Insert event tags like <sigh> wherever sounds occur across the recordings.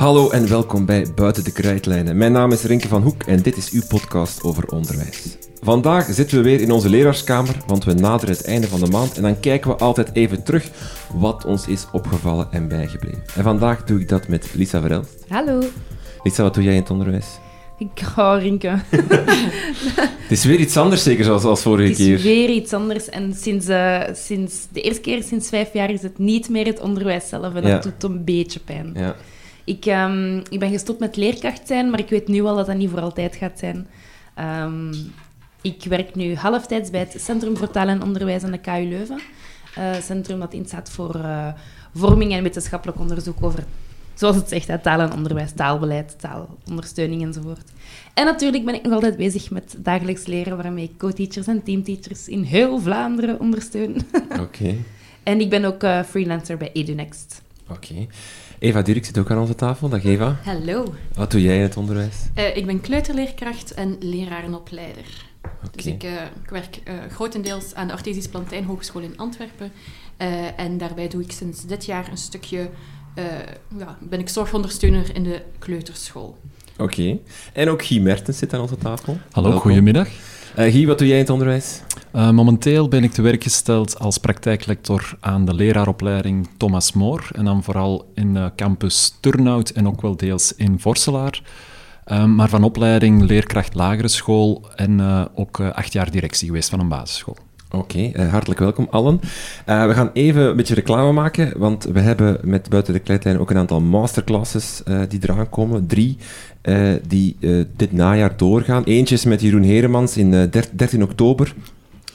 Hallo en welkom bij Buiten de Krijtlijnen. Mijn naam is Rinke van Hoek en dit is uw podcast over onderwijs. Vandaag zitten we weer in onze leraarskamer, want we naderen het einde van de maand en dan kijken we altijd even terug wat ons is opgevallen en bijgebleven. En vandaag doe ik dat met Lisa Verelst. Hallo. Lisa, wat doe jij in het onderwijs? Ik ga rinken. <laughs> <laughs> Het is weer iets anders, zeker zoals als vorige Het is keer. weer iets anders. En sinds, eh, sinds de eerste keer sinds vijf jaar is het niet meer het onderwijs zelf. En Ja. dat doet een beetje pijn. Ja. Ik, ehm, ik ben gestopt met leerkracht zijn, maar ik weet nu al dat dat niet voor altijd gaat zijn. Ehm, ik werk nu halftijds bij het Centrum voor Taal en Onderwijs aan de KU Leuven. Eh, centrum dat instaat voor eh, vorming en wetenschappelijk onderzoek over, zoals het zegt, hè, taal en onderwijs, taalbeleid, taalondersteuning enzovoort. En natuurlijk ben ik nog altijd bezig met dagelijks leren, waarmee ik co-teachers en teamteachers in heel Vlaanderen ondersteun. Oké. <laughs> en ik ben ook eh, freelancer bij EduNext. Oké. Eva Dirk zit ook aan onze tafel. Dag Eva. Hallo, Wat doe jij in het onderwijs? Eh, ik ben kleuterleerkracht en lerarenopleider. Oké. Dus ik, eh, ik werk eh, grotendeels aan de Artesisch Plantijn Hogeschool in Antwerpen. Eh, en daarbij doe ik sinds dit jaar een stukje, eh, ja, ben ik zorgondersteuner in de kleuterschool. Oké. En ook Guy Mertens zit aan onze tafel. Hallo, Welkom. goedemiddag. Eh, Guy, wat doe jij in het onderwijs? Eh, momenteel ben ik te werk gesteld als praktijklector aan de leraaropleiding Thomas Moor. En dan vooral in eh, campus Turnhout en ook wel deels in Vorselaar. Eh, maar van opleiding leerkracht lagere school en ook acht jaar directie geweest van een basisschool. Oké, hartelijk welkom allen. We gaan even een beetje reclame maken, want we hebben met Buiten de Kleitlijn ook een aantal masterclasses die eraan komen. Drie die dit najaar doorgaan. Eentje is met Jeroen Heremans in eh, der- 13 oktober.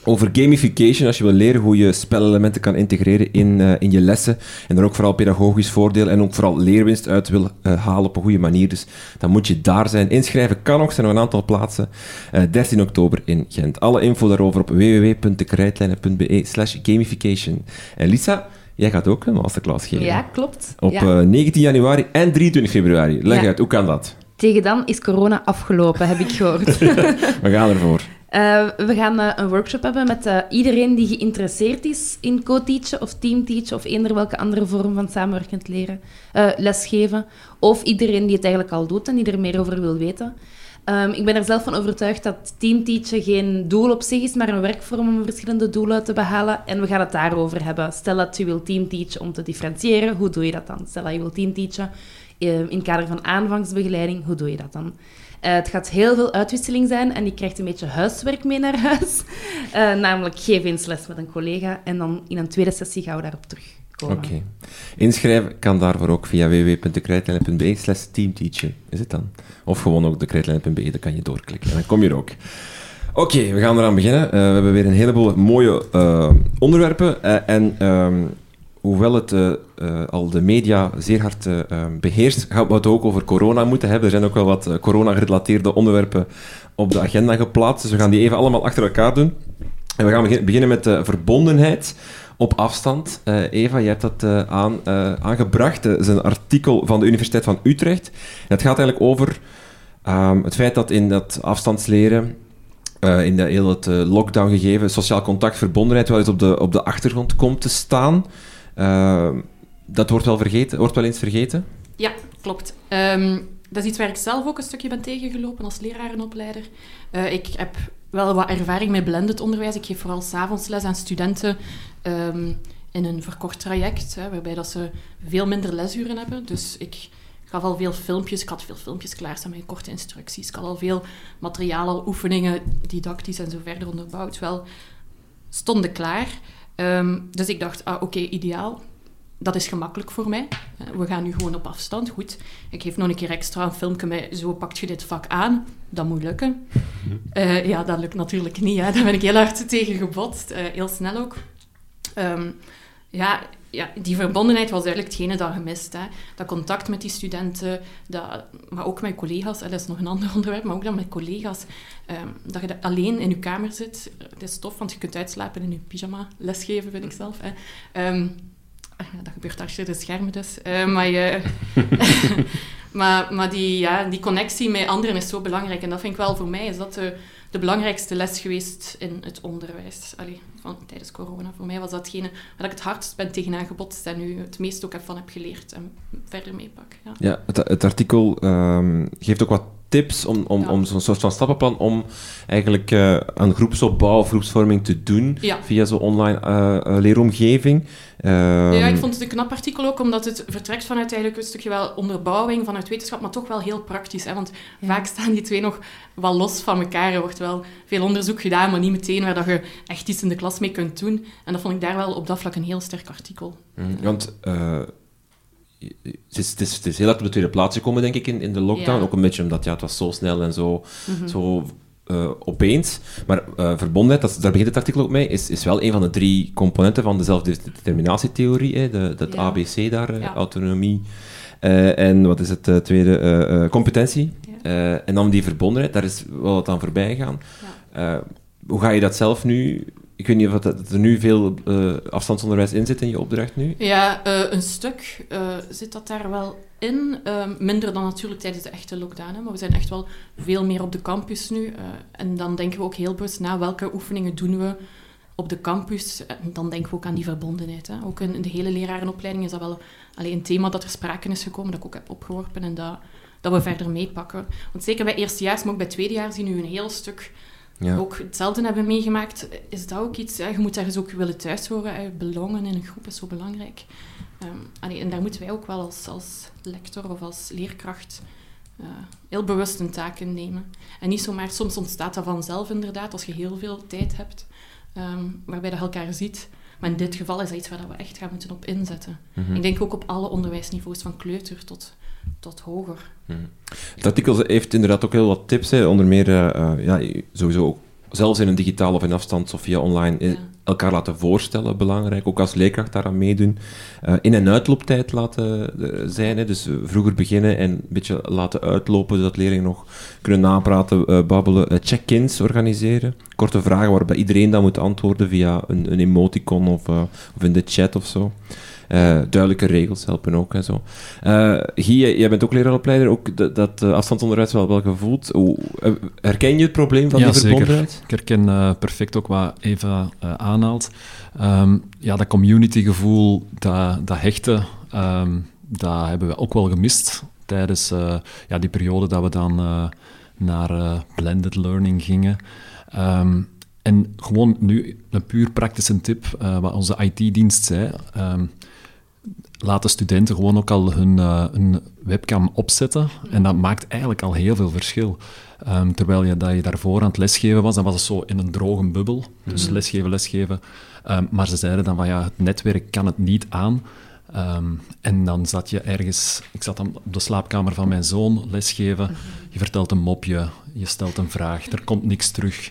Over gamification, als je wil leren hoe je spelelementen kan integreren in, eh, in je lessen. En dan ook vooral pedagogisch voordeel en ook vooral leerwinst uit wil eh, halen op een goede manier. Dus dan moet je daar zijn. Inschrijven kan nog, er zijn nog een aantal plaatsen. Eh, 13 oktober in Gent. Alle info daarover op www.dekrijtlijnen.be slash gamification. En Lisa, jij gaat ook een masterclass geven. Ja, klopt. Op Ja. eh, 19 januari en 23 februari. Leg Ja. uit, hoe kan dat? Tegen dan is corona afgelopen, heb ik gehoord. <laughs> We gaan ervoor. Eh, we gaan eh, een workshop hebben met eh, iedereen die geïnteresseerd is in co-teachen of teamteachen of eender welke andere vorm van samenwerkend leren, lesgeven. Of iedereen die het eigenlijk al doet en die er meer over wil weten. Ehm, ik ben er zelf van overtuigd dat teamteachen geen doel op zich is, maar een werkvorm om verschillende doelen te behalen. En we gaan het daarover hebben. Stel dat je wil teamteachen om te differentiëren, hoe doe je dat dan? Stel dat je wil teamteachen eh, in het kader van aanvangsbegeleiding, hoe doe je dat dan? Eh, het gaat heel veel uitwisseling zijn en je krijgt een beetje huiswerk mee naar huis. Eh, namelijk geef eens les met een collega en dan in een tweede sessie gaan we daarop terugkomen. Oké. Inschrijven kan daarvoor ook via www.dekrijtlijnen.be slash teamteachen. Is het dan? Of gewoon ook dekrijtlijnen.be, daar kan je doorklikken. En dan kom je er ook. Oké, we gaan eraan beginnen. Eh, we hebben weer een heleboel mooie onderwerpen. En ehm, hoewel het eh, eh, al de media zeer hard ehm, beheerst, <laughs> we het ook over corona moeten hebben. Er zijn ook wel wat corona-gerelateerde onderwerpen op de agenda geplaatst. Dus we gaan die even allemaal achter elkaar doen. En we gaan begin- beginnen met de verbondenheid op afstand. Eva, jij hebt dat aan, aangebracht. Dat is een artikel van de Universiteit van Utrecht. Het gaat eigenlijk over ehm, het feit dat in dat afstandsleren, in de, heel het lockdown gegeven, sociaal contact, verbondenheid wel eens op de, op de achtergrond komt te staan. Ehm, dat wordt wel, vergeten, wordt wel eens vergeten. Ja, klopt. Ehm, dat is iets waar ik zelf ook een stukje ben tegengelopen als lerarenopleider. Eh, ik heb wel wat ervaring met blended onderwijs. Ik geef vooral s'avonds les aan studenten ehm, in een verkort traject, hè, waarbij dat ze veel minder lesuren hebben. Dus ik gaf al veel filmpjes. Ik had veel filmpjes klaarstaan met korte instructies. Ik had al veel materialen, oefeningen, didactisch en zo verder onderbouwd. Wel, stonden klaar. Ehm, dus ik dacht, ah, oké, ideaal. Dat is gemakkelijk voor mij. Eh, We gaan nu gewoon op afstand. Goed. Ik geef nog een keer extra een filmpje met zo pak je dit vak aan. Dat moet lukken. Eh, ja, dat lukt natuurlijk niet. Hè. Daar ben ik heel hard tegen gebotst. Eh, heel snel ook. Ehm, ja, ja, die verbondenheid was eigenlijk hetgene dat gemist. Hè. Dat contact met die studenten, dat, maar ook met collega's. Dat is nog een ander <laughs> onderwerp, maar ook dan met collega's. Ehm, dat je dat alleen in je kamer zit. Het is tof, want je kunt uitslapen in je pyjama. Lesgeven, vind ik zelf. Hè. Ehm, ah dat gebeurt achter de schermen dus. Eh, maar, je, <laughs> <laughs> maar, maar die, ja, die connectie met anderen is zo belangrijk. En dat vind ik wel voor mij, is dat de, de belangrijkste les geweest in het onderwijs. Allee, van, tijdens corona. Voor mij was dat hetgene waar ik het hardst ben tegenaan gebotst en nu het meest ook van heb geleerd en verder meepak. Ja. Ja, het, het artikel ehm, geeft ook wat tips om, om, Ja. om zo'n soort van stappenplan om eigenlijk eh, een groepsopbouw of groepsvorming te doen Ja. via zo'n online eh, eh, leeromgeving. Ehm, Ja, ik vond het een knap artikel ook, omdat het vertrekt vanuit eigenlijk een stukje wel onderbouwing, vanuit wetenschap, maar toch wel heel praktisch. Hè? Want vaak staan die twee nog wel los van elkaar. Er wordt wel veel onderzoek gedaan, maar niet meteen waar dat je echt iets in de klas mee kunt doen. En dat vond ik daar wel op dat vlak een heel sterk artikel. Mm, Want eh, het, is, het, is, het is heel hard op de tweede plaats gekomen, denk ik, in, in de lockdown. Ja. Ook een beetje omdat ja, het was zo snel en zo, zo eh, opeens. Maar eh, verbondenheid, dat, daar begint het artikel ook mee, is, is wel een van de drie componenten van de zelfdeterminatietheorie. Hè, de, dat Ja. ABC daar, eh, Ja. autonomie. en wat is het tweede? Competentie. En dan die verbondenheid, daar is wel wat aan voorbij gegaan. Hoe ga je dat zelf nu... Ik weet niet of dat, er nu veel eh, afstandsonderwijs in zit in je opdracht nu. Ja, eh, een stuk eh, zit dat daar wel in. Ehm, minder dan natuurlijk tijdens de echte lockdown. Hè, maar we zijn echt wel veel meer op de campus nu. en dan denken we ook heel bewust na welke oefeningen doen we op de campus. En dan denken we ook aan die verbondenheid. Hè. Ook in, de hele lerarenopleiding is dat wel alleen een thema dat er sprake is gekomen, dat ik ook heb opgeworpen en dat, dat we verder meepakken. Want zeker bij eerstejaars, maar ook bij tweedejaars, die nu een heel stuk Ja. ook hetzelfde hebben meegemaakt, is dat ook iets... Ja, je moet ergens ook willen thuis horen. Hè. Belongen in een groep is zo belangrijk. Ehm, allee, en daar moeten wij ook wel als, als lector of als leerkracht eh, heel bewust een taak in nemen. En niet zomaar... Soms ontstaat dat vanzelf inderdaad, als je heel veel tijd hebt, ehm, waarbij je elkaar ziet. Maar in dit geval is dat iets waar we echt gaan moeten op inzetten. Mhm. Ik denk ook op alle onderwijsniveaus, van kleuter tot, tot hoger. Het artikel heeft inderdaad ook heel wat tips, hè. onder meer eh, eh, ja, sowieso ook, zelfs in een digitaal of in afstand of via online, eh, Ja. elkaar laten voorstellen, belangrijk. Ook als leerkracht daaraan meedoen. In- en uitlooptijd laten zijn, hè. dus vroeger beginnen en een beetje laten uitlopen, zodat leerlingen nog kunnen napraten, babbelen. Check-ins organiseren, korte vragen waarbij iedereen dan moet antwoorden via een, een emoticon of, of in de chat of zo. Eh, duidelijke regels helpen ook en zo. Eh Guy, jij- bent ook leraaropleider, ook dat, dat eh, afstandsonderwijs wel, wel gevoeld. Hoe, herken je het probleem van Ja, die zeker. verbondenheid? Ik herken perfect ook wat Eva aanhaalt. Ehm, ja, dat communitygevoel, dat, dat hechten, ehm, dat hebben we ook wel gemist tijdens ja, die periode dat we dan naar blended learning gingen. Ehm, en gewoon nu een puur praktische tip, wat onze IT-dienst zei. Laat de studenten gewoon ook al hun, eh, hun webcam opzetten. En dat maakt eigenlijk al heel veel verschil. Ehm, terwijl je, dat je daarvoor aan het lesgeven was, dan was het zo in een droge bubbel. Dus lesgeven, lesgeven. Ehm, maar ze zeiden dan van ja, het netwerk kan het niet aan. Ehm, en dan zat je ergens... Ik zat dan op de slaapkamer van mijn zoon lesgeven. Je vertelt een mopje, je stelt een vraag, er komt niks terug.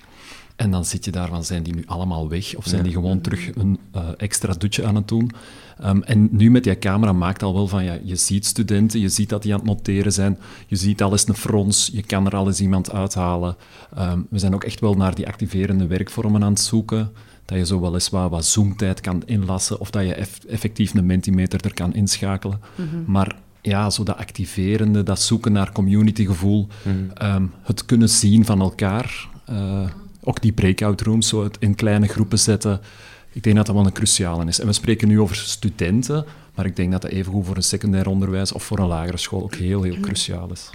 En dan zit je daar van, zijn die nu allemaal weg? Of zijn die gewoon terug een eh, extra dutje aan het doen? Ehm, en nu met die camera maakt al wel van, ja, je ziet studenten, je ziet dat die aan het noteren zijn, je ziet al eens een frons, je kan er al eens iemand uithalen. Ehm, we zijn ook echt wel naar die activerende werkvormen aan het zoeken, dat je zo wel eens wat, zoomtijd kan inlassen, of dat je eff- effectief een mentimeter er kan inschakelen. Maar ja, zo dat activerende, dat zoeken naar communitygevoel, ehm, het kunnen zien van elkaar, eh, ook die breakout rooms zo het in kleine groepen zetten. Ik denk dat dat wel een cruciale is. En we spreken nu over studenten, maar ik denk dat dat evengoed voor een secundair onderwijs of voor een lagere school ook heel, heel cruciaal is.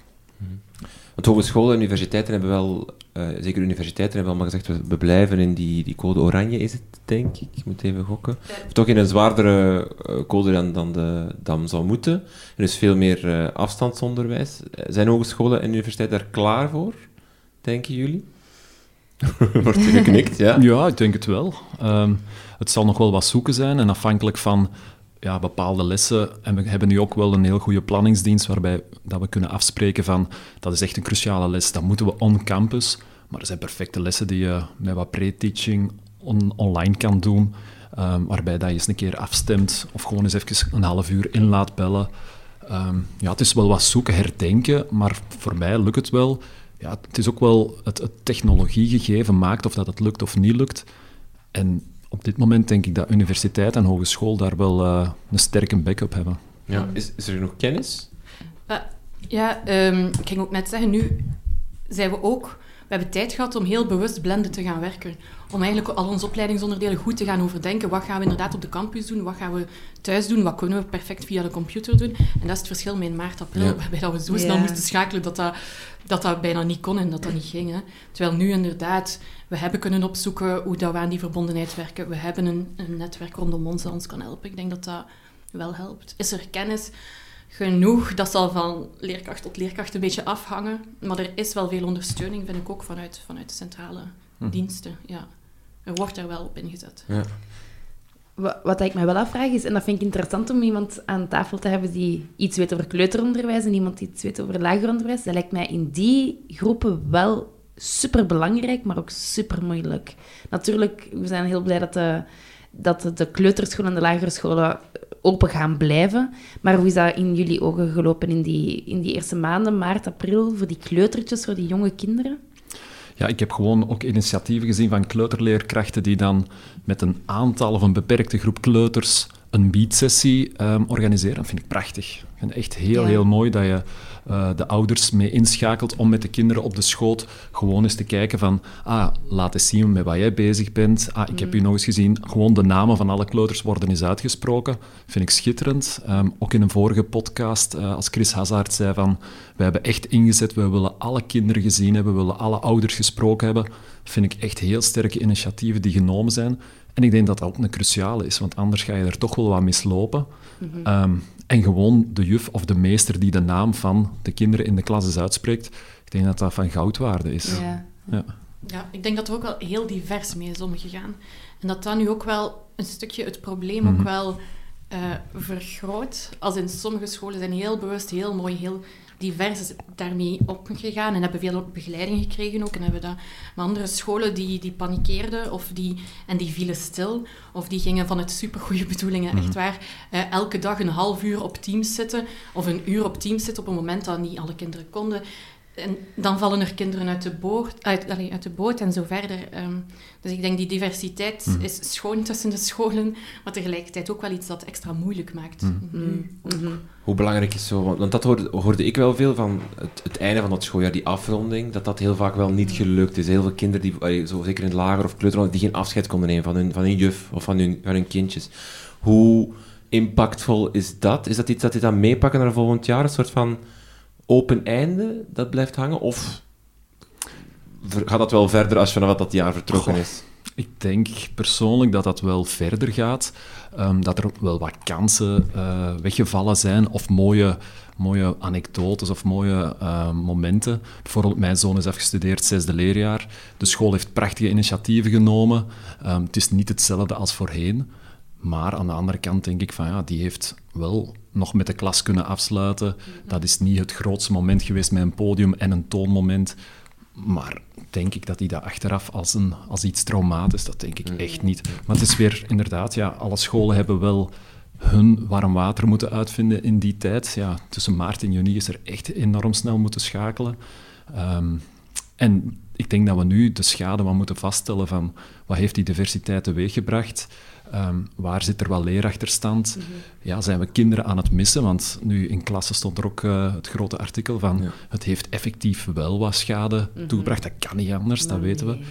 Want hogescholen en universiteiten hebben wel, eh, zeker universiteiten hebben allemaal gezegd, we, we blijven in die, die code oranje, is het, denk ik. Ik moet even gokken. Of toch in een zwaardere eh, code dan, dan, de, dan zou moeten. Er is veel meer eh, afstandsonderwijs. Zijn hogescholen en universiteiten daar klaar voor, denken jullie? <laughs> Wordt er geknikt, ja? Ja, ik denk het wel. Ehm, het zal nog wel wat zoeken zijn en afhankelijk van ja, bepaalde lessen. En we hebben nu ook wel een heel goede planningsdienst waarbij dat we kunnen afspreken van dat is echt een cruciale les, dat moeten we on-campus. Maar er zijn perfecte lessen die je met wat pre-teaching on- online kan doen, ehm, waarbij dat je eens een keer afstemt of gewoon eens even een half uur in laat bellen. Ehm, ja, het is wel wat zoeken, herdenken, maar voor mij lukt het wel. Ja, het is ook wel het, het technologiegegeven maakt of dat het lukt of niet lukt. En op dit moment denk ik dat universiteit en hogeschool daar wel eh, een sterke backup hebben. ja. Is, is er genoeg kennis? Ja, ehm, ik ging ook net zeggen, nu zijn we ook hebben tijd gehad om heel bewust blenden te gaan werken. Om eigenlijk al onze opleidingsonderdelen goed te gaan overdenken. Wat gaan we inderdaad op de campus doen? Wat gaan we thuis doen? Wat kunnen we perfect via de computer doen? En dat is het verschil met maart, april, Ja. waarbij dat we zo snel Ja. moesten schakelen dat dat, dat dat bijna niet kon en dat dat niet ging. Hè. Terwijl nu inderdaad, we hebben kunnen opzoeken hoe dat we aan die verbondenheid werken. We hebben een, een netwerk rondom ons dat ons kan helpen. Ik denk dat dat wel helpt. Is er kennis? Genoeg. Dat zal van leerkracht tot leerkracht een beetje afhangen. Maar er is wel veel ondersteuning, vind ik ook, vanuit, vanuit de centrale Hm. diensten. Ja. Er wordt daar wel op ingezet. Ja. Wa- Wat ik me wel afvraag is, en dat vind ik interessant om iemand aan tafel te hebben die iets weet over kleuteronderwijs en iemand die iets weet over lager onderwijs, dat lijkt mij in die groepen wel super belangrijk, maar ook super moeilijk. Natuurlijk, we zijn heel blij dat de, dat de- de kleuterscholen en de lagere scholen open gaan blijven. Maar hoe is dat in jullie ogen gelopen in die, in die eerste maanden, maart, april, voor die kleutertjes, voor die jonge kinderen? Ja, ik heb gewoon ook initiatieven gezien van kleuterleerkrachten die dan met een aantal of een beperkte groep kleuters een beatsessie ehm organiseren. Dat vind ik prachtig. Ik vind het echt heel, Ja. heel mooi dat je eh, de ouders mee inschakelt om met de kinderen op de schoot gewoon eens te kijken van ah, laat eens zien met wat jij bezig bent. Ah, ik heb u nog eens gezien. Gewoon de namen van alle kleuters worden eens uitgesproken. Vind ik schitterend. Ehm, ook in een vorige podcast, eh, als Chris Hazard zei van we hebben echt ingezet, we willen alle kinderen gezien hebben, we willen alle ouders gesproken hebben. Vind ik echt heel sterke initiatieven die genomen zijn. En ik denk dat dat ook een cruciale is, want anders ga je er toch wel wat mislopen. Ehm, en gewoon de juf of de meester die de naam van de kinderen in de klas eens uitspreekt, ik denk dat dat van goudwaarde is. Ja. Ja. Ja, ik denk dat er ook wel heel divers mee is omgegaan. En dat dat nu ook wel een stukje het probleem ook Mhm. wel eh, vergroot. Als in sommige scholen zijn heel bewust, heel mooi, heel divers daarmee opgegaan en hebben veel begeleiding gekregen ook. En hebben dat. Maar andere scholen die, die panikeerden of die, en die vielen stil. Of die gingen vanuit supergoeie <laughs> bedoelingen, echt waar, eh, elke dag een half uur op Teams zitten of een uur op Teams zitten op een moment dat niet alle kinderen konden. En dan vallen er kinderen uit de, boot, uit, allee, uit de boot en zo verder. Ehm, dus ik denk die diversiteit Mhm. is schoon tussen de scholen, maar tegelijkertijd ook wel iets dat extra moeilijk maakt. Mhm. Mhm. Hoe belangrijk is zo? Want, want dat hoorde, hoorde ik wel veel van het, het einde van het schooljaar, die afronding, dat dat heel vaak wel niet gelukt is. Heel veel kinderen, die, allee, zo zeker in het lager of kleuteronderwijs, die geen afscheid konden nemen van hun, van hun juf of van hun, van hun kindjes. Hoe impactvol is dat? Is dat iets dat die dan meepakken naar volgend jaar? Een soort van open einde dat blijft hangen? Of gaat dat wel verder als vanaf dat jaar vertrokken Goh. is? Ik denk persoonlijk dat dat wel verder gaat. Ehm, dat er wel wat kansen eh, weggevallen zijn of mooie, mooie anekdotes of mooie eh, momenten. Bijvoorbeeld, mijn zoon is afgestudeerd, zesde leerjaar. De school heeft prachtige initiatieven genomen. Ehm, het is niet hetzelfde als voorheen. Maar aan de andere kant denk ik van ja, die heeft wel nog met de klas kunnen afsluiten. Dat is niet het grootste moment geweest met een podium en een toonmoment. Maar denk ik dat hij dat achteraf als, een, als iets traumatisch, dat denk ik echt niet. Maar het is weer inderdaad, ja, alle scholen hebben wel hun warm water moeten uitvinden in die tijd. Ja, tussen maart en juni is er echt enorm snel moeten schakelen. Ehm, en ik denk dat we nu de schade wat moeten vaststellen van wat heeft die diversiteit teweeggebracht, Ehm, waar zit er wel leerachterstand? Ja, zijn we kinderen aan het missen? Want nu in klassen stond er ook eh, het grote artikel van Ja. het heeft effectief wel wat schade toegebracht. Dat kan niet anders, dat weten we. nee,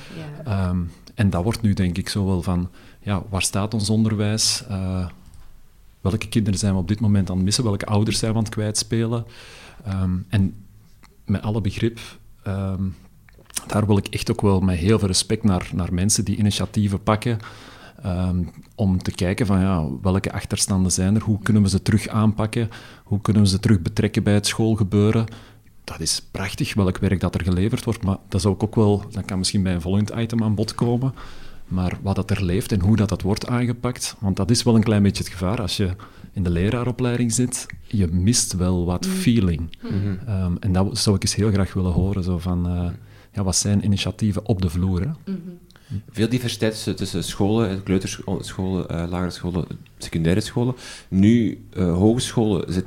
ja. Ehm, en dat wordt nu denk ik zo wel van, ja, waar staat ons onderwijs? Eh, welke kinderen zijn we op dit moment aan het missen? Welke ouders zijn we aan het kwijtspelen? Ehm, en met alle begrip, ehm, daar wil ik echt ook wel met heel veel respect naar, naar mensen die initiatieven pakken. ehm, om te kijken van ja, welke achterstanden zijn er, hoe kunnen we ze terug aanpakken, hoe kunnen we ze terug betrekken bij het schoolgebeuren. Dat is prachtig, welk werk dat er geleverd wordt, maar dat zou ik ook wel, dat kan misschien bij een volgend item aan bod komen, maar wat dat er leeft en hoe dat, dat wordt aangepakt, want dat is wel een klein beetje het gevaar als je in de leraaropleiding zit, je mist wel wat feeling. Ehm, en dat zou ik eens heel graag willen horen, zo van, eh, ja, wat zijn initiatieven op de vloer? Hè? Veel diversiteit tussen, scholen, kleuterscholen, eh, lagere scholen, secundaire scholen. Nu, eh, hogescholen, zit,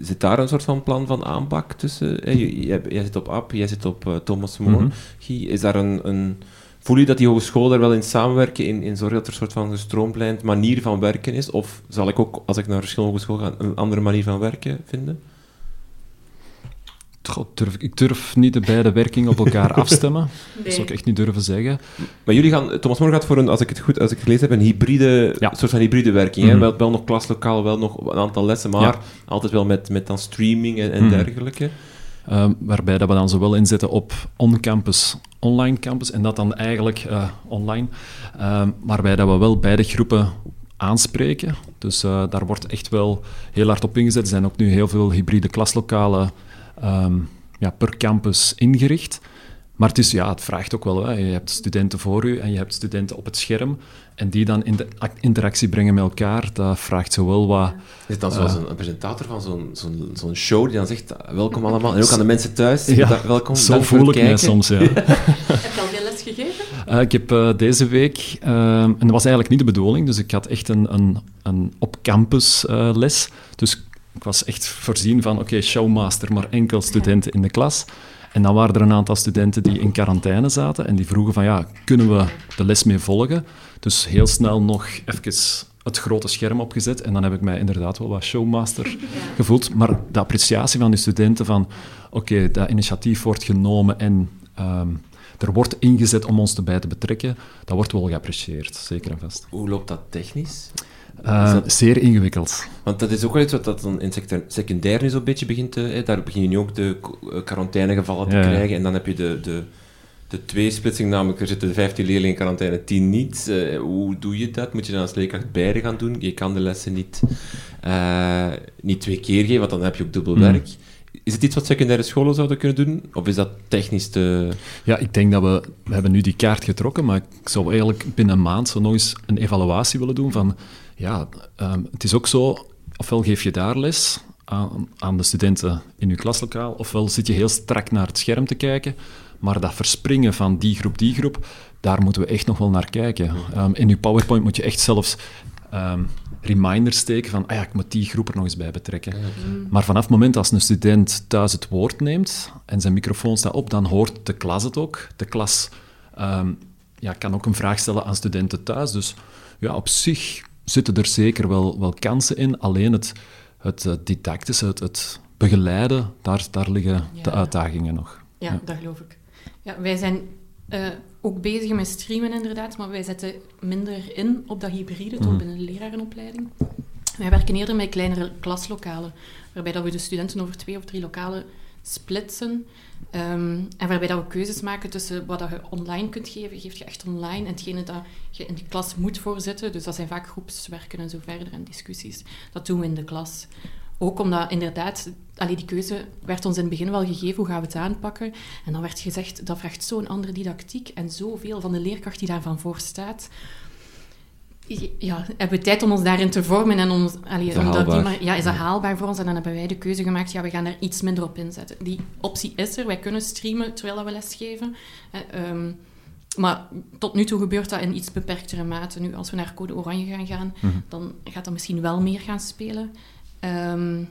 zit daar een soort van plan van aanpak tussen? eh, je- jij, jij zit op AP, jij zit op Thomas More. Mhm. Is daar een, een... Voel je dat die hogescholen daar wel in samenwerken, in, in zorgen dat er een soort van gestroomlijnd manier van werken is? Of zal ik ook, als ik naar verschillende hogescholen ga, een andere manier van werken vinden? Durf, ik durf niet de beide werkingen op elkaar <laughs> afstemmen. Dat zou ik echt niet durven zeggen. Maar jullie gaan, Thomas More gaat voor een, als ik het goed als ik het gelezen heb, een hybride, Ja. soort van hybride werking. hè? Mhm. Wel, wel nog klaslokaal, wel nog een aantal lessen, maar Ja. altijd wel met, met dan streaming en, en Mhm. dergelijke. Ehm, waarbij dat we dan zowel inzetten op on-campus, online campus, en dat dan eigenlijk eh, online. Ehm, waarbij dat we wel beide groepen aanspreken. Dus eh, daar wordt echt wel heel hard op ingezet. Er zijn ook nu heel veel hybride klaslokalen ehm, ja, per campus ingericht. Maar het, is, ja, het vraagt ook wel, hè. je hebt studenten voor u en je hebt studenten op het scherm. En die dan in de ac- interactie brengen met elkaar, dat vraagt zowel wat... Is het dan zoals een, een presentator van zo'n zo'n zo'n show die dan zegt, welkom allemaal, en ook aan de mensen thuis, Ja, da- welkom, Zo dank voor voel het ik mij soms, ja. <laughs> Heb je al veel les gegeven? Eh, ik heb eh, deze week, ehm, en dat was eigenlijk niet de bedoeling, dus ik had echt een, een, een op-campus eh, les. Dus ik was echt voorzien van, oké, showmaster, maar enkel studenten in de klas. En dan waren er een aantal studenten die in quarantaine zaten en die vroegen van, ja, kunnen we de les mee volgen? Dus heel snel nog even het grote scherm opgezet en dan heb ik mij inderdaad wel wat showmaster gevoeld. Maar de appreciatie van de studenten van, oké, dat initiatief wordt genomen en ehm, er wordt ingezet om ons erbij te betrekken, dat wordt wel geapprecieerd, zeker en vast. Hoe loopt dat technisch? Eh, dat- Zeer ingewikkeld. Want dat is ook wel iets wat dat dan in sector- secundair nu zo'n beetje begint te... Hè, daar begin je nu ook de eh, quarantainegevallen te Ja, krijgen. En dan heb je de, de, de tweesplitsing, namelijk er zitten 15 leerlingen in quarantaine, 10 niet. Eh, hoe doe je dat? Moet je dan als leerkracht beide gaan doen? Je kan de lessen niet, niet twee keer geven, want dan heb je ook dubbel Mm. werk. Is het iets wat secundaire scholen zouden kunnen doen? Of is dat technisch te... Ja, ik denk dat we... We hebben nu die kaart getrokken, maar ik zou eigenlijk binnen een maand zo nog eens een evaluatie willen doen van... Ja, ehm, het is ook zo, ofwel geef je daar les aan, aan de studenten in je klaslokaal, ofwel zit je heel strak naar het scherm te kijken, maar dat verspringen van die groep, die groep, daar moeten we echt nog wel naar kijken. Ehm, in je PowerPoint moet je echt zelfs ehm, reminders steken van, ah ja, ik moet die groep er nog eens bij betrekken. Maar vanaf het moment als een student thuis het woord neemt en zijn microfoon staat op, dan hoort de klas het ook. De klas ehm, ja, kan ook een vraag stellen aan studenten thuis. Dus ja, op zich zitten er zeker wel, wel kansen in. Alleen het, het didactische, het, het begeleiden, daar, daar liggen de uitdagingen nog. Ja, Ja. dat geloof ik. Ja, wij zijn eh, ook bezig met streamen inderdaad, maar wij zetten minder in op dat hybride, toch Mhm. binnen de lerarenopleiding. Wij werken eerder met kleinere klaslokalen, waarbij dat we de studenten over twee of drie lokalen splitsen. Ehm, en waarbij dat we keuzes maken tussen wat dat je online kunt geven, geef je echt online, en hetgene dat je in de klas moet voorzitten. Dus dat zijn vaak groepswerken en zo verder en discussies. Dat doen we in de klas. Ook omdat inderdaad, allee, die keuze werd ons in het begin wel gegeven, hoe gaan we het aanpakken? En dan werd gezegd, dat vraagt zo'n andere didactiek en zoveel van de leerkracht die daarvan voor staat. Ja, hebben we tijd om ons daarin te vormen en om, allee, Is dat om dat die maar- ja, is dat haalbaar voor ons? En dan hebben wij de keuze gemaakt, ja, we gaan daar iets minder op inzetten. Die optie is er, wij kunnen streamen terwijl we lesgeven. Eh, ehm, maar tot nu toe gebeurt dat in iets beperktere mate. Nu, als we naar Code Oranje gaan gaan, Mhm. dan gaat dat misschien wel meer gaan spelen. Ehm,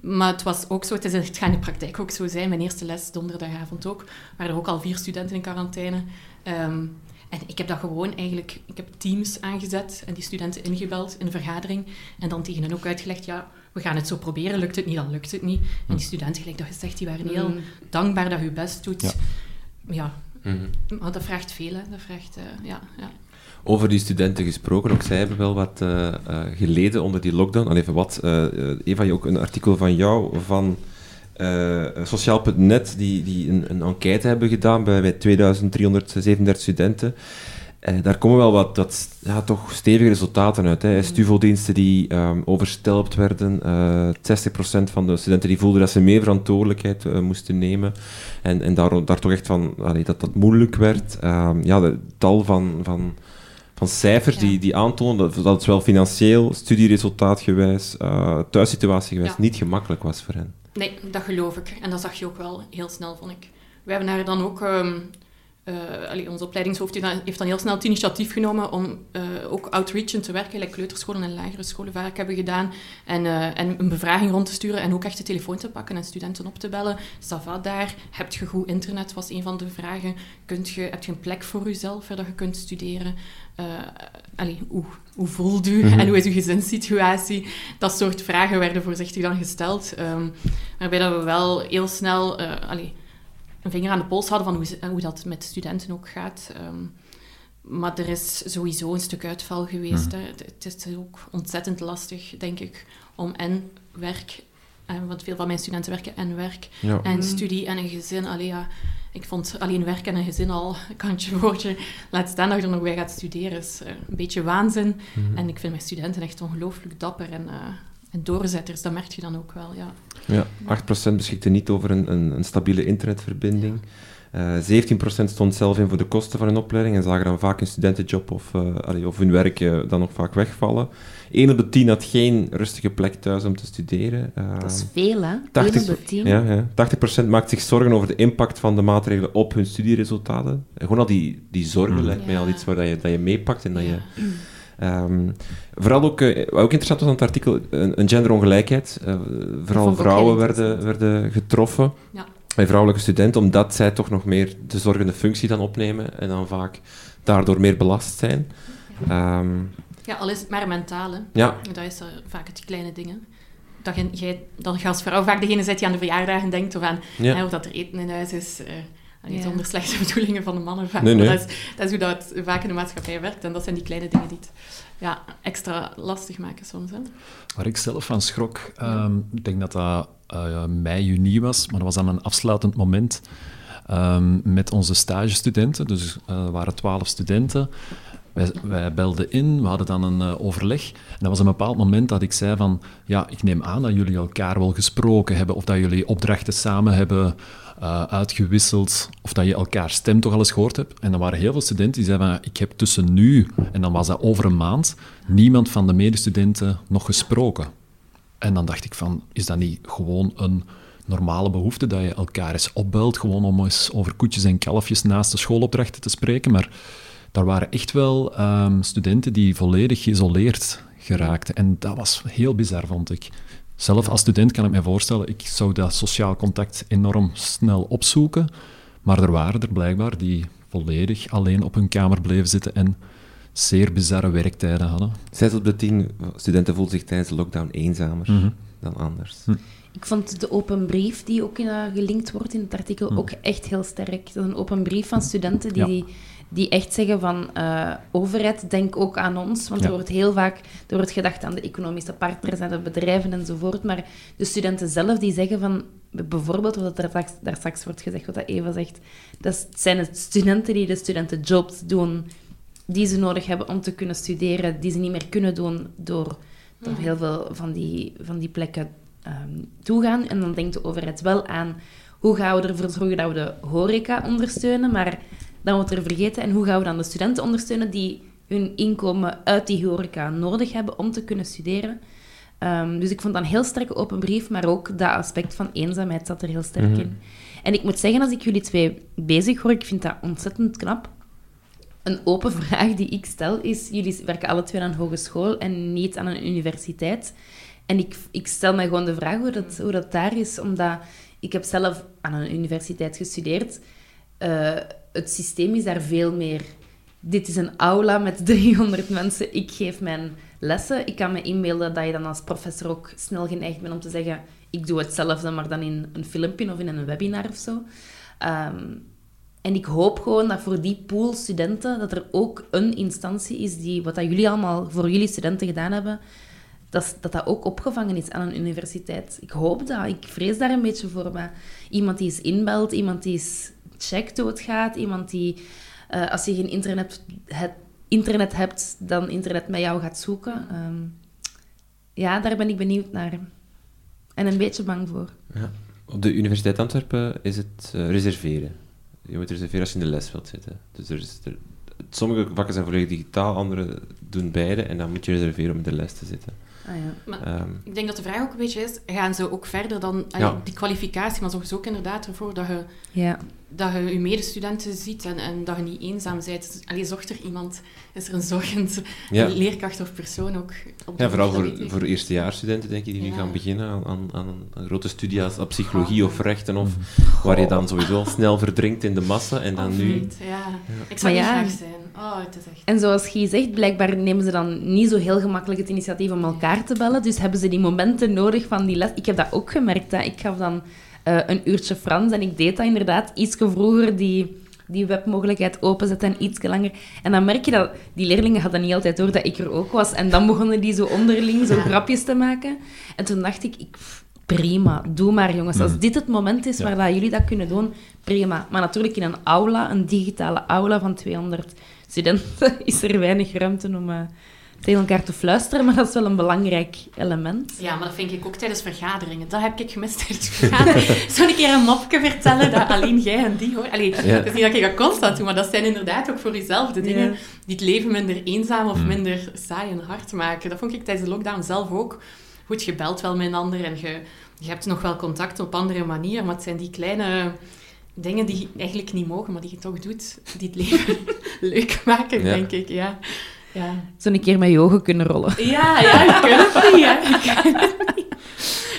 maar het was ook zo, het, is, het gaat in de praktijk ook zo zijn. Mijn eerste les, donderdagavond ook, waren er ook al vier studenten in quarantaine. Ehm, en ik heb dat gewoon eigenlijk, ik heb Teams aangezet en die studenten ingebeld in een vergadering. En dan tegen hen ook uitgelegd, ja, we gaan het zo proberen, lukt het niet, dan lukt het niet. En die studenten, gelijk dat je zegt, die waren heel Mm. dankbaar dat je je best doet. Ja. Ja, Mhm. maar dat vraagt veel, hè. Dat vraagt, eh, ja, ja. Over die studenten gesproken, ook zij hebben wel wat eh, eh, geleden onder die lockdown. Al even wat. eh, Eva, je ook een artikel van jou van eh, Sociaal.net, die, die een, een enquête hebben gedaan bij, bij 2337 studenten. Eh, daar komen wel wat, wat ja, toch stevige resultaten uit. Hè. Stuvo-diensten die ehm, overstelpt werden. eh 60% van de studenten die voelden dat ze meer verantwoordelijkheid moesten nemen. En, en daar, daar toch echt van, allee, dat dat moeilijk werd. Ehm, ja, de tal van, van, van cijfers Ja. die, die aantonen dat, dat het zowel financieel, studieresultaatgewijs, thuissituatiegewijs Ja. niet gemakkelijk was voor hen. Nee, dat geloof ik. En dat zag je ook wel heel snel, vond ik. We hebben daar dan ook allee, onze opleidingshoofd heeft dan, heel snel het initiatief genomen om uh, ook outreachend te werken, like kleuterscholen en lagere scholen vaak hebben gedaan, en, uh, en een bevraging rond te sturen en ook echt de telefoon te pakken en studenten op te bellen. Sava daar, heb je goed internet, was een van de vragen. Kunt je, heb je een plek voor jezelf waar je kunt studeren? Allee, hoe, hoe voelt u -hmm. en hoe is uw gezinssituatie? Dat soort vragen werden voorzichtig dan gesteld. Um, waarbij dat we wel heel snel... allee, een vinger aan de pols hadden van hoe, hoe dat met studenten ook gaat. Um, maar er is sowieso een stuk uitval geweest. Mm. Het, het, is ook ontzettend lastig, denk ik, om en werk, en, want veel van mijn studenten werken en werk, ja. en mm. studie en een gezin. Allee, ja, ik vond alleen werk en een gezin al kantje woordje. Laat staan dat je er nog bij gaat studeren. is uh, een beetje waanzin. Mm. En ik vind mijn studenten echt ongelooflijk dapper en, uh, en doorzetters. Dat merk je dan ook wel, ja. Ja, 8% beschikte niet over een, een, een stabiele internetverbinding. Uh, eh, 17% stond zelf in voor de kosten van hun opleiding en zagen dan vaak een studentenjob of, allee, of hun werk dan nog vaak wegvallen. 1 op de 10 had geen rustige plek thuis om te studeren. dat is veel, hè? 80, 1 op de 10. Ja, ja. 80% maakt zich zorgen over de impact van de maatregelen op hun studieresultaten. En gewoon al die, die zorgen mm. lijkt mij al iets waar dat je, dat je meepakt en dat je... Um, <clears throat> vooral ook, uh, wat ook interessant was aan het artikel, een, een genderongelijkheid. Uh, vooral vrouwen werden, werden getroffen. Ja. Bij vrouwelijke studenten, omdat zij toch nog meer de zorgende functie dan opnemen en dan vaak daardoor meer belast zijn. Ja, um, ja al is het maar mentaal. Hè. Ja. Dat is vaak het kleine dingen. Dat je, jij dan als vrouw vaak degene zit die aan de verjaardagen denkt of aan ja. hè, of dat er eten in huis is. Niet ja. zonder slechte bedoelingen van de mannen. Nee, nee. Dat, is, dat, is, hoe dat vaak in de maatschappij werkt. En dat zijn die kleine dingen die het ja, extra lastig maken soms. Hè. Waar ik zelf van schrok, um, ik denk dat dat uh, mei, juni was, maar dat was dan een afsluitend moment um, met onze stagestudenten. Dus uh, er waren twaalf studenten. Wij, belden in, we hadden dan een uh, overleg. En dat was een bepaald moment dat ik zei van... Ja, ik neem aan dat jullie elkaar wel gesproken hebben of dat jullie opdrachten samen hebben uh, uitgewisseld of dat je elkaar stem toch al eens gehoord hebt. En dan waren heel veel studenten die zeiden van, ik heb tussen nu, en dan was dat over een maand, niemand van de medestudenten nog gesproken. En dan dacht ik van, is dat niet gewoon een normale behoefte dat je elkaar eens opbelt, gewoon om eens over koetjes en kalfjes naast de schoolopdrachten te spreken. Maar daar waren echt wel um, studenten die volledig geïsoleerd geraakten. En dat was heel bizar, vond ik. Zelf als student kan ik me voorstellen, ik zou dat sociaal contact enorm snel opzoeken. Maar er waren er blijkbaar die volledig alleen op hun kamer bleven zitten en zeer bizarre werktijden hadden. Zes op de tien studenten voelden zich tijdens de lockdown eenzamer mm -hmm. dan anders. Hm. Ik vond de open brief die ook in, uh, gelinkt wordt in het artikel hm. ook echt heel sterk. Dat is een open brief van studenten die, ja die echt zeggen van uh, overheid, denk ook aan ons. Want er wordt heel vaak er wordt gedacht aan de economische partners en de bedrijven enzovoort. Maar de studenten zelf die zeggen van, bijvoorbeeld wat er daar, daar straks wordt gezegd, wat dat Eva zegt, dat zijn het studenten die de studentenjobs doen, die ze nodig hebben om te kunnen studeren, die ze niet meer kunnen doen door, door heel veel van die, van die plekken um, toegaan. En dan denkt de overheid wel aan hoe gaan we ervoor zorgen dat we de horeca ondersteunen, maar dan wordt er vergeten. En hoe gaan we dan de studenten ondersteunen die hun inkomen uit die horeca nodig hebben om te kunnen studeren? Um, dus ik vond dat een heel sterke open brief, maar ook dat aspect van eenzaamheid zat er heel sterk mm -hmm. in. En ik moet zeggen, als ik jullie twee bezig hoor, ik vind dat ontzettend knap. Een open <laughs> vraag die ik stel is, jullie werken alle twee aan een hogeschool en niet aan een universiteit. En ik, ik stel mij gewoon de vraag hoe dat, hoe dat daar is, omdat ik heb zelf aan een universiteit gestudeerd. Uh, het systeem is daar veel meer... Dit is een aula met <laughs> 300 mensen. Ik geef mijn lessen. Ik kan me inbeelden dat je dan als professor ook snel geneigd bent om te zeggen... Ik doe hetzelfde, maar dan in een filmpje of in een webinar of zo. Um, en ik hoop gewoon dat voor die pool studenten, dat er ook een instantie is die, wat dat jullie allemaal voor jullie studenten gedaan hebben, dat, dat dat ook opgevangen is aan een universiteit. Ik hoop dat. Ik vrees daar een beetje voor. Maar iemand die is inbelt, iemand die is check doodgaat. Iemand die, uh, als je geen internet, het, internet hebt, dan internet met jou gaat zoeken. Um, ja, daar ben ik benieuwd naar. En een beetje bang voor. Ja. Op de Universiteit Antwerpen is het uh, reserveren. Je moet reserveren als je in de les wilt zitten. Dus er is, er, sommige vakken zijn volledig digitaal, andere doen beide. En dan moet je reserveren om in de les te zitten. Ah, ja. Maar Ehm, ik denk dat de vraag ook een beetje is, gaan ze ook verder dan Ja. die kwalificatie, maar zorg ook inderdaad ervoor dat je ja. Dat je je medestudenten ziet en, en dat je niet eenzaam bent. Allee, zorgt er iemand, is er een zorgend <laughs> ja. leerkracht of persoon ook op de Ja, vooral voor, voor eerstejaarsstudenten, denk ik, die nu gaan beginnen aan, aan, aan een, grote studie als, psychologie of rechten, of waar je dan sowieso al snel verdrinkt in de massa en dan Oh, nu... vreemd, ja. Ik zou Maar niet ja. graag zijn. Oh, het is echt... En zoals je zegt, blijkbaar nemen ze dan niet zo heel gemakkelijk het initiatief om elkaar te bellen. Dus hebben ze die momenten nodig van die les. Ik heb dat ook gemerkt. Hè. Ik gaf dan eh, een uurtje Frans en ik deed dat inderdaad iets vroeger, die, die webmogelijkheid openzetten en iets langer. En dan merk je dat die leerlingen hadden niet altijd door dat ik er ook was. En dan begonnen die zo onderling zo grapjes te maken. En toen dacht ik, ik prima, doe maar jongens. Als dit het moment is Ja. waar dat jullie dat kunnen doen, prima. Maar natuurlijk in een aula, een digitale aula van 200 studenten, <laughs> is er weinig ruimte om eh, tegen elkaar te fluisteren, maar dat is wel een belangrijk element. Ja, maar dat vind ik ook tijdens vergaderingen. Dat heb ik gemist tijdens vergaderingen. <laughs> Zou een keer een mopje vertellen dat alleen jij en die hoor. Allee, Ja. Het is niet dat ik dat constant doe, maar dat zijn inderdaad ook voor jezelf de dingen Ja. die het leven minder eenzaam of minder saai en hard maken. Dat vond ik tijdens de lockdown zelf ook. Goed, je belt wel met een ander en je, je hebt nog wel contact op andere manieren, maar het zijn die kleine dingen die eigenlijk niet mogen, maar die je toch doet, die het leven <laughs> leuk maken, Ja. denk ik. Ja. Ja. Zo een keer met je ogen kunnen rollen. Ja, ja, je kunt het niet, hè. Niet.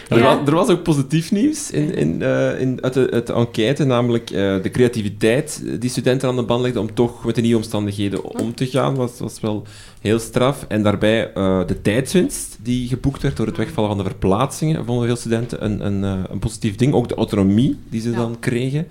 Er, Ja. was, er was ook positief nieuws in, in, eh, in, uit, de, uit de enquête, namelijk eh, de creativiteit die studenten aan de band legden om toch met de nieuwe omstandigheden om te gaan, was, was wel heel straf. En daarbij eh, de tijdswinst die geboekt werd door het wegvallen van de verplaatsingen, vonden veel studenten een, een, een positief ding. Ook de autonomie die ze Ja. dan kregen.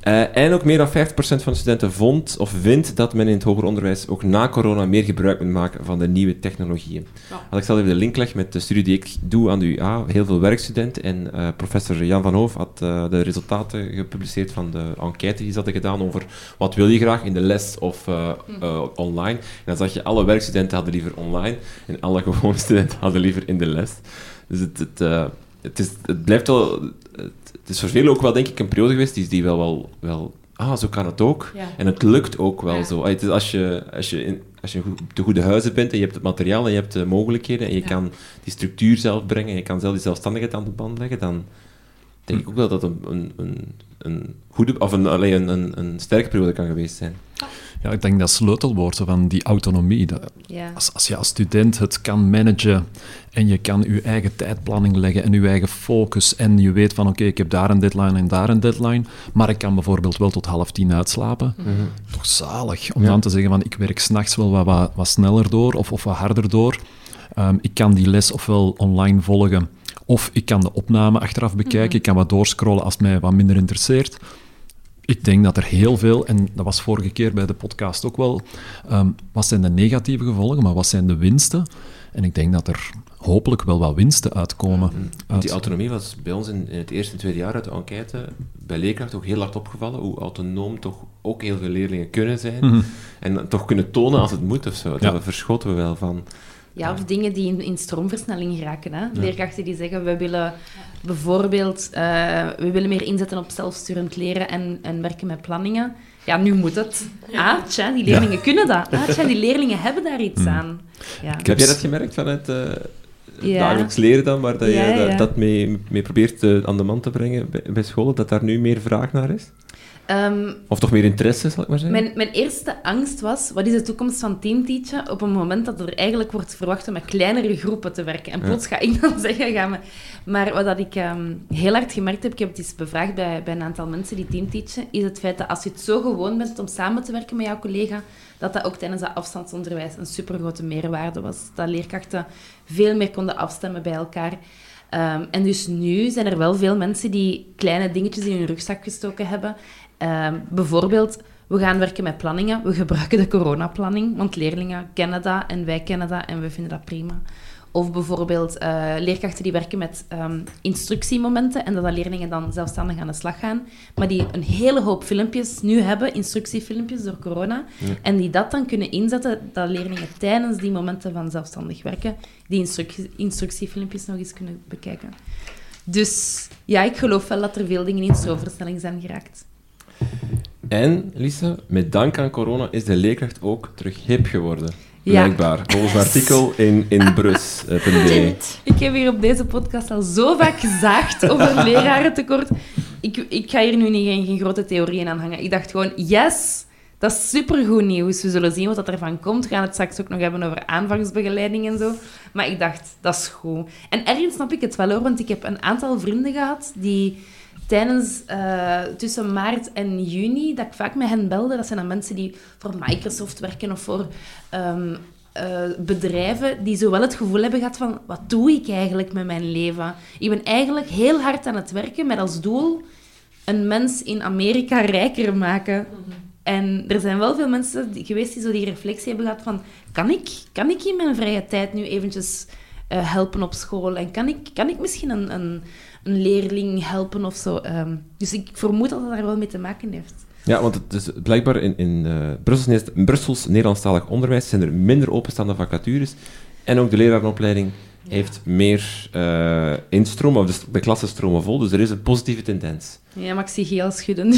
Eh, en ook meer dan 50% van de studenten vond of vindt dat men in het hoger onderwijs ook na corona meer gebruik moet maken van de nieuwe technologieën. Ja. Als ik zelf even de link leg met de studie die ik doe aan de UA, heel veel werkstudenten, en eh, professor Jan van Hoof had eh, de resultaten gepubliceerd van de enquête die ze hadden gedaan over wat wil je graag in de les of eh, online. En dan zag je, alle werkstudenten hadden liever online en alle gewone <laughs> studenten hadden liever in de les. Dus het, het, het, is, het blijft wel... Het, is voor velen ook wel, denk ik, een periode geweest die, die wel, wel, wel... Ah, zo kan het ook. Ja. En het lukt ook wel Ja. zo. Ah, Het is als je, als je, in, als je goed- de goede huizen bent en je hebt het materiaal en je hebt de mogelijkheden en je Ja. kan die structuur zelf brengen en je kan zelf die zelfstandigheid aan de band leggen, dan denk ik ook wel dat een, een, een, een goede, of een, allee, een, een, een sterke periode kan geweest zijn. Ja, ik denk dat sleutelwoord van die autonomie. Dat, Ja. als, als je als student het kan managen en je kan je eigen tijdplanning leggen en je eigen focus en je weet van oké, ik heb daar een deadline en daar een deadline, maar ik kan bijvoorbeeld wel tot half tien uitslapen. Toch zalig om Ja. dan te zeggen van ik werk s'nachts wel wat, wat, wat sneller door of, of wat harder door. Ehm, ik kan die les ofwel online volgen of ik kan de opname achteraf bekijken. Ik kan wat doorscrollen als het mij wat minder interesseert. Ik denk dat er heel veel, en dat was vorige keer bij de podcast ook wel, ehm, wat zijn de negatieve gevolgen, maar wat zijn de winsten? En ik denk dat er hopelijk wel wat winsten uitkomen. Want uit- die autonomie was bij ons in, in het eerste en tweede jaar uit de enquête bij leerkrachten ook heel hard opgevallen, hoe autonoom toch ook heel veel leerlingen kunnen zijn. Mhm. En toch kunnen tonen als het moet of zo. Ja. Daar verschoten we wel van. Ja, of dingen die in, in stroomversnelling geraken. Hè? Leerkrachten die zeggen, we willen bijvoorbeeld eh, we willen meer inzetten op zelfsturend leren en, en werken met planningen. Ja, nu moet het. Ah, tja, die leerlingen kunnen dat. Ah, tja, die leerlingen hebben daar iets Hmm. aan. Ja. Heb jij dat gemerkt vanuit eh Ja. dagelijks leren dan, waar dat Ja, je ja. dat mee, mee probeert eh, aan de man te brengen bij, bij scholen, dat daar nu meer vraag naar is? Ehm, Of toch meer interesse, zal ik maar zeggen? Mijn, mijn eerste angst was, wat is de toekomst van teamteachen op een moment dat er eigenlijk wordt verwacht om met kleinere groepen te werken. En plots ga ik dan <laughs> zeggen, ga me... Maar wat dat ik ehm, heel hard gemerkt heb, ik heb het eens bevraagd bij, bij een aantal mensen die teamteachen, is het feit dat als je het zo gewoon bent om samen te werken met jouw collega, dat dat ook tijdens dat afstandsonderwijs een supergrote meerwaarde was. Dat leerkrachten veel meer konden afstemmen bij elkaar. Ehm, en dus nu zijn er wel veel mensen die kleine dingetjes in hun rugzak gestoken hebben. Ehm, bijvoorbeeld, we gaan werken met planningen. We gebruiken de coronaplanning, want leerlingen kennen dat en wij kennen dat en we vinden dat prima. Of bijvoorbeeld eh, leerkrachten die werken met ehm, instructiemomenten en dat de leerlingen dan zelfstandig aan de slag gaan, maar die een hele hoop filmpjes nu hebben, instructiefilmpjes door corona, en die dat dan kunnen inzetten, dat leerlingen tijdens die momenten van zelfstandig werken, die instructie- instructiefilmpjes nog eens kunnen bekijken. Dus ja, ik geloof wel dat er veel dingen in stroomversnelling zijn geraakt. En, Lisa, met dank aan corona is de leerkracht ook terug hip geworden. Blijkbaar. Volgens een artikel in, in Brus.be. <laughs> Ik heb hier op deze podcast al zo vaak gezaagd over <laughs> lerarentekort. Ik, ik ga hier nu niet geen, geen grote theorieën aan hangen. Ik dacht gewoon, yes, dat is supergoed nieuws. We zullen zien wat dat ervan komt. We gaan het straks ook nog hebben over aanvangsbegeleiding en zo. Maar ik dacht, dat is goed. En ergens snap ik het wel hoor, want ik heb een aantal vrienden gehad die tijdens eh, tussen maart en juni, dat ik vaak met hen belde. Dat zijn dan mensen die voor Microsoft werken of voor ehm, eh, bedrijven die zo wel het gevoel hebben gehad van wat doe ik eigenlijk met mijn leven? Ik ben eigenlijk heel hard aan het werken met als doel een mens in Amerika rijker maken. En er zijn wel veel mensen die, geweest die zo die reflectie hebben gehad van kan ik, kan ik in mijn vrije tijd nu eventjes eh, helpen op school? En kan ik, kan ik misschien een, een, een leerling helpen of zo? Ehm, dus ik vermoed dat het daar wel mee te maken heeft. Ja, want het is blijkbaar in, in eh, Brussels, Brussels Nederlandstalig onderwijs zijn er minder openstaande vacatures. En ook de lerarenopleiding heeft meer eh instroom, of de, de klassen stromen vol. Dus er is een positieve tendens. Ja, maar ik zie heel schudden.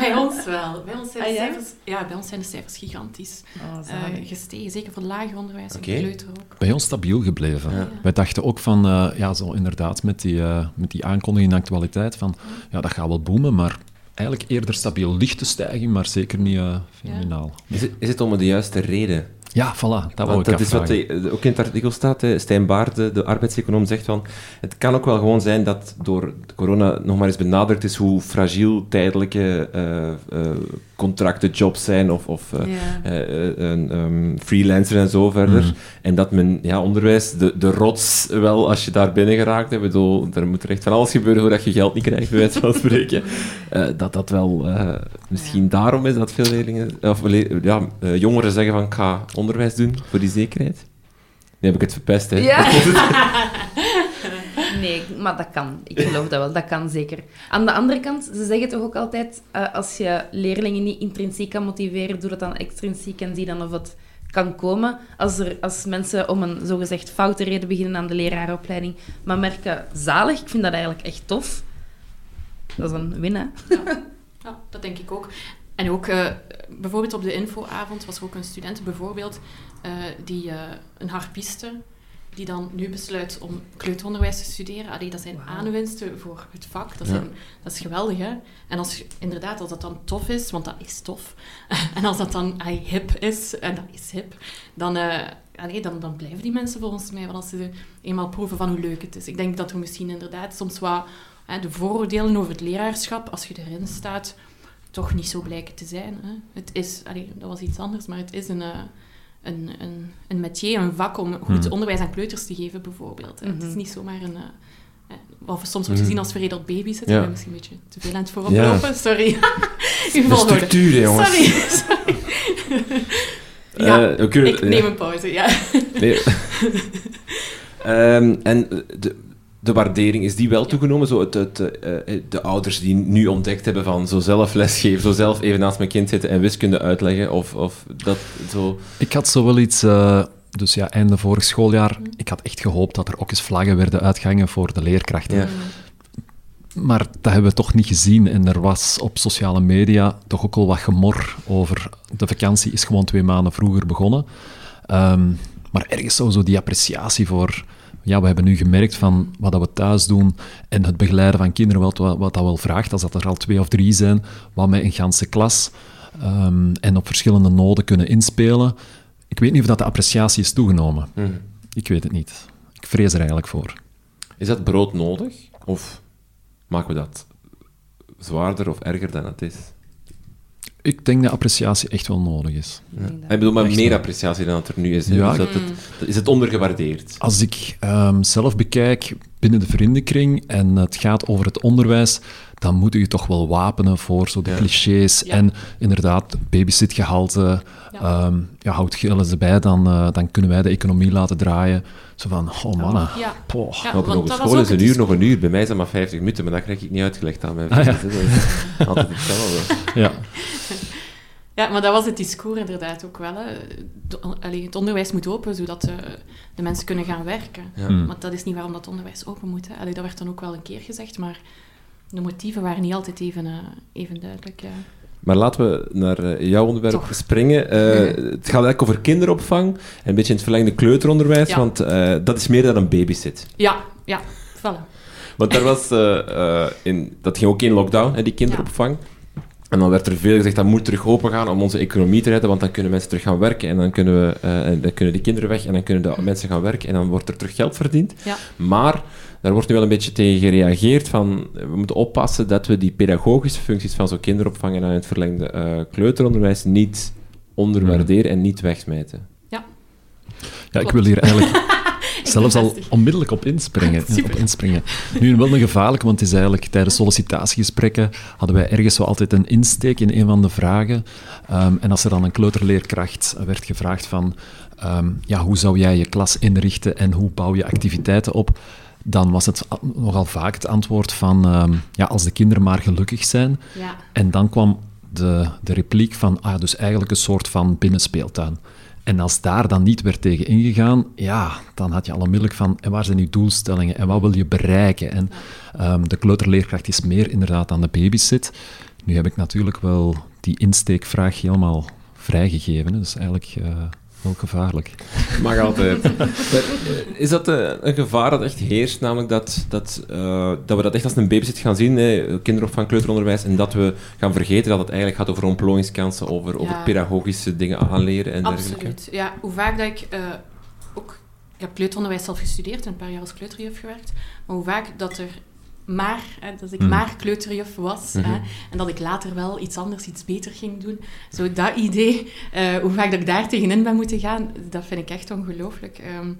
Bij ons wel. Bij ons zijn de, Ah, ja? cijfers, ja, bij ons zijn de cijfers gigantisch Oh, eh, gestegen. Zeker voor lager onderwijs Oké. en kleuter ook. Bij ons stabiel gebleven. Ja. Wij dachten ook van, eh, ja, zo inderdaad, met die, eh, met die aankondiging in actualiteit, van, ja, dat gaat wel boomen, maar eigenlijk eerder stabiel. Lichte stijging, maar zeker niet eh fenomenaal. Is het, is het om de juiste reden? Ja, voilà, dat wou Want ik dat is wat hij- ook in het artikel staat. hè. Stijn Baarde, de arbeidseconoom, zegt van... Het kan ook wel gewoon zijn dat door corona nog maar eens benadrukt is hoe fragiel tijdelijke eh, eh, contracten, jobs zijn of, of eh, Ja. eh, eh, een ehm, freelancer en zo verder. Mhm. En dat men, ja, onderwijs, de, de rots wel, als je daar binnen geraakt, ik bedoel, er moet er echt van alles gebeuren voordat je geld niet krijgt, bij wijze van spreken. <laughs> Eh, dat dat wel eh, misschien daarom is dat veel leerlingen, of le- ja, jongeren zeggen van, ik ga onderwijs doen voor die zekerheid. Nu heb ik het verpest, hè. Ja. <laughs> <laughs> Nee, maar dat kan. Ik geloof dat wel. Dat kan zeker. Aan de andere kant, ze zeggen toch ook altijd, eh, als je leerlingen niet intrinsiek kan motiveren, doe dat dan extrinsiek en zie dan of het kan komen. Als, er, als mensen om een zogezegd foute reden beginnen aan de leraaropleiding, maar merken, zalig, ik vind dat eigenlijk echt tof. Dat is een win, hè? Ja, dat denk ik ook. En ook eh, bijvoorbeeld op de infoavond was er ook een student bijvoorbeeld eh, die een harpiste die dan nu besluit om kleuteronderwijs te studeren. Allee, dat zijn aanwinsten voor het vak. Dat, Ja. dat is geweldig, hè? En als je- inderdaad, als dat dan tof is, want dat is tof, <laughs> en als dat dan allee, hip is, en dat is hip, dan, eh, allee, dan, dan blijven die mensen volgens mij, want als ze eenmaal proeven van hoe leuk het is. Ik denk dat er misschien inderdaad soms wat hè, de vooroordelen over het leraarschap, als je erin staat, toch niet zo blijken te zijn. Hè. Het is, allee, dat was iets anders, maar het is een, eh, een, een, een métier, een vak om goed Mhm. onderwijs aan kleuters te geven, bijvoorbeeld. Het is Mhm. niet zomaar een... eh, eh, of soms wordt gezien als veredeld baby's. Ik Ja. ben misschien een beetje te veel aan het vooroplopen. Sorry. <laughs> <laughs> Uw De volgorde. structuur, hè, jongens. Sorry. sorry. <laughs> ja, Eh, ik neem een pauze, ja. Nee. Ehm, en de, de waardering, is die wel toegenomen? Zo het, het, eh, eh, de ouders die nu ontdekt hebben van zo zelf lesgeven, zo zelf even naast mijn kind zitten en wiskunde uitleggen, of, of dat zo... Ik had zo wel iets... eh, dus ja, einde vorig schooljaar, ik had echt gehoopt dat er ook eens vlaggen werden uitgehangen voor de leerkrachten. Ja. Maar dat hebben we toch niet gezien. En er was op sociale media toch ook al wat gemor over... De vakantie is gewoon twee maanden vroeger begonnen. Ehm, maar ergens zo die appreciatie voor... Ja, we hebben nu gemerkt van wat dat we thuis doen en het begeleiden van kinderen, wat, wat, dat wel vraagt, als dat er al twee of drie zijn, wat met een ganse klas ehm, en op verschillende noden kunnen inspelen. Ik weet niet of dat de appreciatie is toegenomen. Hm. Ik weet het niet. Ik vrees er eigenlijk voor. Is dat brood nodig? Of maken we dat zwaarder of erger dan het is? Ik denk dat appreciatie echt wel nodig is. Ja. Ik bedoel, maar Echt meer wel. appreciatie dan dat er nu is. hè. Ja, Dus dat, het, is het ondergewaardeerd? Als ik ehm, zelf bekijk binnen de vriendenkring en het gaat over het onderwijs, dan moet je toch wel wapenen voor zo de Ja. clichés. Ja. En inderdaad, babysitgehalte, Ja. ja. ja, houd gillen erbij, dan, eh, dan kunnen wij de economie laten draaien. Zo van, oh mannen, Ja. poh. Ja, op want ook is een uur nog een uur. Bij mij is dat maar 50 minuten, maar dat krijg ik niet uitgelegd aan mijn Ah, ja. vrienden. hè. Dat is <laughs> altijd hetzelfde. Ja. Ja, maar dat was het discours inderdaad ook wel. Hè. De- allee, het onderwijs moet open, zodat eh, de mensen kunnen gaan werken. Ja. Hmm. Maar dat is niet waarom dat onderwijs open moet. Hè. Allee, dat werd dan ook wel een keer gezegd, maar de motieven waren niet altijd even, eh, even duidelijk. Ja. Maar laten we naar eh, jouw onderwerp Toch. springen. Eh, <laughs> het gaat eigenlijk over kinderopvang. En een beetje in het verlengde kleuteronderwijs, Ja. want dat is meer dan een babysit. Ja, ja, voilà. Want daar was, in, dat ging ook in lockdown, hè, die kinderopvang. En dan werd er veel gezegd, dat moet terug open gaan om onze economie te redden, want dan kunnen mensen terug gaan werken en dan kunnen, we, en dan kunnen die kinderen weg en dan kunnen de mensen gaan werken en dan wordt er terug geld verdiend. Ja. Maar daar wordt nu wel een beetje tegen gereageerd van, we moeten oppassen dat we die pedagogische functies van zo'n kinderopvang en in het verlengde eh, kleuteronderwijs niet onderwaarderen en niet wegsmijten. Ja, ik Klopt. wil hier eigenlijk <laughs> zelfs al onmiddellijk op inspringen. <laughs> ja, op inspringen. Nu, wel een gevaarlijk, want het is eigenlijk tijdens sollicitatiegesprekken hadden wij ergens zo altijd een insteek in een van de vragen. Ehm, en als er dan een kleuterleerkracht werd gevraagd van ehm, ja, hoe zou jij je klas inrichten en hoe bouw je activiteiten op, dan was het nogal vaak het antwoord van ehm, ja, als de kinderen maar gelukkig zijn. Ja, En dan kwam de, de repliek van, ah, dus eigenlijk een soort van binnenspeeltuin. En als daar dan niet werd tegen ingegaan, ja, dan had je al onmiddellijk van, en waar zijn je doelstellingen en wat wil je bereiken? En ehm, de kleuterleerkracht is meer inderdaad aan de babysit. Nu heb ik natuurlijk wel die insteekvraag helemaal vrijgegeven. hè. Is eigenlijk eh, wel gevaarlijk. Mag altijd. Maar, eh, is dat eh, een gevaar dat echt heerst? Namelijk dat, dat, eh, dat we dat echt als een babysit gaan zien, hè, kinderopvang, kleuteronderwijs, en dat we gaan vergeten dat het eigenlijk gaat over ontplooiingskansen, over, over pedagogische dingen aanleren en dergelijke. absoluut. Ja, hoe vaak dat ik eh, ook... Ik heb kleuteronderwijs zelf gestudeerd en een paar jaar als kleuterjuf gewerkt. Maar hoe vaak dat er maar, hè, dat ik Mhm. maar kleuterjuf was Mhm. hè, en dat ik later wel iets anders, iets beter ging doen. Zo dat idee, eh, hoe vaak dat ik daar tegenin ben moeten gaan, dat vind ik echt ongelooflijk. Ehm,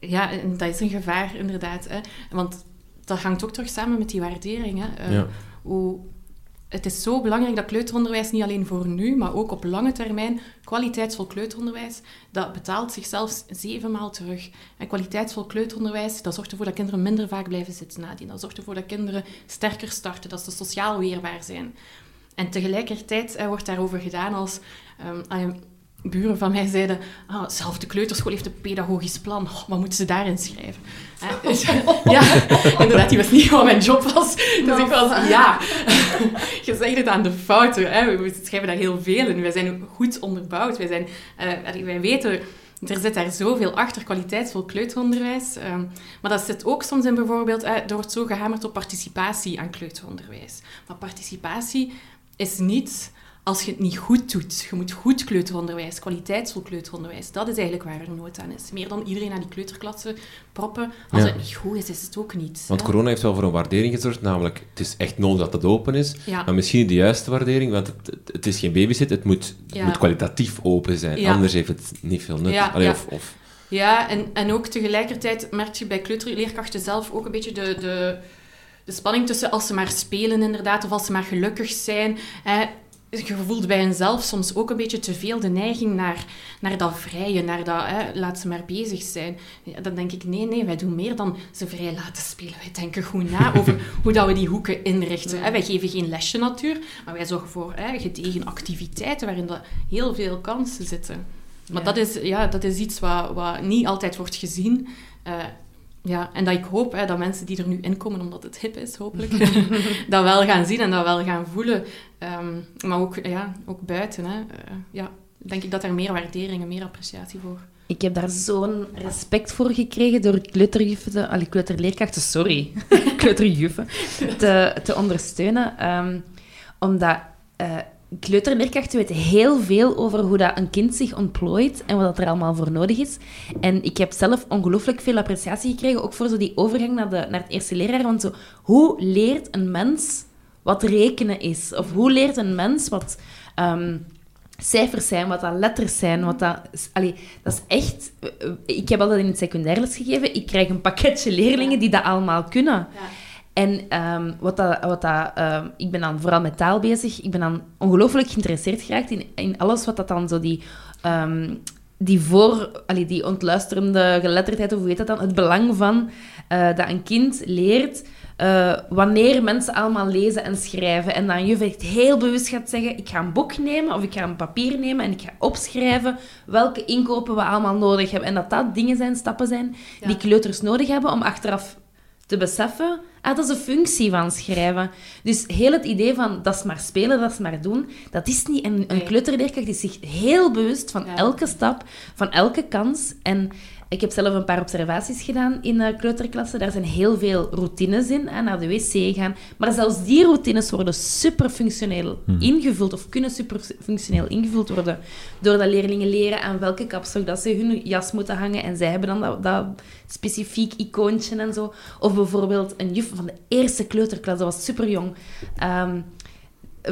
ja, en dat is een gevaar, inderdaad. Hè. Want dat hangt ook terug samen met die waardering. Hè. Eh, Ja. hoe, het is zo belangrijk dat kleuteronderwijs niet alleen voor nu, maar ook op lange termijn, kwaliteitsvol kleuteronderwijs, dat betaalt zichzelf zevenmaal terug. En kwaliteitsvol kleuteronderwijs, dat zorgt ervoor dat kinderen minder vaak blijven zitten nadien. Dat zorgt ervoor dat kinderen sterker starten, dat ze sociaal weerbaar zijn. En tegelijkertijd eh, wordt daarover gedaan als... ehm, buren van mij zeiden, ah, zelf de kleuterschool heeft een pedagogisch plan. Oh, wat moeten ze daarin schrijven? <laughs> Dus, ja, inderdaad, die wist niet wat mijn job was. Dus ik was, ja, <laughs> je zegt het aan de fouten. Hè. We schrijven daar heel veel in. Wij zijn goed onderbouwd. Wij, zijn, eh, wij weten, er zit daar zoveel achter, kwaliteitsvol kleuteronderwijs. Ehm, maar dat zit ook soms in bijvoorbeeld, eh, er wordt zo gehamerd op participatie aan kleuteronderwijs. Maar participatie is niet als je het niet goed doet. Je moet goed kleuteronderwijs, kwaliteitsvol kleuteronderwijs. Dat is eigenlijk waar er nood aan is. Meer dan iedereen naar die kleuterklasse proppen. Als Ja. het niet goed is, is het ook niet. Want hè. corona heeft wel voor een waardering gezorgd, namelijk het is echt nodig dat het open is, Ja. maar misschien niet de juiste waardering, want het, het, is geen babysit, het moet, het Ja. moet kwalitatief open zijn, anders heeft het niet veel nut. Allee. Of, of, Ja, en, en ook tegelijkertijd merk je bij kleuterleerkrachten zelf ook een beetje de, de, de spanning tussen als ze maar spelen inderdaad, of als ze maar gelukkig zijn. Hè. Je voelt bij henzelf soms ook een beetje te veel de neiging naar, naar dat vrije, naar dat hè, laat ze maar bezig zijn. Ja, dan denk ik, nee, nee, wij doen meer dan ze vrij laten spelen. Wij denken goed na <laughs> over hoe dat we die hoeken inrichten. Hè. Wij geven geen lesje natuur, maar wij zorgen voor hè, gedegen activiteiten waarin dat heel veel kansen zitten. Maar Ja. dat, is, ja, dat is iets wat, wat niet altijd wordt gezien. Eh, ja, en dat ik hoop hè, dat mensen die er nu inkomen, omdat het hip is, hopelijk, <laughs> <laughs> dat wel gaan zien en dat wel gaan voelen. Ehm, maar ook, ja, ook buiten. Hè. Eh, ja, denk ik dat er meer waardering en meer appreciatie voor Ik heb daar zo'n respect voor gekregen door kleuterjuffen, te- allee, kleuterleerkrachten, sorry, <laughs> kleuterjuffen, te, te ondersteunen. Ehm, omdat eh, kleuterleerkrachten weten heel veel over hoe dat een kind zich ontplooit en wat dat er allemaal voor nodig is. En ik heb zelf ongelooflijk veel appreciatie gekregen, ook voor zo die overgang naar, de, naar het eerste leerjaar. Want zo, hoe leert een mens wat rekenen is? Of hoe leert een mens wat... ehm, cijfers zijn, wat dat letters zijn, wat dat... Allee, dat is echt... eh, Ik heb altijd in het secundair les gegeven. Ik krijg een pakketje leerlingen die dat allemaal kunnen. En ehm, wat dat, wat dat, ehm, ik ben dan vooral met taal bezig. Ik ben dan ongelooflijk geïnteresseerd geraakt in, in alles wat dat dan zo die... ehm, die voor... Allee, die ontluisterende geletterdheid, of hoe heet dat dan? Het belang van eh, dat een kind leert... eh, wanneer mensen allemaal lezen en schrijven. En dan juf echt heel bewust gaat zeggen... Ik ga een boek nemen of ik ga een papier nemen en ik ga opschrijven welke inkopen we allemaal nodig hebben. En dat dat dingen zijn, stappen zijn, Ja. die kleuters nodig hebben om achteraf te beseffen, ah, dat is een functie van schrijven. Dus heel het idee van, dat is maar spelen, dat is maar doen, dat is niet. En een kleuterleerkracht is zich heel bewust van elke stap, van elke kans. En ik heb zelf een paar observaties gedaan in de kleuterklasse. Daar zijn heel veel routines in, hè, naar de wc gaan. Maar zelfs die routines worden superfunctioneel ingevuld, of kunnen superfunctioneel ingevuld worden, doordat leerlingen leren aan welke kapstok dat ze hun jas moeten hangen. En zij hebben dan dat, dat specifiek icoontje en zo. Of bijvoorbeeld een juf van de eerste kleuterklas, dat was super jong.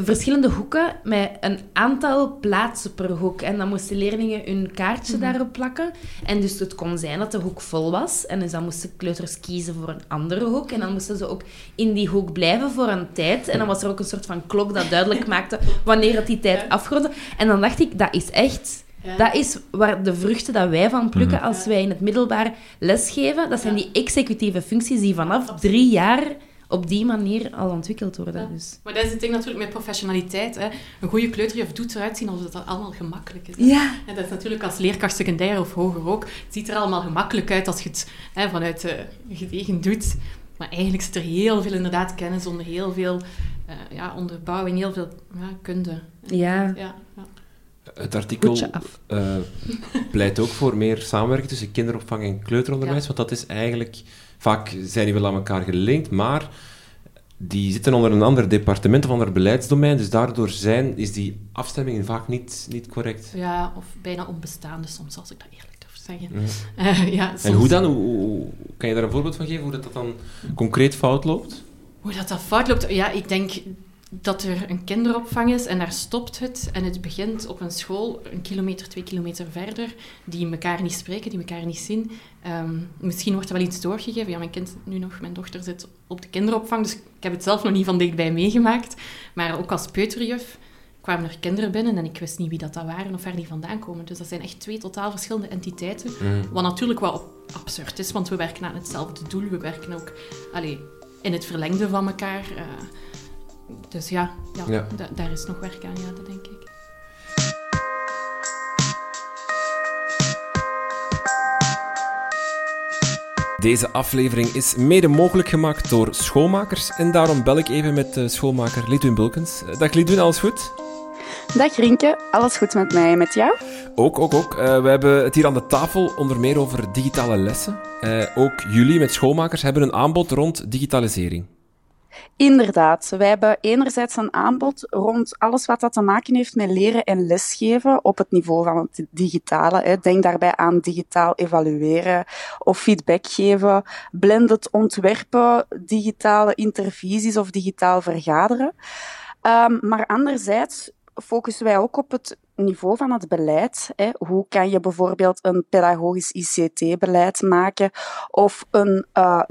Verschillende hoeken met een aantal plaatsen per hoek. En dan moesten leerlingen hun kaartje daarop plakken. En dus het kon zijn dat de hoek vol was. En dus dan moesten kleuters kiezen voor een andere hoek. En dan moesten ze ook in die hoek blijven voor een tijd. En dan was er ook een soort van klok dat duidelijk <laughs> maakte wanneer het die tijd afrondde. En dan dacht ik, dat is echt... Ja. Dat is waar de vruchten dat wij van plukken als wij in het middelbaar lesgeven. Dat zijn die executieve functies die vanaf drie jaar op die manier al ontwikkeld worden. Ja. Dus. Maar dat is het ding natuurlijk met professionaliteit. Hè. Een goede kleuterjuf doet eruit zien alsof het allemaal gemakkelijk is. hè. Ja. En dat is natuurlijk als leerkracht secundair of hoger ook. Het ziet er allemaal gemakkelijk uit als je het hè, vanuit eh gedegen doet. Maar eigenlijk zit er heel veel inderdaad kennis onder, heel veel eh, ja, onderbouwing, heel veel ja, kunde. Ja. Ja, ja. Het artikel eh, pleit ook voor meer samenwerking tussen kinderopvang en kleuteronderwijs, Ja. want dat is eigenlijk... Vaak zijn die wel aan elkaar gelinkt, maar die zitten onder een ander departement of ander beleidsdomein, dus daardoor zijn, is die afstemming vaak niet, niet correct. ja, of bijna onbestaande soms, als ik dat eerlijk durf zeggen. Mhm. <laughs> Eh, ja, En hoe dan? Hoe, hoe- kan je daar een voorbeeld van geven, hoe dat, dat dan concreet fout loopt? Hoe dat, dat fout loopt? Ja, ik denk dat er een kinderopvang is en daar stopt het. En het begint op een school, een kilometer, twee kilometer verder, die elkaar niet spreken, die elkaar niet zien. Ehm, misschien wordt er wel iets doorgegeven. Ja, mijn kind nu nog, mijn dochter zit op de kinderopvang, dus ik heb het zelf nog niet van dichtbij meegemaakt. Maar ook als peuterjuf kwamen er kinderen binnen en ik wist niet wie dat, dat waren of waar die vandaan komen. Dus dat zijn echt twee totaal verschillende entiteiten. Wat natuurlijk wel absurd is, want we werken aan hetzelfde doel. We werken ook allee, in het verlengde van elkaar. eh. Dus ja, ja, Ja. da- daar is nog werk aan, ja, dat denk ik. Deze aflevering is mede mogelijk gemaakt door schoolmakers en daarom bel ik even met de schoolmaker Lidwin Bulkens. Eh, Dag Lidwin, alles goed? Dag Rinke, alles goed met mij en met jou? Ook, ook, ook. Eh, we hebben het hier aan de tafel onder meer over digitale lessen. Eh, ook jullie met schoolmakers hebben een aanbod rond digitalisering. Inderdaad, wij hebben enerzijds een aanbod rond alles wat dat te maken heeft met leren en lesgeven op het niveau van het digitale. Denk daarbij aan digitaal evalueren of feedback geven, blended ontwerpen, digitale intervisies of digitaal vergaderen. Ehm, maar anderzijds focussen wij ook op het niveau van het beleid. Hè. Hoe kan je bijvoorbeeld een pedagogisch ICT-beleid maken of een eh,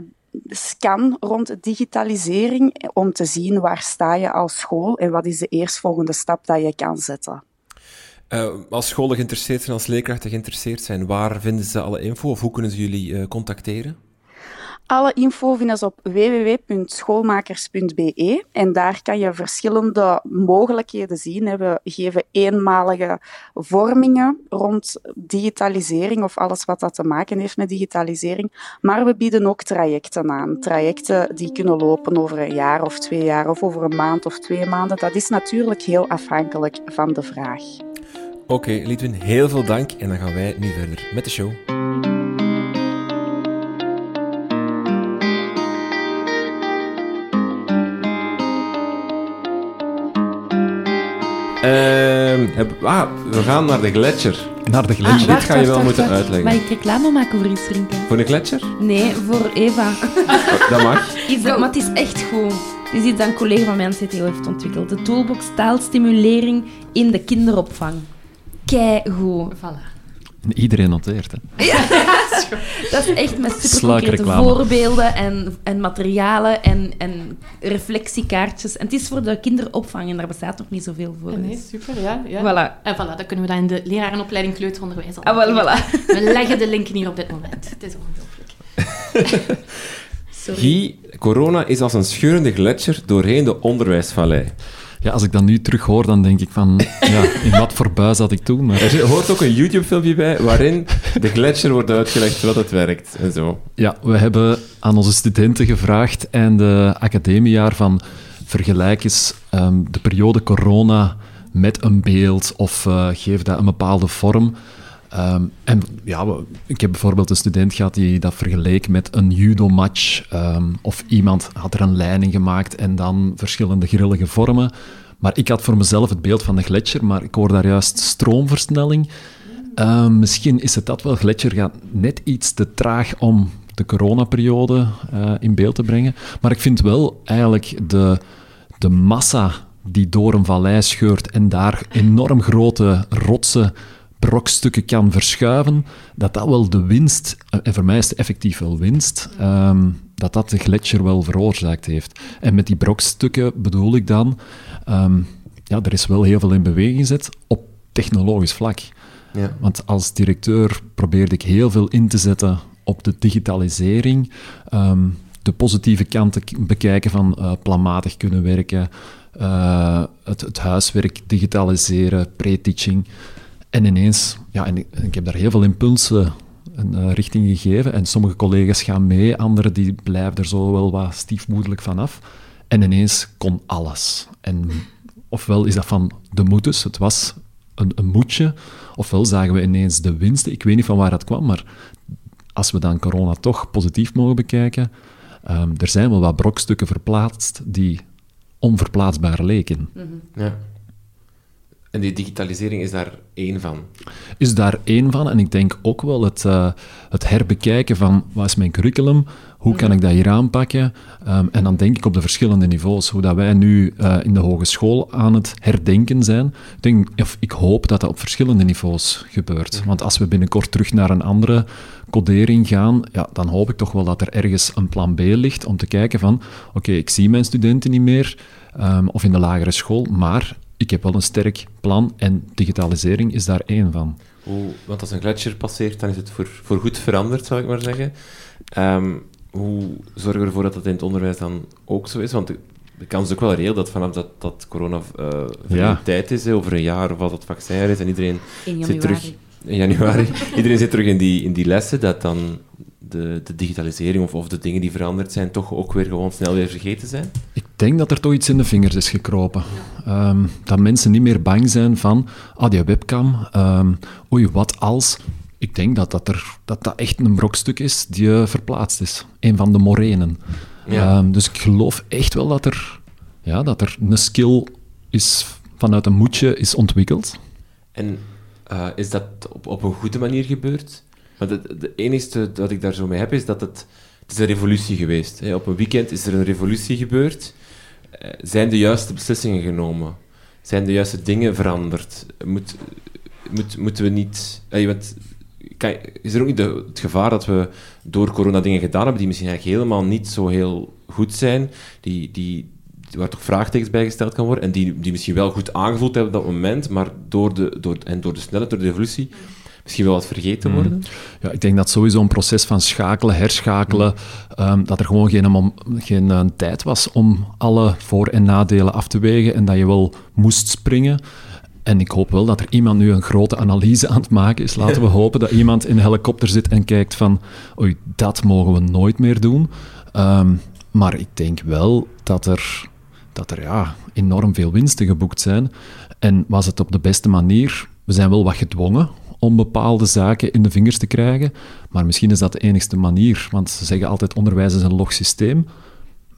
scan rond digitalisering om te zien waar sta je als school en wat is de eerstvolgende stap dat je kan zetten. Eh, als scholen geïnteresseerd zijn, als leerkrachten geïnteresseerd zijn, waar vinden ze alle info of hoe kunnen ze jullie eh, contacteren? Alle info vinden ze op www.schoolmakers.be en daar kan je verschillende mogelijkheden zien. We geven eenmalige vormingen rond digitalisering of alles wat dat te maken heeft met digitalisering. Maar we bieden ook trajecten aan. Trajecten die kunnen lopen over een jaar of twee jaar of over een maand of twee maanden. Dat is natuurlijk heel afhankelijk van de vraag. Oké, Lidwin, heel veel dank en dan gaan wij nu verder met de show. Heb- ah, we gaan naar de gletsjer. Naar de Ah, gletsjer. dit ga je wel moeten uitleggen. Mag ik reclame maken voor iets drinken? Voor de gletsjer? Nee, voor Eva. Oh, dat mag. <laughs> Iets dat, maar het is echt goed. Het is iets dat een collega van mij aan CTO heeft ontwikkeld. De toolbox taalstimulering in de kinderopvang. Keigoed. Voilà. En Iedereen noteert, hè. <laughs> <laughs> Dat is echt met superconcrete voorbeelden en, en materialen en, en reflectiekaartjes. En het is voor de kinderopvang en daar bestaat nog niet zoveel voor. Nee, dus. super, ja. ja. Voilà. En voilà, dat kunnen we dan in de lerarenopleiding kleuteronderwijs al Ah, wel, voilà. We leggen de linken hier op dit moment. Het is ongelooflijk. <laughs> Guy, corona is als een scheurende gletsjer doorheen de onderwijsvallei. Ja, als ik dat nu terug hoor, dan denk ik van, ja, in wat voor buis had ik toen? Maar... Er hoort ook een YouTube-filmpje bij waarin de gletsjer wordt uitgelegd wat het werkt en zo. Ja, we hebben aan onze studenten gevraagd en de academiejaar van vergelijk eens ehm, de periode corona met een beeld of uh, geef dat een bepaalde vorm. Ehm, en ja, ik heb bijvoorbeeld een student gehad die dat vergeleek met een judo-match. Ehm, of iemand had er een leiding gemaakt en dan verschillende grillige vormen. Maar ik had voor mezelf het beeld van de gletsjer, maar ik hoor daar juist stroomversnelling. Ehm, misschien is het dat wel. Gletsjer gaat net iets te traag om de coronaperiode uh, in beeld te brengen. Maar ik vind wel eigenlijk de, de massa die door een vallei scheurt en daar enorm grote rotsen brokstukken kan verschuiven, dat dat wel de winst, en voor mij is het effectief wel winst, ehm, dat dat de gletsjer wel veroorzaakt heeft. En met die brokstukken bedoel ik dan, um, ja, er is wel heel veel in beweging gezet op technologisch vlak. Ja. Want als directeur probeerde ik heel veel in te zetten op de digitalisering, um, de positieve kanten bekijken van uh, planmatig kunnen werken, uh, het, het, huiswerk digitaliseren, pre-teaching. En ineens, ja, en ik, ik, heb daar heel veel impulsen een uh, richting gegeven. En sommige collega's gaan mee, anderen die blijven er zo wel wat stiefmoedelijk vanaf. En ineens kon alles. En ofwel is dat van de moeders, het was een, een moedje, ofwel zagen we ineens de winsten. Ik weet niet van waar dat kwam, maar als we dan corona toch positief mogen bekijken, um, er zijn wel wat brokstukken verplaatst die onverplaatsbaar leken. Mm -hmm. Ja. En die digitalisering is daar één van? Is daar één van. En ik denk ook wel het, uh, het herbekijken van wat is mijn curriculum, hoe kan ik dat hier aanpakken? Um, en dan denk ik op de verschillende niveaus. Hoe dat wij nu uh, in de hogeschool aan het herdenken zijn. Ik, denk, of ik hoop dat dat op verschillende niveaus gebeurt. Want als we binnenkort terug naar een andere codering gaan, ja, dan hoop ik toch wel dat er ergens een plan B ligt om te kijken van oké, okay, ik zie mijn studenten niet meer, um, of in de lagere school, maar ik heb wel een sterk plan en digitalisering is daar één van. Hoe, want als een gletsjer passeert, dan is het voor, voor goed veranderd, zou ik maar zeggen. Um, hoe zorgen we ervoor dat dat in het onderwijs dan ook zo is? Want de, de kans is ook wel reëel dat vanaf dat, dat corona uh, ja. tijd is, over een jaar of als het vaccin er is en iedereen zit terug... In januari. <laughs> iedereen zit terug in die, in die lessen, dat dan de, de digitalisering of, of de dingen die veranderd zijn toch ook weer gewoon snel weer vergeten zijn? Ik denk dat er toch iets in de vingers is gekropen. Um, dat mensen niet meer bang zijn van, ah, die webcam, um, oei, wat als... Ik denk dat dat, er, dat dat echt een brokstuk is die uh, verplaatst is. Een van de morenen. Ja. Um, dus ik geloof echt wel dat er, ja, dat er een skill is, vanuit een moedje is ontwikkeld. En uh, is dat op, op een goede manier gebeurd? Maar de enige dat ik daar zo mee heb, is dat het, het is een revolutie geweest is. Op een weekend is er een revolutie gebeurd. Uh, zijn de juiste beslissingen genomen? Zijn de juiste dingen veranderd? Moet, moet, moeten we niet... Kan, is er ook niet het gevaar dat we door corona dingen gedaan hebben die misschien eigenlijk helemaal niet zo heel goed zijn, die, die, waar toch vraagtekens bij gesteld kan worden, en die, die misschien wel goed aangevoeld hebben op dat moment, maar door de, door, en door de snelheid, door de evolutie, misschien wel wat vergeten worden? Mm. Ja, ik denk dat sowieso een proces van schakelen, herschakelen, um, dat er gewoon geen, geen uh, tijd was om alle voor- en nadelen af te wegen en dat je wel moest springen. En ik hoop wel dat er iemand nu een grote analyse aan het maken is. Laten we <laughs> hopen dat iemand in een helikopter zit en kijkt van, oei, dat mogen we nooit meer doen. Um, maar ik denk wel dat er, dat er ja, enorm veel winsten geboekt zijn. En was het op de beste manier? We zijn wel wat gedwongen om bepaalde zaken in de vingers te krijgen. Maar misschien is dat de enigste manier. Want ze zeggen altijd, onderwijs is een log systeem.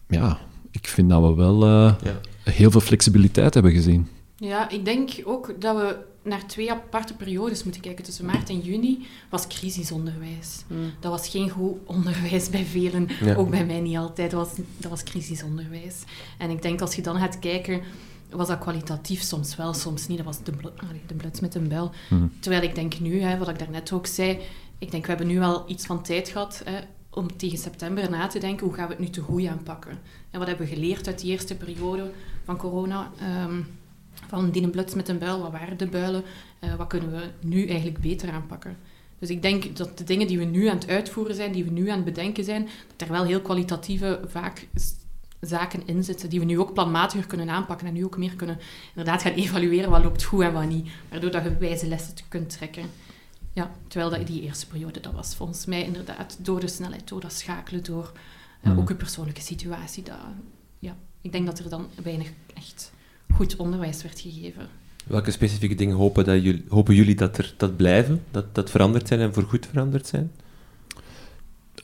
Ja, ik vind dat we wel uh, ja. heel veel flexibiliteit hebben gezien. Ja, ik denk ook dat we naar twee aparte periodes moeten kijken. Tussen maart en juni was crisisonderwijs. Mm. Dat was geen goed onderwijs bij velen, ja. ook bij mij niet altijd. Dat was, dat was crisisonderwijs. En ik denk als je dan gaat kijken was dat kwalitatief soms wel, soms niet. Dat was de, de bluts met een bel. Mm. Terwijl ik denk nu, hè, wat ik daarnet ook zei, ik denk we hebben nu wel iets van tijd gehad hè, om tegen september na te denken, hoe gaan we het nu te goed aanpakken? En wat hebben we geleerd uit die eerste periode van corona? Um, van die bluts met een buil, wat waren de builen? Uh, wat kunnen we nu eigenlijk beter aanpakken? Dus ik denk dat de dingen die we nu aan het uitvoeren zijn, die we nu aan het bedenken zijn, dat er wel heel kwalitatieve, vaak zaken in zitten die we nu ook planmatiger kunnen aanpakken en nu ook meer kunnen inderdaad gaan evalueren wat loopt goed en wat niet. Waardoor dat je wijze lessen kunt trekken. Ja, terwijl dat die eerste periode, dat was volgens mij inderdaad door de snelheid, door dat schakelen, door uh, ook je persoonlijke situatie. Dat, ja, ik denk dat er dan weinig echt goed onderwijs werd gegeven. Welke specifieke dingen hopen, dat jullie, hopen jullie dat er dat blijven, dat, dat veranderd zijn en voorgoed veranderd zijn?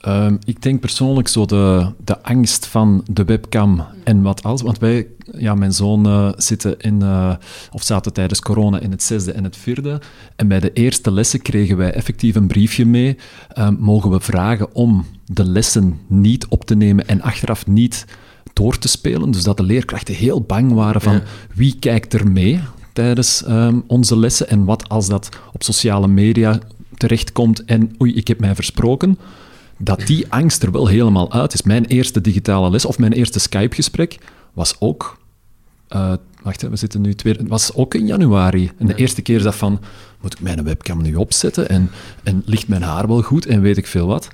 Um, ik denk persoonlijk zo de, de angst van de webcam en wat als. Want wij, ja, mijn zoon uh, zitten in, uh, of zaten tijdens corona in het zesde en het vierde. En bij de eerste lessen kregen wij effectief een briefje mee. Um, mogen we vragen om de lessen niet op te nemen en achteraf niet door te spelen. Dus dat de leerkrachten heel bang waren van ja. wie kijkt er mee tijdens um, onze lessen en wat als dat op sociale media terechtkomt en oei, ik heb mij versproken dat die angst er wel helemaal uit is. Mijn eerste digitale les of mijn eerste Skype-gesprek was ook. Uh, wacht, we zitten nu twee. was ook in januari. En de eerste keer is dat van: moet ik mijn webcam nu opzetten? En, en ligt mijn haar wel goed? En weet ik veel wat.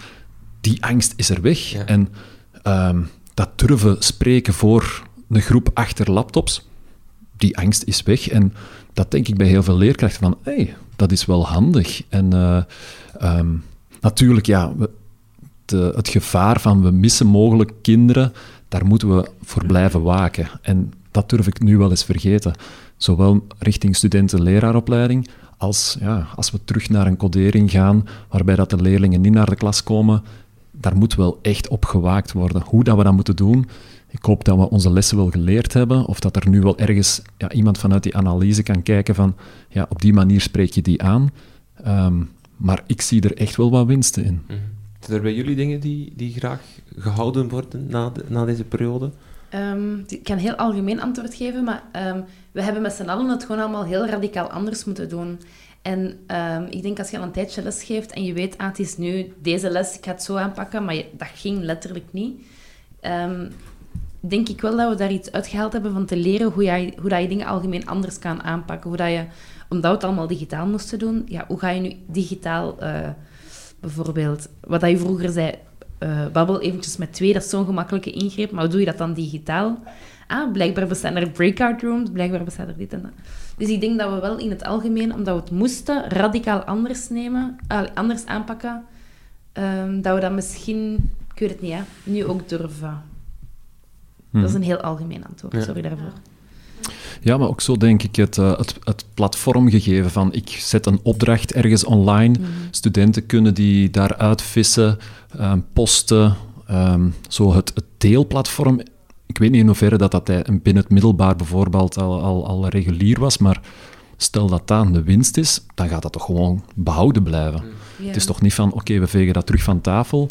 Die angst is er weg. Ja. En um, dat durven spreken voor een groep achter laptops, die angst is weg. En dat denk ik bij heel veel leerkrachten van: hé, hey, dat is wel handig. En uh, um, natuurlijk, ja. We, de, het gevaar van we missen mogelijk kinderen, daar moeten we voor blijven waken. En dat durf ik nu wel eens vergeten. Zowel richting studenten-leraaropleiding, als ja, als we terug naar een codering gaan, waarbij dat de leerlingen niet naar de klas komen, daar moet wel echt op gewaakt worden. Hoe dat we dat moeten doen, ik hoop dat we onze lessen wel geleerd hebben, of dat er nu wel ergens ja, iemand vanuit die analyse kan kijken van, ja, op die manier spreek je die aan. Um, maar ik zie er echt wel wat winsten in. Mm. Zijn bij jullie dingen die, die graag gehouden worden na, na deze periode? Um, ik kan heel algemeen antwoord geven, maar um, we hebben met z'n allen het gewoon allemaal heel radicaal anders moeten doen. En um, ik denk als je al een tijdje les geeft en je weet, ah, het is nu deze les, ik ga het zo aanpakken, maar je, dat ging letterlijk niet. denk ik wel dat we daar iets uitgehaald hebben van te leren hoe, jij, hoe dat je dingen algemeen anders kan aanpakken. Hoe dat je, omdat we het allemaal digitaal moesten doen, ja, hoe ga je nu digitaal... Uh, bijvoorbeeld, wat je vroeger zei, uh, babbel eventjes met twee, dat is zo'n gemakkelijke ingreep, maar hoe doe je dat dan digitaal? Ah, blijkbaar bestaan er breakout rooms, blijkbaar bestaat er dit en dat. Dus ik denk dat we wel in het algemeen, omdat we het moesten, radicaal anders nemen, uh, anders aanpakken, um, dat we dat misschien, ik weet het niet, hè, nu ook durven. Dat is een heel algemeen antwoord, ja. sorry daarvoor. Ja, maar ook zo denk ik het, uh, het, het platformgegeven van ik zet een opdracht ergens online, mm. studenten kunnen die daaruit vissen, um, posten, um, zo het, het deelplatform. Ik weet niet in hoeverre dat, dat binnen het middelbaar bijvoorbeeld al, al, al regulier was, maar stel dat dat de winst is, dan gaat dat toch gewoon behouden blijven. Ja. Het is toch niet van, oké, okay, we vegen dat terug van tafel.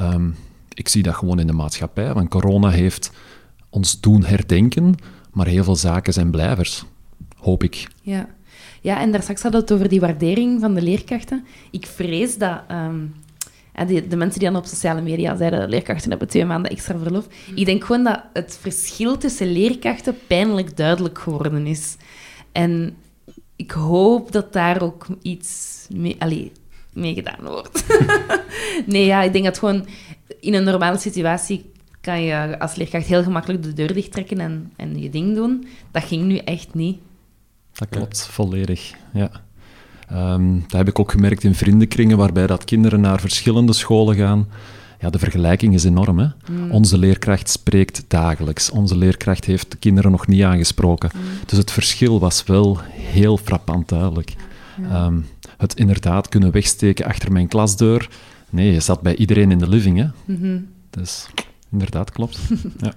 Um, ik zie dat gewoon in de maatschappij, want corona heeft ons doen herdenken, maar heel veel zaken zijn blijvers, hoop ik. Ja, ja en daar straks hadden we het over die waardering van de leerkrachten. Ik vrees dat... Um, de, de, mensen die dan op sociale media zeiden, leerkrachten hebben twee maanden extra verlof. Ik denk gewoon dat het verschil tussen leerkrachten pijnlijk duidelijk geworden is. En ik hoop dat daar ook iets mee, allee, mee gedaan wordt. <laughs> nee, ja, ik denk dat gewoon in een normale situatie kan je als leerkracht heel gemakkelijk de deur dichttrekken en, en je ding doen. Dat ging nu echt niet. Dat klopt, volledig, ja. Um, dat heb ik ook gemerkt in vriendenkringen, waarbij dat kinderen naar verschillende scholen gaan. Ja, de vergelijking is enorm. Hè? Mm. Onze leerkracht spreekt dagelijks. Onze leerkracht heeft de kinderen nog niet aangesproken. Mm. Dus het verschil was wel heel frappant duidelijk. Ja. Um, het inderdaad kunnen wegsteken achter mijn klasdeur. Nee, je zat bij iedereen in de living. Hè? Mm -hmm. Dus inderdaad, klopt. <laughs> ja.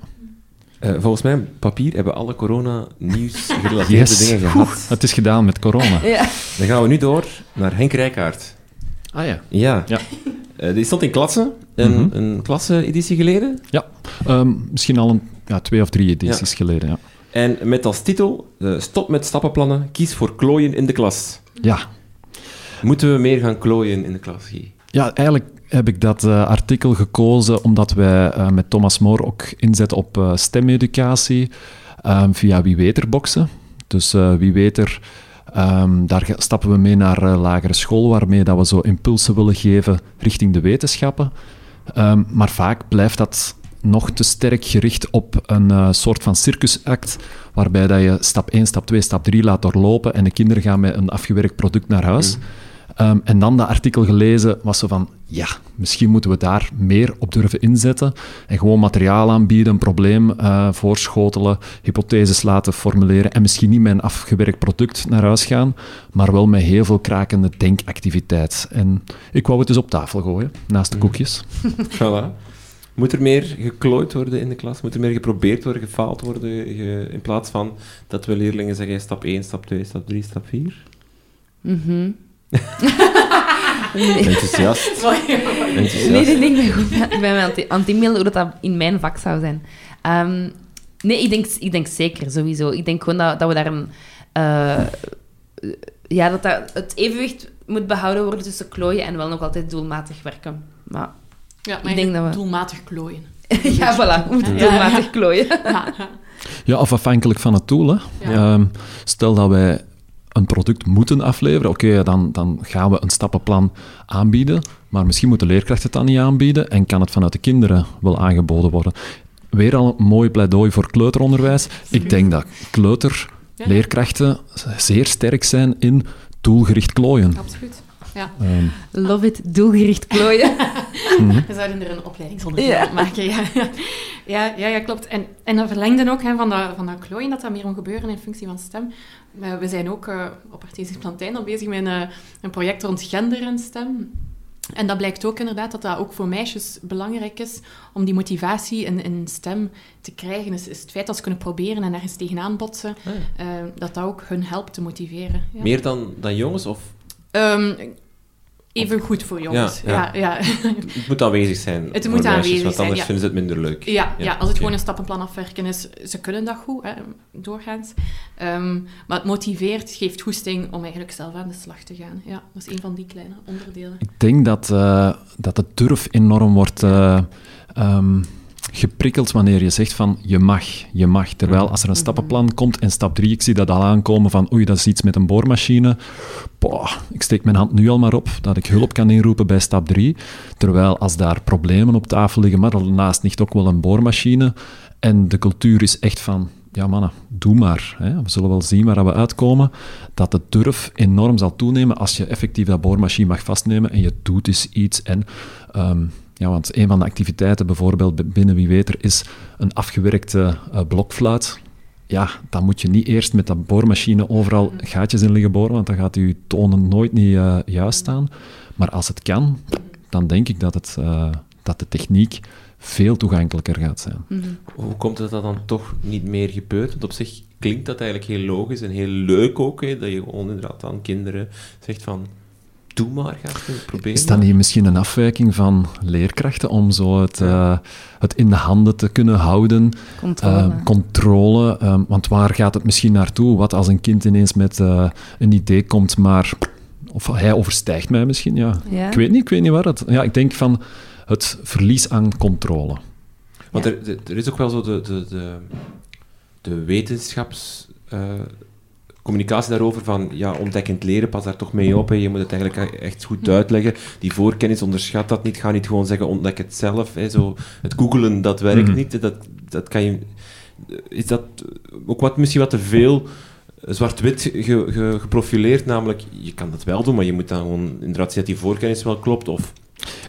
Uh, volgens mijn papier hebben alle corona-nieuws <laughs> gerelateerde yes. dingen gehad. Oeh, het is gedaan met corona. Ja. Dan gaan we nu door naar Henk Rijkaard. Ah ja. Ja. ja. Uh, die stond in klasse, een, mm -hmm. een klasse-editie geleden. Ja, um, misschien al een, ja, twee of drie edities ja. geleden, ja. En met als titel, uh, stop met stappenplannen, kies voor klooien in de klas. Ja. Moeten we meer gaan klooien in de klas, Guy? Ja, eigenlijk heb ik dat uh, artikel gekozen omdat wij uh, met Thomas Moor ook inzetten op uh, stemeducatie um, via Wie Weet boxen. Dus Wie Weet er, um, daar stappen we mee naar lagere school, waarmee dat we zo impulsen willen geven richting de wetenschappen. Um, maar vaak blijft dat nog te sterk gericht op een soort van circusact, waarbij dat je stap 1, stap 2, stap 3 laat doorlopen en de kinderen gaan met een afgewerkt product naar huis. Mm. Um, en dan dat artikel gelezen was zo van, ja, misschien moeten we daar meer op durven inzetten en gewoon materiaal aanbieden, een probleem uh, voorschotelen, hypotheses laten formuleren en misschien niet met een afgewerkt product naar huis gaan, maar wel met heel veel krakende denkactiviteit. En ik wou het dus op tafel gooien, naast de mhm. koekjes. <laughs> voilà. Moet er meer geklooid worden in de klas? Moet er meer geprobeerd worden, gefaald worden, in plaats van dat we leerlingen zeggen stap 1, stap 2, stap 3, stap 4? Mhm. Enthousiast. <laughs> Enthousiast. Nee, nee, nee, ik ben, goed, ik ben aan het inbeelden hoe dat in mijn vak zou zijn. Um, nee, ik denk, ik denk zeker, sowieso. Ik denk gewoon dat, dat we daar een... Uh, ja, dat, dat het evenwicht moet behouden worden tussen klooien en wel nog altijd doelmatig werken. Maar, ja, maar ik denk dat we... doelmatig klooien. <laughs> ja, voilà. We moeten doelmatig klooien. ja, of afhankelijk van het doel. Hè. Um, stel dat wij een product moeten afleveren, oké, dan, dan gaan we een stappenplan aanbieden, maar misschien moeten leerkrachten het dan niet aanbieden en kan het vanuit de kinderen wel aangeboden worden. Weer al een mooi pleidooi voor kleuteronderwijs. Ik denk dat kleuterleerkrachten zeer sterk zijn in doelgericht klooien. Absoluut. Ja. Um, Love it, doelgericht klooien. <laughs> Mhm. We zouden er een opleidingsonderdeel ja. maken. Ja. Ja, ja, ja, klopt. En, en dat verlengde ook hè, van, dat, van dat klooien, dat dat meer moet gebeuren in functie van stem. we zijn ook uh, op Artesisch Plantijn al bezig met een, een project rond gender en stem. En dat blijkt ook inderdaad dat dat ook voor meisjes belangrijk is om die motivatie in, in stem te krijgen. Is het feit dat ze kunnen proberen en ergens tegenaan botsen, ah, uh, dat dat ook hun helpt te motiveren. Ja. Meer dan, dan jongens? Of? Um, Even goed voor jongens. Ja, ja. Het moet aanwezig zijn. Het moet aanwezig want zijn. anders vinden ze het minder leuk. Ja, ja, als het gewoon een stappenplan afwerken is, ze kunnen dat goed, hè, doorgaans. Um, maar het motiveert, geeft goesting om eigenlijk zelf aan de slag te gaan. Ja, dat is een van die kleine onderdelen. Ik denk dat, uh, dat de durf enorm wordt. Uh, um, geprikkeld wanneer je zegt van je mag, je mag. Terwijl als er een stappenplan komt en stap 3, ik zie dat al aankomen van oei, dat is iets met een boormachine. Boah, ik steek mijn hand nu al maar op dat ik hulp kan inroepen bij stap 3. Terwijl als daar problemen op tafel liggen, maar daarnaast ligt ook wel een boormachine. En de cultuur is echt van ja mannen, doe maar. Hè. We zullen wel zien waar we uitkomen. Dat de durf enorm zal toenemen als je effectief dat boormachine mag vastnemen en je doet dus iets. En um, ja, want een van de activiteiten bijvoorbeeld binnen Wie Weet is een afgewerkte uh, blokfluit. Ja, dan moet je niet eerst met dat boormachine overal gaatjes in liggen boren, want dan gaat je tonen nooit niet uh, juist staan. Maar als het kan, dan denk ik dat, het, uh, dat de techniek veel toegankelijker gaat zijn. Mhm. Hoe komt het dat dan toch niet meer gebeurt? Want op zich klinkt dat eigenlijk heel logisch en heel leuk ook, hè, dat je gewoon inderdaad aan kinderen zegt van doe maar, ga het proberen. Is dat niet misschien een afwijking van leerkrachten om zo het, uh, het in de handen te kunnen houden? Controle. Uh, controle uh, want waar gaat het misschien naartoe? Wat als een kind ineens met eh, een idee komt, maar... Of hij overstijgt mij misschien, ja. ja. Ik weet niet, ik weet niet waar het... Ja, ik denk van het verlies aan controle. Want er, er is ook wel zo de, de, de, de wetenschaps communicatie daarover van ja, ontdekkend leren, pas daar toch mee op. Hè. Je moet het eigenlijk echt goed uitleggen. Die voorkennis, onderschat dat niet. Ga niet gewoon zeggen ontdek het zelf. Hè. Zo, het googelen, dat werkt mhm. niet. Dat, dat kan je... Is dat ook wat, misschien wat te veel zwart-wit ge, geprofileerd? Namelijk, je kan dat wel doen, maar je moet dan gewoon inderdaad zien dat die voorkennis wel klopt. Of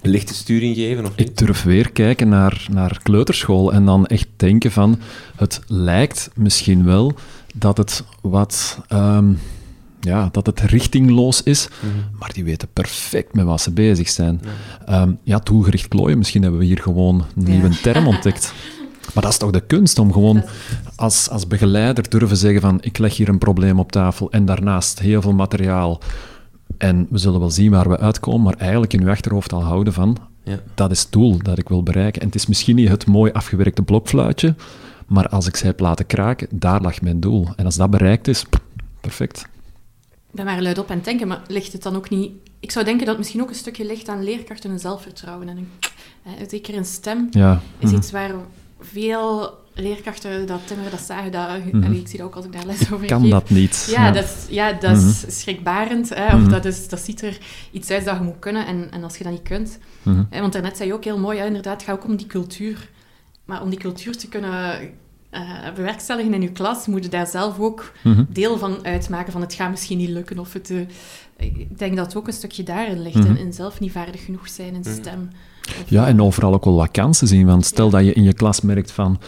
een lichte sturing geven? Of Ik durf weer kijken naar, naar kleuterschool en dan echt denken van, het lijkt misschien wel dat het wat... Um, ja, dat het richtingloos is, mhm. maar die weten perfect met wat ze bezig zijn. Ja, um, ja doelgericht klooien, misschien hebben we hier gewoon een nieuwe term ontdekt. <laughs> Maar dat is toch de kunst, om gewoon als, als begeleider durven zeggen van ik leg hier een probleem op tafel en daarnaast heel veel materiaal en we zullen wel zien waar we uitkomen, maar eigenlijk in uw achterhoofd al houden van ja. dat is het doel dat ik wil bereiken. En het is misschien niet het mooi afgewerkte blokfluitje, maar als ik ze heb laten kraken, daar lag mijn doel. En als dat bereikt is, perfect. Ik ben maar luid op het denken, maar ligt het dan ook niet... Ik zou denken dat het misschien ook een stukje ligt aan leerkrachten en zelfvertrouwen. En een, zeker een stem ja. is mhm. iets waar veel leerkrachten dat timmeren, dat zagen, dat, mm ik zie dat ook als ik daar les over kan dat niet. Ja, dat is, ja, dat is mhm. schrikbarend. Hè, of mhm. dat, is, dat ziet er iets uit dat je moet kunnen. En, en als je dat niet kunt... Hè, want daarnet zei je ook heel mooi, ja, inderdaad, het gaat ook om die cultuur maar om die cultuur te kunnen uh, bewerkstelligen in je klas, moet je daar zelf ook Mhm. deel van uitmaken. Van het gaat misschien niet lukken. Of het, eh, ik denk dat het ook een stukje daarin ligt. Mhm. in, in zelf niet vaardig genoeg zijn in stem. Of, Ja, en overal ook wel wat kansen zien. Want stel dat je in je klas merkt van...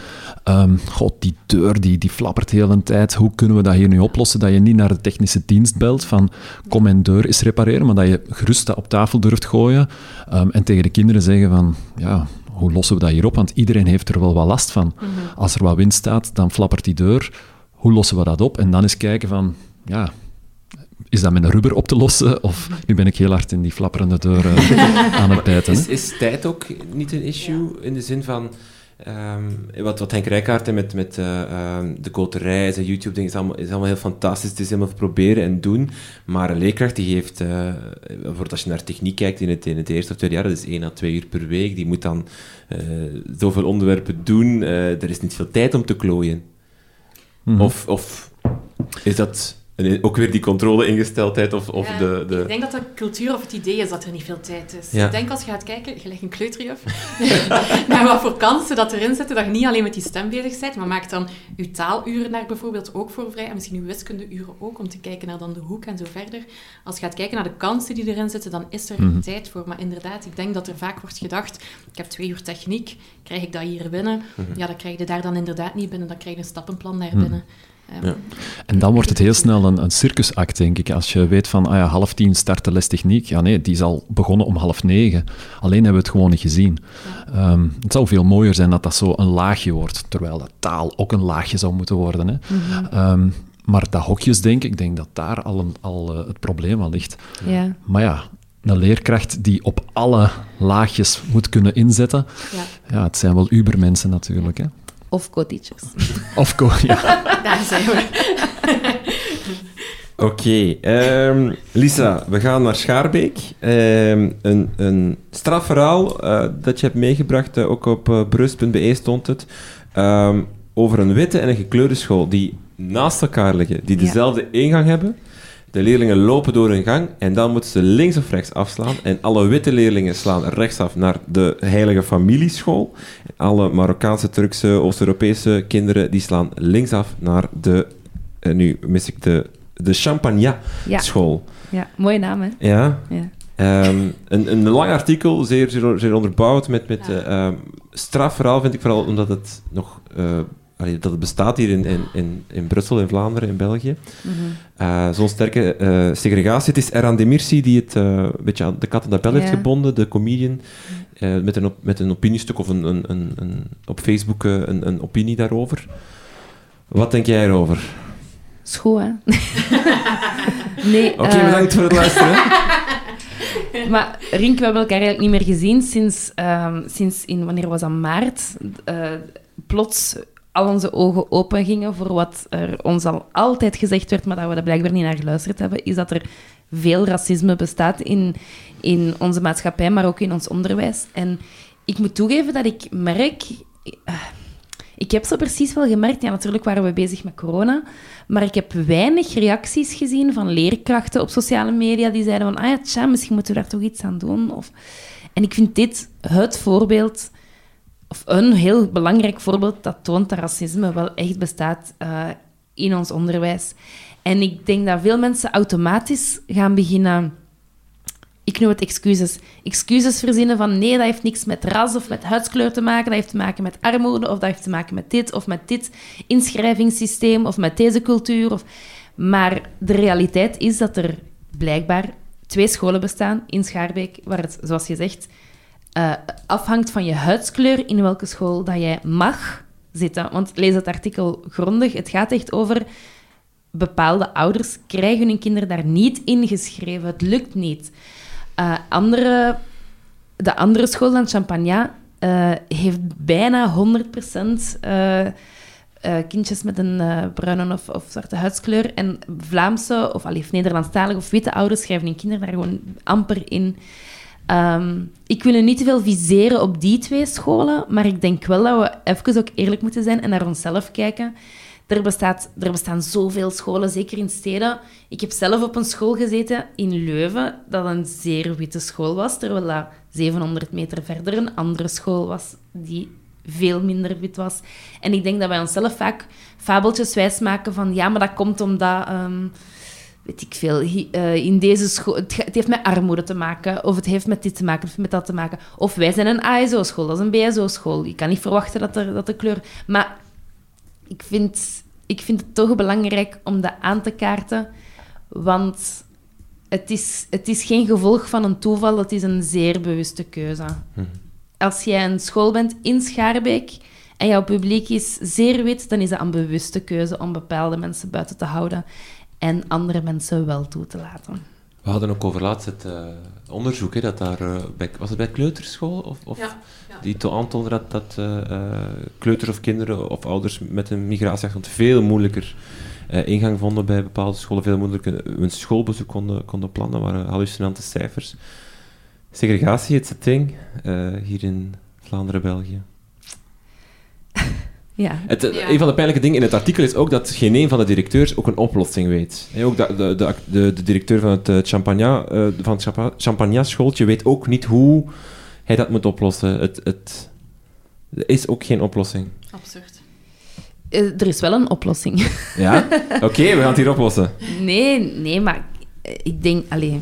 ehm, God, die deur die, die flappert de hele tijd. Hoe kunnen we dat hier nu oplossen? Dat je niet naar de technische dienst belt van... Kom mijn deur eens repareren. Maar dat je gerust dat op tafel durft gooien. ehm, en tegen de kinderen zeggen van... Ja, hoe lossen we dat hier op? Want iedereen heeft er wel wat last van. Mhm. Als er wat wind staat, dan flappert die deur. Hoe lossen we dat op? En dan eens kijken van... Ja, is dat met een rubber op te lossen? Of nu ben ik heel hard in die flapperende deur aan het bijten. <laughs> hè? Is, is tijd ook niet een issue in de zin van. Ehm, wat, wat Henk Rijkaard met, met eh, ehm, de koterij, zijn YouTube-ding, is allemaal, is allemaal heel fantastisch. Het is helemaal proberen en doen. Maar een leerkracht die heeft, eh bijvoorbeeld als je naar techniek kijkt in het, in het eerste of tweede jaar, dat is één à twee uur per week. Die moet dan eh, zoveel onderwerpen doen. Er is niet veel tijd om te klooien. Mhm. Of, of is dat ook weer die controle-ingesteldheid? Of, of Ja, de, de... Ik denk dat de cultuur of het idee is dat er niet veel tijd is. Ja. Ik denk als je gaat kijken, gelijk een kleuterjuf, <laughs> naar wat voor kansen dat erin zitten, dat je niet alleen met die stem bezig bent, maar maak dan je taaluren daar bijvoorbeeld ook voor vrij, en misschien je wiskundeuren ook, om te kijken naar dan de hoek en zo verder. Als je gaat kijken naar de kansen die erin zitten, dan is er Mhm. tijd voor. Maar inderdaad, ik denk dat er vaak wordt gedacht, ik heb twee uur techniek, krijg ik dat hier binnen? Ja, dat krijg je daar dan inderdaad niet binnen, dan krijg je een stappenplan naar Mhm. binnen. Ja. En dan wordt het heel snel een, een circusact, denk ik. Als je weet van, ah ja, half tien start de les techniek. Ja, nee, die is al begonnen om half negen. Alleen hebben we het gewoon niet gezien. Ehm, het zou veel mooier zijn dat dat zo een laagje wordt, terwijl dat taal ook een laagje zou moeten worden. Hè. Ehm, maar dat hokjes, denk ik, ik denk dat daar al, een, al eh, het probleem al ligt. Ja. Maar ja, een leerkracht die op alle laagjes moet kunnen inzetten. ja. Ja, het zijn wel ubermensen natuurlijk. Hè. Of co-teachers. <laughs> Of co- ja. Daar zijn we. <laughs> Oké, ehm, Lisa, we gaan naar Schaarbeek. Ehm, een, een strafverhaal eh, dat je hebt meegebracht, eh, ook op uh, brust.be stond het, ehm, over een witte en een gekleurde school die naast elkaar liggen, die Ja. dezelfde ingang hebben. De leerlingen lopen door een gang en dan moeten ze links of rechts afslaan. En alle witte leerlingen slaan rechtsaf naar de Heilige Familieschool. En alle Marokkaanse, Turkse, Oost-Europese kinderen die slaan linksaf naar de... En nu mis ik de, de Champagnat-school. Ja. ja, mooie naam, hè? Ja. Ja. Ehm, een, een lang artikel, zeer, zeer, onderbouwd, met, met Ja. eh, ehm, strafverhaal vind ik vooral omdat het nog... eh, allee, dat het bestaat hier in, in, in, in Brussel, in Vlaanderen, in België. Mhm. Eh, Zo'n sterke eh, segregatie. Het is Eran Demirci die het een beetje aan de kat aan de bel heeft gebonden, de comedian, eh, met, een op, met een opiniestuk of een, een, een, een, op Facebook een, een opinie daarover. Wat denk jij erover? Goed, hè? <laughs> nee, Oké, bedankt voor het luisteren. <laughs> Maar Rink, we hebben elkaar eigenlijk niet meer gezien sinds, ehm, sinds in, wanneer was dat, maart, plots al onze ogen open gingen voor wat er ons al altijd gezegd werd, maar dat we er blijkbaar niet naar geluisterd hebben, is dat er veel racisme bestaat in, in onze maatschappij, maar ook in ons onderwijs. En ik moet toegeven dat ik merk... eh, ik heb zo precies wel gemerkt, ja, natuurlijk waren we bezig met corona, maar ik heb weinig reacties gezien van leerkrachten op sociale media die zeiden van, ah ja, tja, misschien moeten we daar toch iets aan doen. Of... En ik vind dit het voorbeeld, of een heel belangrijk voorbeeld, dat toont dat racisme wel echt bestaat eh, in ons onderwijs. En ik denk dat veel mensen automatisch gaan beginnen ik noem het excuses. Excuses verzinnen van nee, dat heeft niks met ras of met huidskleur te maken, dat heeft te maken met armoede, of dat heeft te maken met dit, of met dit inschrijvingssysteem, of met deze cultuur. Of... Maar de realiteit is dat er blijkbaar twee scholen bestaan in Schaarbeek, waar het, zoals je zegt, eh, afhangt van je huidskleur in welke school dat jij mag zitten. Want lees het artikel grondig. Het gaat echt over bepaalde ouders krijgen hun kinderen daar niet ingeschreven. Het lukt niet. Uh, andere, de andere school dan Champagnat uh, heeft bijna 100% uh, kindjes met een bruine of, of, zwarte huidskleur. En Vlaamse of Nederlandstalige of witte ouders schrijven hun kinderen daar gewoon amper in. Um, ik wil niet te veel viseren op die twee scholen, maar ik denk wel dat we even ook eerlijk moeten zijn en naar onszelf kijken. Er, bestaat, er bestaan zoveel scholen, zeker in steden. Ik heb zelf op een school gezeten in Leuven, dat een zeer witte school was, terwijl dat 700 meter verder een andere school was die veel minder wit was. En ik denk dat wij onszelf vaak fabeltjes wijsmaken van ja, maar dat komt omdat... ehm, weet ik veel, eh, in deze school... Het, heeft met armoede te maken, of het heeft met dit te maken, of met dat te maken. Of wij zijn een ASO-school, dat is een BSO-school. Je kan niet verwachten dat, er, dat de kleur... Maar ik vind, ik vind het toch belangrijk om dat aan te kaarten, want het is, het is geen gevolg van een toeval, het is een zeer bewuste keuze. Als jij een school bent in Schaarbeek en jouw publiek is zeer wit, dan is dat een bewuste keuze om bepaalde mensen buiten te houden en andere mensen wel toe te laten. We hadden ook over laatst het eh, onderzoek, hè, dat daar... eh, bij, was het bij kleuterschool? Of, of Ja, ja. Die to aantoonde dat, dat eh, eh, kleuters of kinderen of ouders met een migratieachtergrond veel moeilijker eh, ingang vonden bij bepaalde scholen, veel moeilijker hun schoolbezoek konden, konden plannen, waren hallucinante cijfers. Segregatie, it's a thing, eh, hier in Vlaanderen, België. <laughs> Ja. Het, eh, Ja. Een van de pijnlijke dingen in het artikel is ook dat geen een van de directeurs ook een oplossing weet. Ook de, de, de, de, de directeur van het, eh, Champagnat, eh, van het Champa- Champagnat-schooltje weet ook niet hoe hij dat moet oplossen. Het, het, er is ook geen oplossing. Absurd. Er is wel een oplossing. Ja? <laughs> Oké, we gaan het hier oplossen. Nee, nee, maar ik denk... Allee.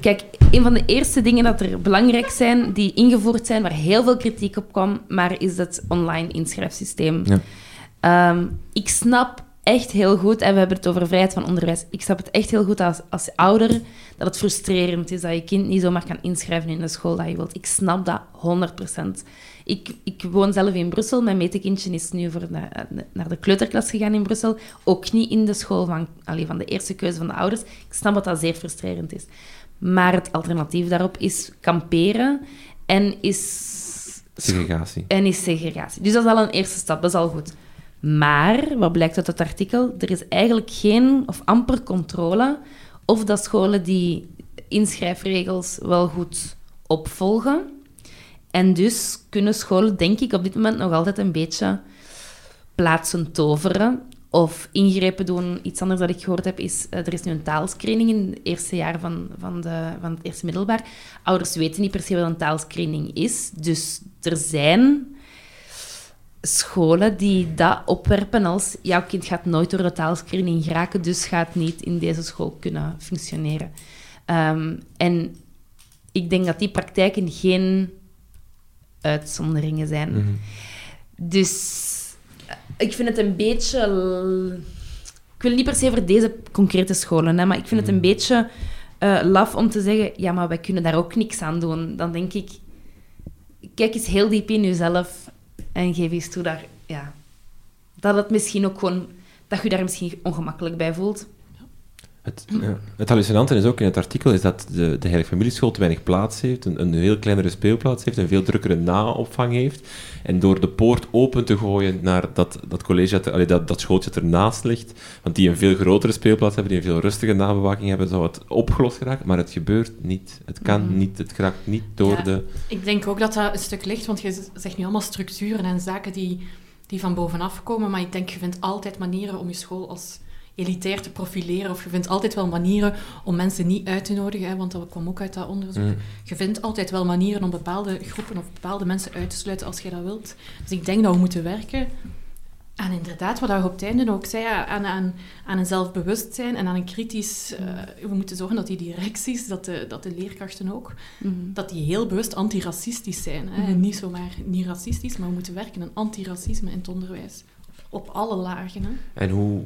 Kijk, een van de eerste dingen dat er belangrijk zijn, die ingevoerd zijn, waar heel veel kritiek op kwam, maar is het online inschrijfsysteem. Ja. Ehm, ik snap echt heel goed, en we hebben het over vrijheid van onderwijs, ik snap het echt heel goed als, als ouder, dat het frustrerend is dat je kind niet zomaar kan inschrijven in de school dat je wilt. Ik snap dat 100%. Ik, ik woon zelf in Brussel. Mijn metekindje is nu voor de, naar de kleuterklas gegaan in Brussel. Ook niet in de school van, allee, van de eerste keuze van de ouders. Ik snap dat dat zeer frustrerend is. Maar het alternatief daarop is kamperen en is Segregatie. en is segregatie. Dus dat is al een eerste stap, dat is al goed. Maar, wat blijkt uit het artikel, er is eigenlijk geen of amper controle of dat scholen die inschrijfregels wel goed opvolgen. En dus kunnen scholen, denk ik, op dit moment nog altijd een beetje plaatsen toveren of ingrepen doen. Iets anders dat ik gehoord heb is, eh, er is nu een taalscreening in het eerste jaar van, van, de, van het eerste middelbaar. Ouders weten niet per se wat een taalscreening is. Dus er zijn scholen die dat opwerpen als jouw kind gaat nooit door de taalscreening geraken, dus gaat niet in deze school kunnen functioneren. Ehm, en ik denk dat die praktijken geen uitzonderingen zijn. Mhm. Dus ik vind het een beetje... Ik wil niet per se over deze concrete scholen, hè, maar ik vind het een beetje eh, laf om te zeggen, ja, maar wij kunnen daar ook niks aan doen. Dan denk ik, kijk eens heel diep in jezelf en geef eens toe daar, ja, dat het misschien ook gewoon... Dat je daar misschien ongemakkelijk bij voelt. Het, ja. het hallucinante is ook in het artikel is dat de, de Heilige Familieschool te weinig plaats heeft, een, een veel kleinere speelplaats heeft, een veel drukkere naopvang heeft. En door de poort open te gooien naar dat, dat college, dat, allee, dat, dat schooltje dat ernaast ligt, want die een veel grotere speelplaats hebben, die een veel rustiger nabewaking hebben, zou het opgelost geraken. Maar het gebeurt niet. Het kan Mhm. niet. Het geraakt niet door Ja. de... Ik denk ook dat dat een stuk ligt, want je zegt nu allemaal structuren en zaken die, die van bovenaf komen, maar ik denk, je vindt altijd manieren om je school als elitair te profileren, of je vindt altijd wel manieren om mensen niet uit te nodigen, hè, want dat kwam ook uit dat onderzoek. Mm. Je vindt altijd wel manieren om bepaalde groepen of bepaalde mensen uit te sluiten als je dat wilt. Dus ik denk dat we moeten werken aan inderdaad, wat je op het einde ook zei, aan, aan, aan een zelfbewustzijn en aan een kritisch... eh, we moeten zorgen dat die directies, dat de, dat de leerkrachten ook, dat die heel bewust antiracistisch zijn. Hè? Mhm. En niet zomaar niet racistisch, maar we moeten werken aan antiracisme in het onderwijs. Op alle lagen. Hè? En hoe...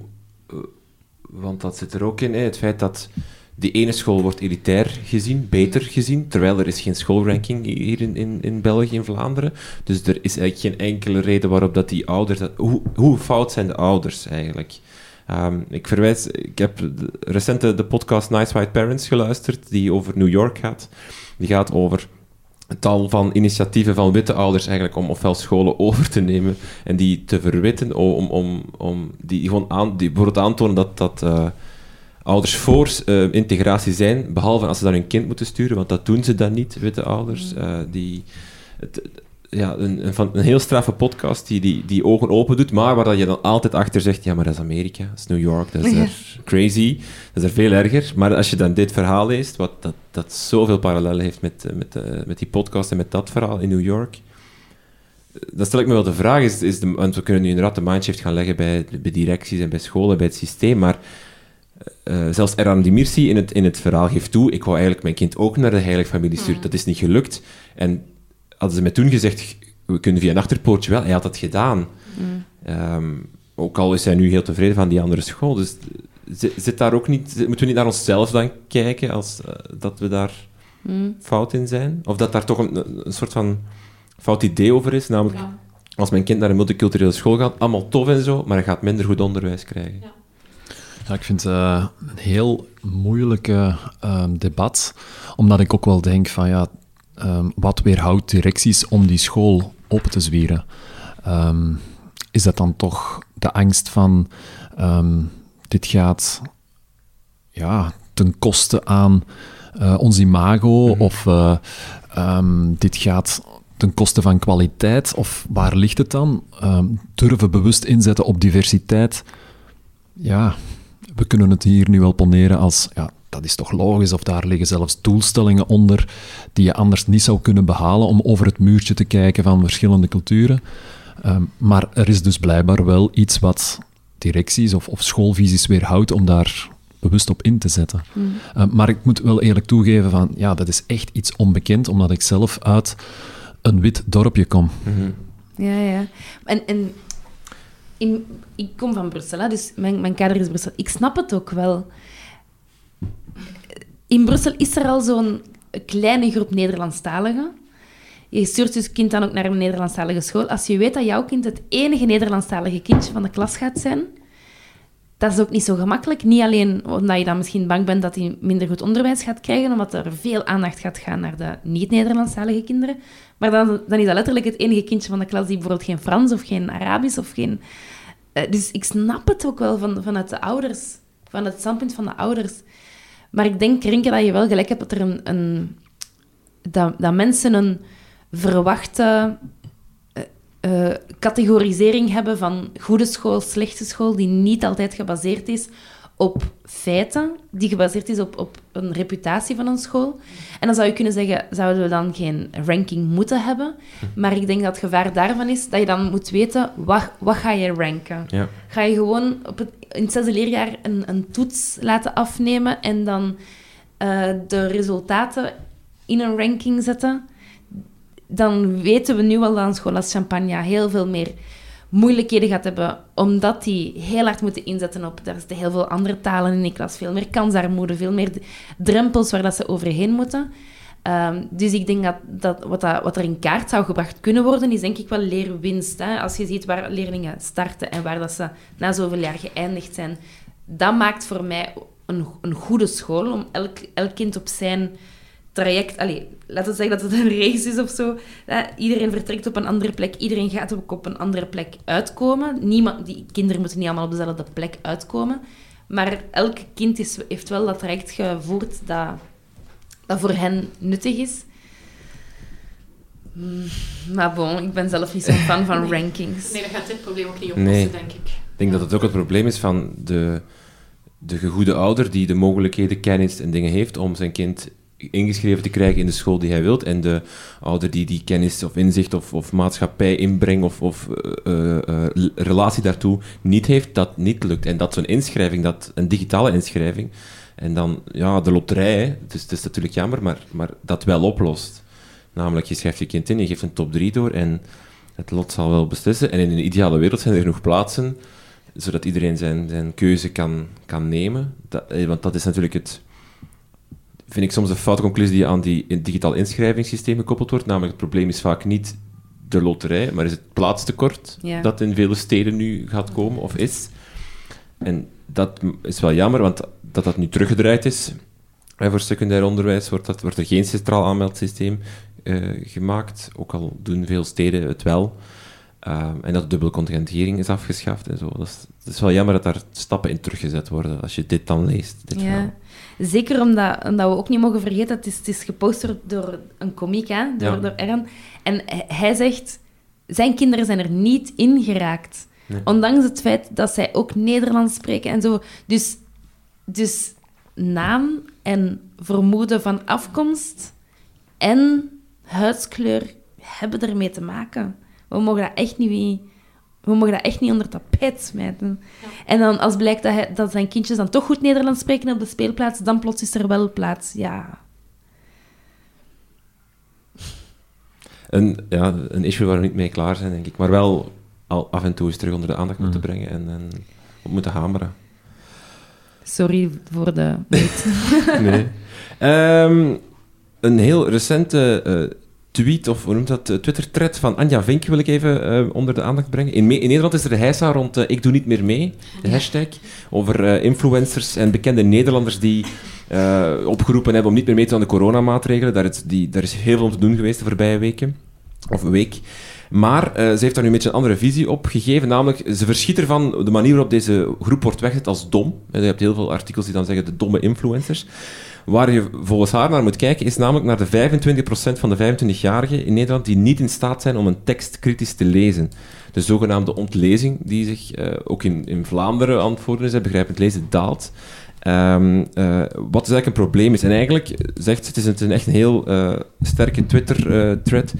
want dat zit er ook in, hè, het feit dat die ene school wordt elitair gezien, beter gezien, terwijl er is geen schoolranking hier in, in, in België, in Vlaanderen. Dus er is eigenlijk geen enkele reden waarop dat die ouders... Dat, hoe, hoe fout zijn de ouders eigenlijk? Ehm, ik verwijs... Ik heb recent de, de podcast Nice White Parents geluisterd, die over New York gaat. Die gaat over tal van initiatieven van witte ouders eigenlijk om ofwel scholen <laughs> over te nemen en die te verwitten, om, om, om die gewoon aan, die bijvoorbeeld aantonen dat, dat eh, ouders voor eh, integratie zijn, behalve als ze dan hun kind moeten sturen, want dat doen ze dan niet, witte ouders. eh, die, het, ja, een, een, van, een heel straffe podcast die, die die ogen open doet, maar waar dat je dan altijd achter zegt, ja, maar dat is Amerika, dat is New York, dat is Ja. er crazy, dat is er veel erger. Maar als je dan dit verhaal leest, wat dat, dat zoveel parallellen heeft met, eh, met, eh, met die podcast en met dat verhaal in New York, dan stel ik me wel de vraag, is, is de, want we kunnen nu inderdaad de mindshift gaan leggen bij, bij directies en bij scholen, bij het systeem, maar uh, zelfs Eran Dimirsi in het, in het verhaal geeft toe, ik wou eigenlijk mijn kind ook naar de heilige familie sturen. Mm. Dat is niet gelukt. En hadden ze mij toen gezegd, we kunnen via een achterpoortje wel, hij had dat gedaan. Mm. Ehm, ook al is hij nu heel tevreden van die andere school. Dus zit daar ook niet, moeten we niet naar onszelf dan kijken als uh, dat we daar mm. fout in zijn? Of dat daar toch een, een soort van fout idee over is, namelijk als mijn kind naar een multiculturele school gaat, allemaal tof en zo, maar hij gaat minder goed onderwijs krijgen. Ja. Ja, ik vind het uh, een heel moeilijk uh, debat, omdat ik ook wel denk van ja, um, wat weerhoudt directies om die school open te zwieren? Um, is dat dan toch de angst van um, dit gaat ja, ten koste aan uh, ons imago -hmm. of dit gaat ten koste van kwaliteit? Of waar ligt het dan? durven bewust inzetten op diversiteit? Ja, we kunnen het hier nu wel poneren als, ja, dat is toch logisch, of daar liggen zelfs doelstellingen onder die je anders niet zou kunnen behalen om over het muurtje te kijken van verschillende culturen. Ehm, maar er is dus blijkbaar wel iets wat directies of, of schoolvisies weerhoudt om daar bewust op in te zetten. Hmm. Ehm, maar ik moet wel eerlijk toegeven van, ja, dat is echt iets onbekend, omdat ik zelf uit een wit dorpje kom. Mm Ja, ja. En, en ik kom van Brussel, hè, dus mijn, mijn kader is Brussel. Ik snap het ook wel. In Brussel is er al zo'n kleine groep Nederlandstaligen. Je stuurt dus kind dan ook naar een Nederlandstalige school. Als je weet dat jouw kind het enige Nederlandstalige kindje van de klas gaat zijn, dat is ook niet zo gemakkelijk. Niet alleen omdat je dan misschien bang bent dat hij minder goed onderwijs gaat krijgen, omdat er veel aandacht gaat gaan naar de niet-Nederlandstalige kinderen. Maar dan, dan is dat letterlijk het enige kindje van de klas die bijvoorbeeld geen Frans of geen Arabisch of geen eh, dus ik snap het ook wel van, vanuit de ouders, van het standpunt van de ouders. Maar ik denk, Rinke, dat je wel gelijk hebt dat er een... een dat, dat mensen een verwachte uh, categorisering hebben van goede school, slechte school, die niet altijd gebaseerd is op feiten, die gebaseerd is op, op een reputatie van een school. En dan zou je kunnen zeggen, zouden we dan geen ranking moeten hebben? Maar ik denk dat het gevaar daarvan is dat je dan moet weten, wat, wat ga je ranken? Ja. Ga je gewoon op het, in het zesde leerjaar een, een toets laten afnemen en dan uh, de resultaten in een ranking zetten? Dan weten we nu al dat een school als Champagne heel veel meer moeilijkheden gaat hebben, omdat die heel hard moeten inzetten op... Er zitten heel veel andere talen in die klas, veel meer kansarmoede, veel meer drempels waar dat ze overheen moeten. Um, dus ik denk dat, dat, wat, dat wat er in kaart zou gebracht kunnen worden, is denk ik wel leerwinst. Hè? Als je ziet waar leerlingen starten en waar dat ze na zoveel jaar geëindigd zijn, dat maakt voor mij een, een goede school om elk, elk kind op zijn traject... Allez, laten we zeggen dat het een race is of zo. iedereen vertrekt op een andere plek. Iedereen gaat ook op een andere plek uitkomen. Niemand, die kinderen moeten niet allemaal op dezelfde plek uitkomen. Maar elk kind is, heeft wel dat traject gevoerd dat, dat voor hen nuttig is. Hmm, maar bon, ik ben zelf niet zo'n fan van <laughs> rankings. Nee, dat gaat dit probleem ook niet oplossen, denk ik. Ik denk dat het ook het probleem is van de, de gegoede ouder die de mogelijkheden, kennis en dingen heeft om zijn kind ingeschreven te krijgen in de school die hij wilt. En de ouder die die kennis of inzicht of, of maatschappij inbreng of, of uh, uh, relatie daartoe niet heeft, dat niet lukt. En dat zo'n inschrijving, dat, een digitale inschrijving, en dan ja, de loterij, dus het is natuurlijk jammer, maar, maar dat wel oplost. Namelijk, je schrijft je kind in, je geeft een top 3 door en het lot zal wel beslissen. En in een ideale wereld zijn er genoeg plaatsen, zodat iedereen zijn, zijn keuze kan, kan nemen. Dat, want dat is natuurlijk het vind ik soms een foute conclusie die aan die digitaal inschrijvingssysteem gekoppeld wordt. Namelijk, het probleem is vaak niet de loterij, maar is het plaatstekort dat in vele steden nu gaat komen of is. En dat is wel jammer, want dat dat nu teruggedraaid is. En voor secundair onderwijs wordt, dat, wordt er geen centraal aanmeldsysteem uh, gemaakt, ook al doen veel steden het wel. Uh, en dat de dubbele contingentering is afgeschaft en zo. Dat is, dat is, wel jammer dat daar stappen in teruggezet worden, als je dit dan leest. Dit ja. Zeker omdat, omdat we ook niet mogen vergeten, het is, het is gepost door, een komiek, hè, door, door Ern. En hij zegt, zijn kinderen zijn er niet in geraakt. Ondanks het feit dat zij ook Nederlands spreken en zo. Dus, dus naam en vermoeden van afkomst en huidskleur hebben ermee te maken. We mogen dat echt niet, we mogen dat echt niet onder tapijt smijten. En dan als blijkt dat, hij, dat zijn kindjes dan toch goed Nederlands spreken op de speelplaats, dan plots is er wel plaats. Ja. Een, ja, een issue waar we niet mee klaar zijn, denk ik. Maar wel al af en toe eens terug onder de aandacht moeten Mm. brengen en, en op moeten hameren. Sorry voor de... <laughs> Nee. Ehm, een heel recente eh, tweet, of hoe noemt dat, eh, Twitter-thread van Anja Vink wil ik even eh, onder de aandacht brengen. In, Nederland is er de heisa rond Ik doe niet meer mee, de hashtag, over influencers en bekende Nederlanders die eh, opgeroepen hebben om niet meer mee te doen aan de coronamaatregelen. Daar is, die, daar is heel veel om te doen geweest de voorbije weken, of week. Maar eh, ze heeft daar nu een beetje een andere visie op gegeven. Namelijk, ze verschiet ervan de manier waarop deze groep wordt weggezet als dom. Je hebt heel veel artikels die dan zeggen de domme influencers. Waar je volgens haar naar moet kijken, is namelijk naar de 25% van de 25-jarigen in Nederland die niet in staat zijn om een tekst kritisch te lezen. De zogenaamde ontlezing, die zich eh, ook in, in Vlaanderen aan het is, begrijpend lezen, daalt. Ehm, eh, wat dus eigenlijk een probleem is. En eigenlijk zegt ze, het is een, echt een heel sterke Twitter-thread,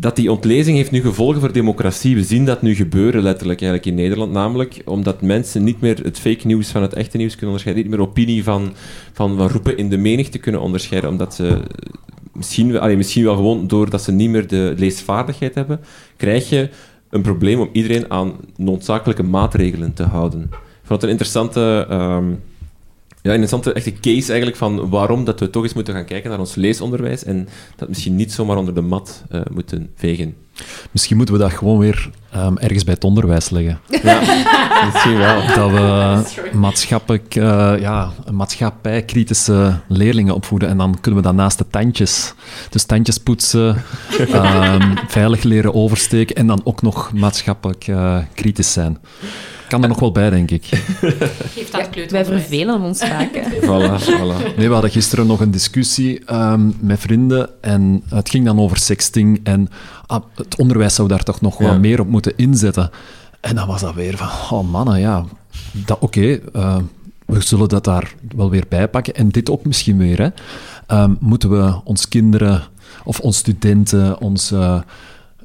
dat die ontlezing heeft nu gevolgen voor democratie. We zien dat nu gebeuren, letterlijk, eigenlijk in Nederland. Namelijk omdat mensen niet meer het fake nieuws van het echte nieuws kunnen onderscheiden. Niet meer opinie van, van, van roepen in de menigte kunnen onderscheiden. Omdat ze misschien, allee, misschien wel gewoon doordat ze niet meer de leesvaardigheid hebben, krijg je een probleem om iedereen aan noodzakelijke maatregelen te houden. Ik vond het een interessante... ehm, ja, een interessante echte case eigenlijk van waarom dat we toch eens moeten gaan kijken naar ons leesonderwijs en dat misschien niet zomaar onder de mat eh, moeten vegen. Misschien moeten we dat gewoon weer ehm, ergens bij het onderwijs leggen. Ja, <laughs> misschien wel. Dat we <laughs> maatschappelijk, eh, ja, maatschappijkritische leerlingen opvoeden. En dan kunnen we dat naast de tandjes. Dus tandjes poetsen, <laughs> ehm, veilig leren oversteken en dan ook nog maatschappelijk eh, kritisch zijn. Kan er nog wel bij, denk ik. <laughs> Geeft aan het wij vervelen ons <laughs> vaak. hè. Voilà, voilà. Nee, we hadden gisteren nog een discussie ehm, met vrienden en het ging dan over sexting en ah, het onderwijs zou daar toch nog Ja. wel meer op moeten inzetten. En dan was dat weer van, oh mannen, ja, dat- oké, eh, we zullen dat daar wel weer bij pakken. En dit ook misschien weer, hè. Ehm, moeten we ons kinderen of ons studenten, ons... eh,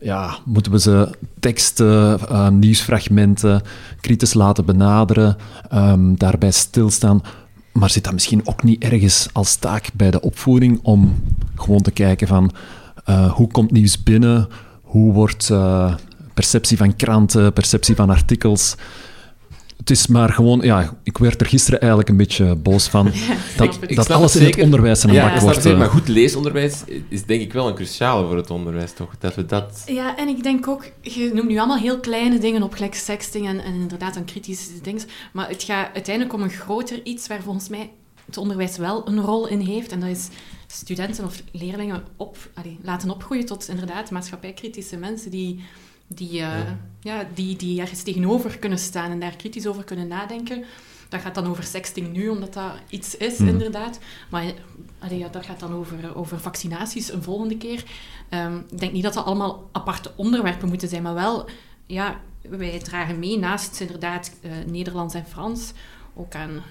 ja, moeten we ze teksten, eh, nieuwsfragmenten kritisch laten benaderen, ehm, daarbij stilstaan. Maar zit dat misschien ook niet ergens als taak bij de opvoeding om gewoon te kijken van eh, hoe komt nieuws binnen, hoe wordt eh, perceptie van kranten, perceptie van artikels. Het is maar gewoon, ja, ik werd er gisteren eigenlijk een beetje boos van <laughs> dat, ik- ik dat alles het in het onderwijs een Ja, bak wordt. zeker, eh, maar goed leesonderwijs is denk ik wel een cruciale voor het onderwijs, toch? Dat we dat... Ja, en ik denk ook, je noemt nu allemaal heel kleine dingen op, gelijk sexting en, en inderdaad een kritische dingen. Maar het gaat uiteindelijk om een groter iets waar volgens mij het onderwijs wel een rol in heeft. En dat is studenten of leerlingen op, allee, laten opgroeien tot inderdaad maatschappijkritische mensen die, die, eh, ja. die, die ergens tegenover kunnen staan en daar kritisch over kunnen nadenken. Dat gaat dan over sexting nu, omdat dat iets is, Hmm. inderdaad. Maar allee, ja, dat gaat dan over, over vaccinaties een volgende keer. Ehm, ik denk niet dat dat allemaal aparte onderwerpen moeten zijn, maar wel, ja, wij dragen mee naast inderdaad eh, Nederlands en Frans ook aan,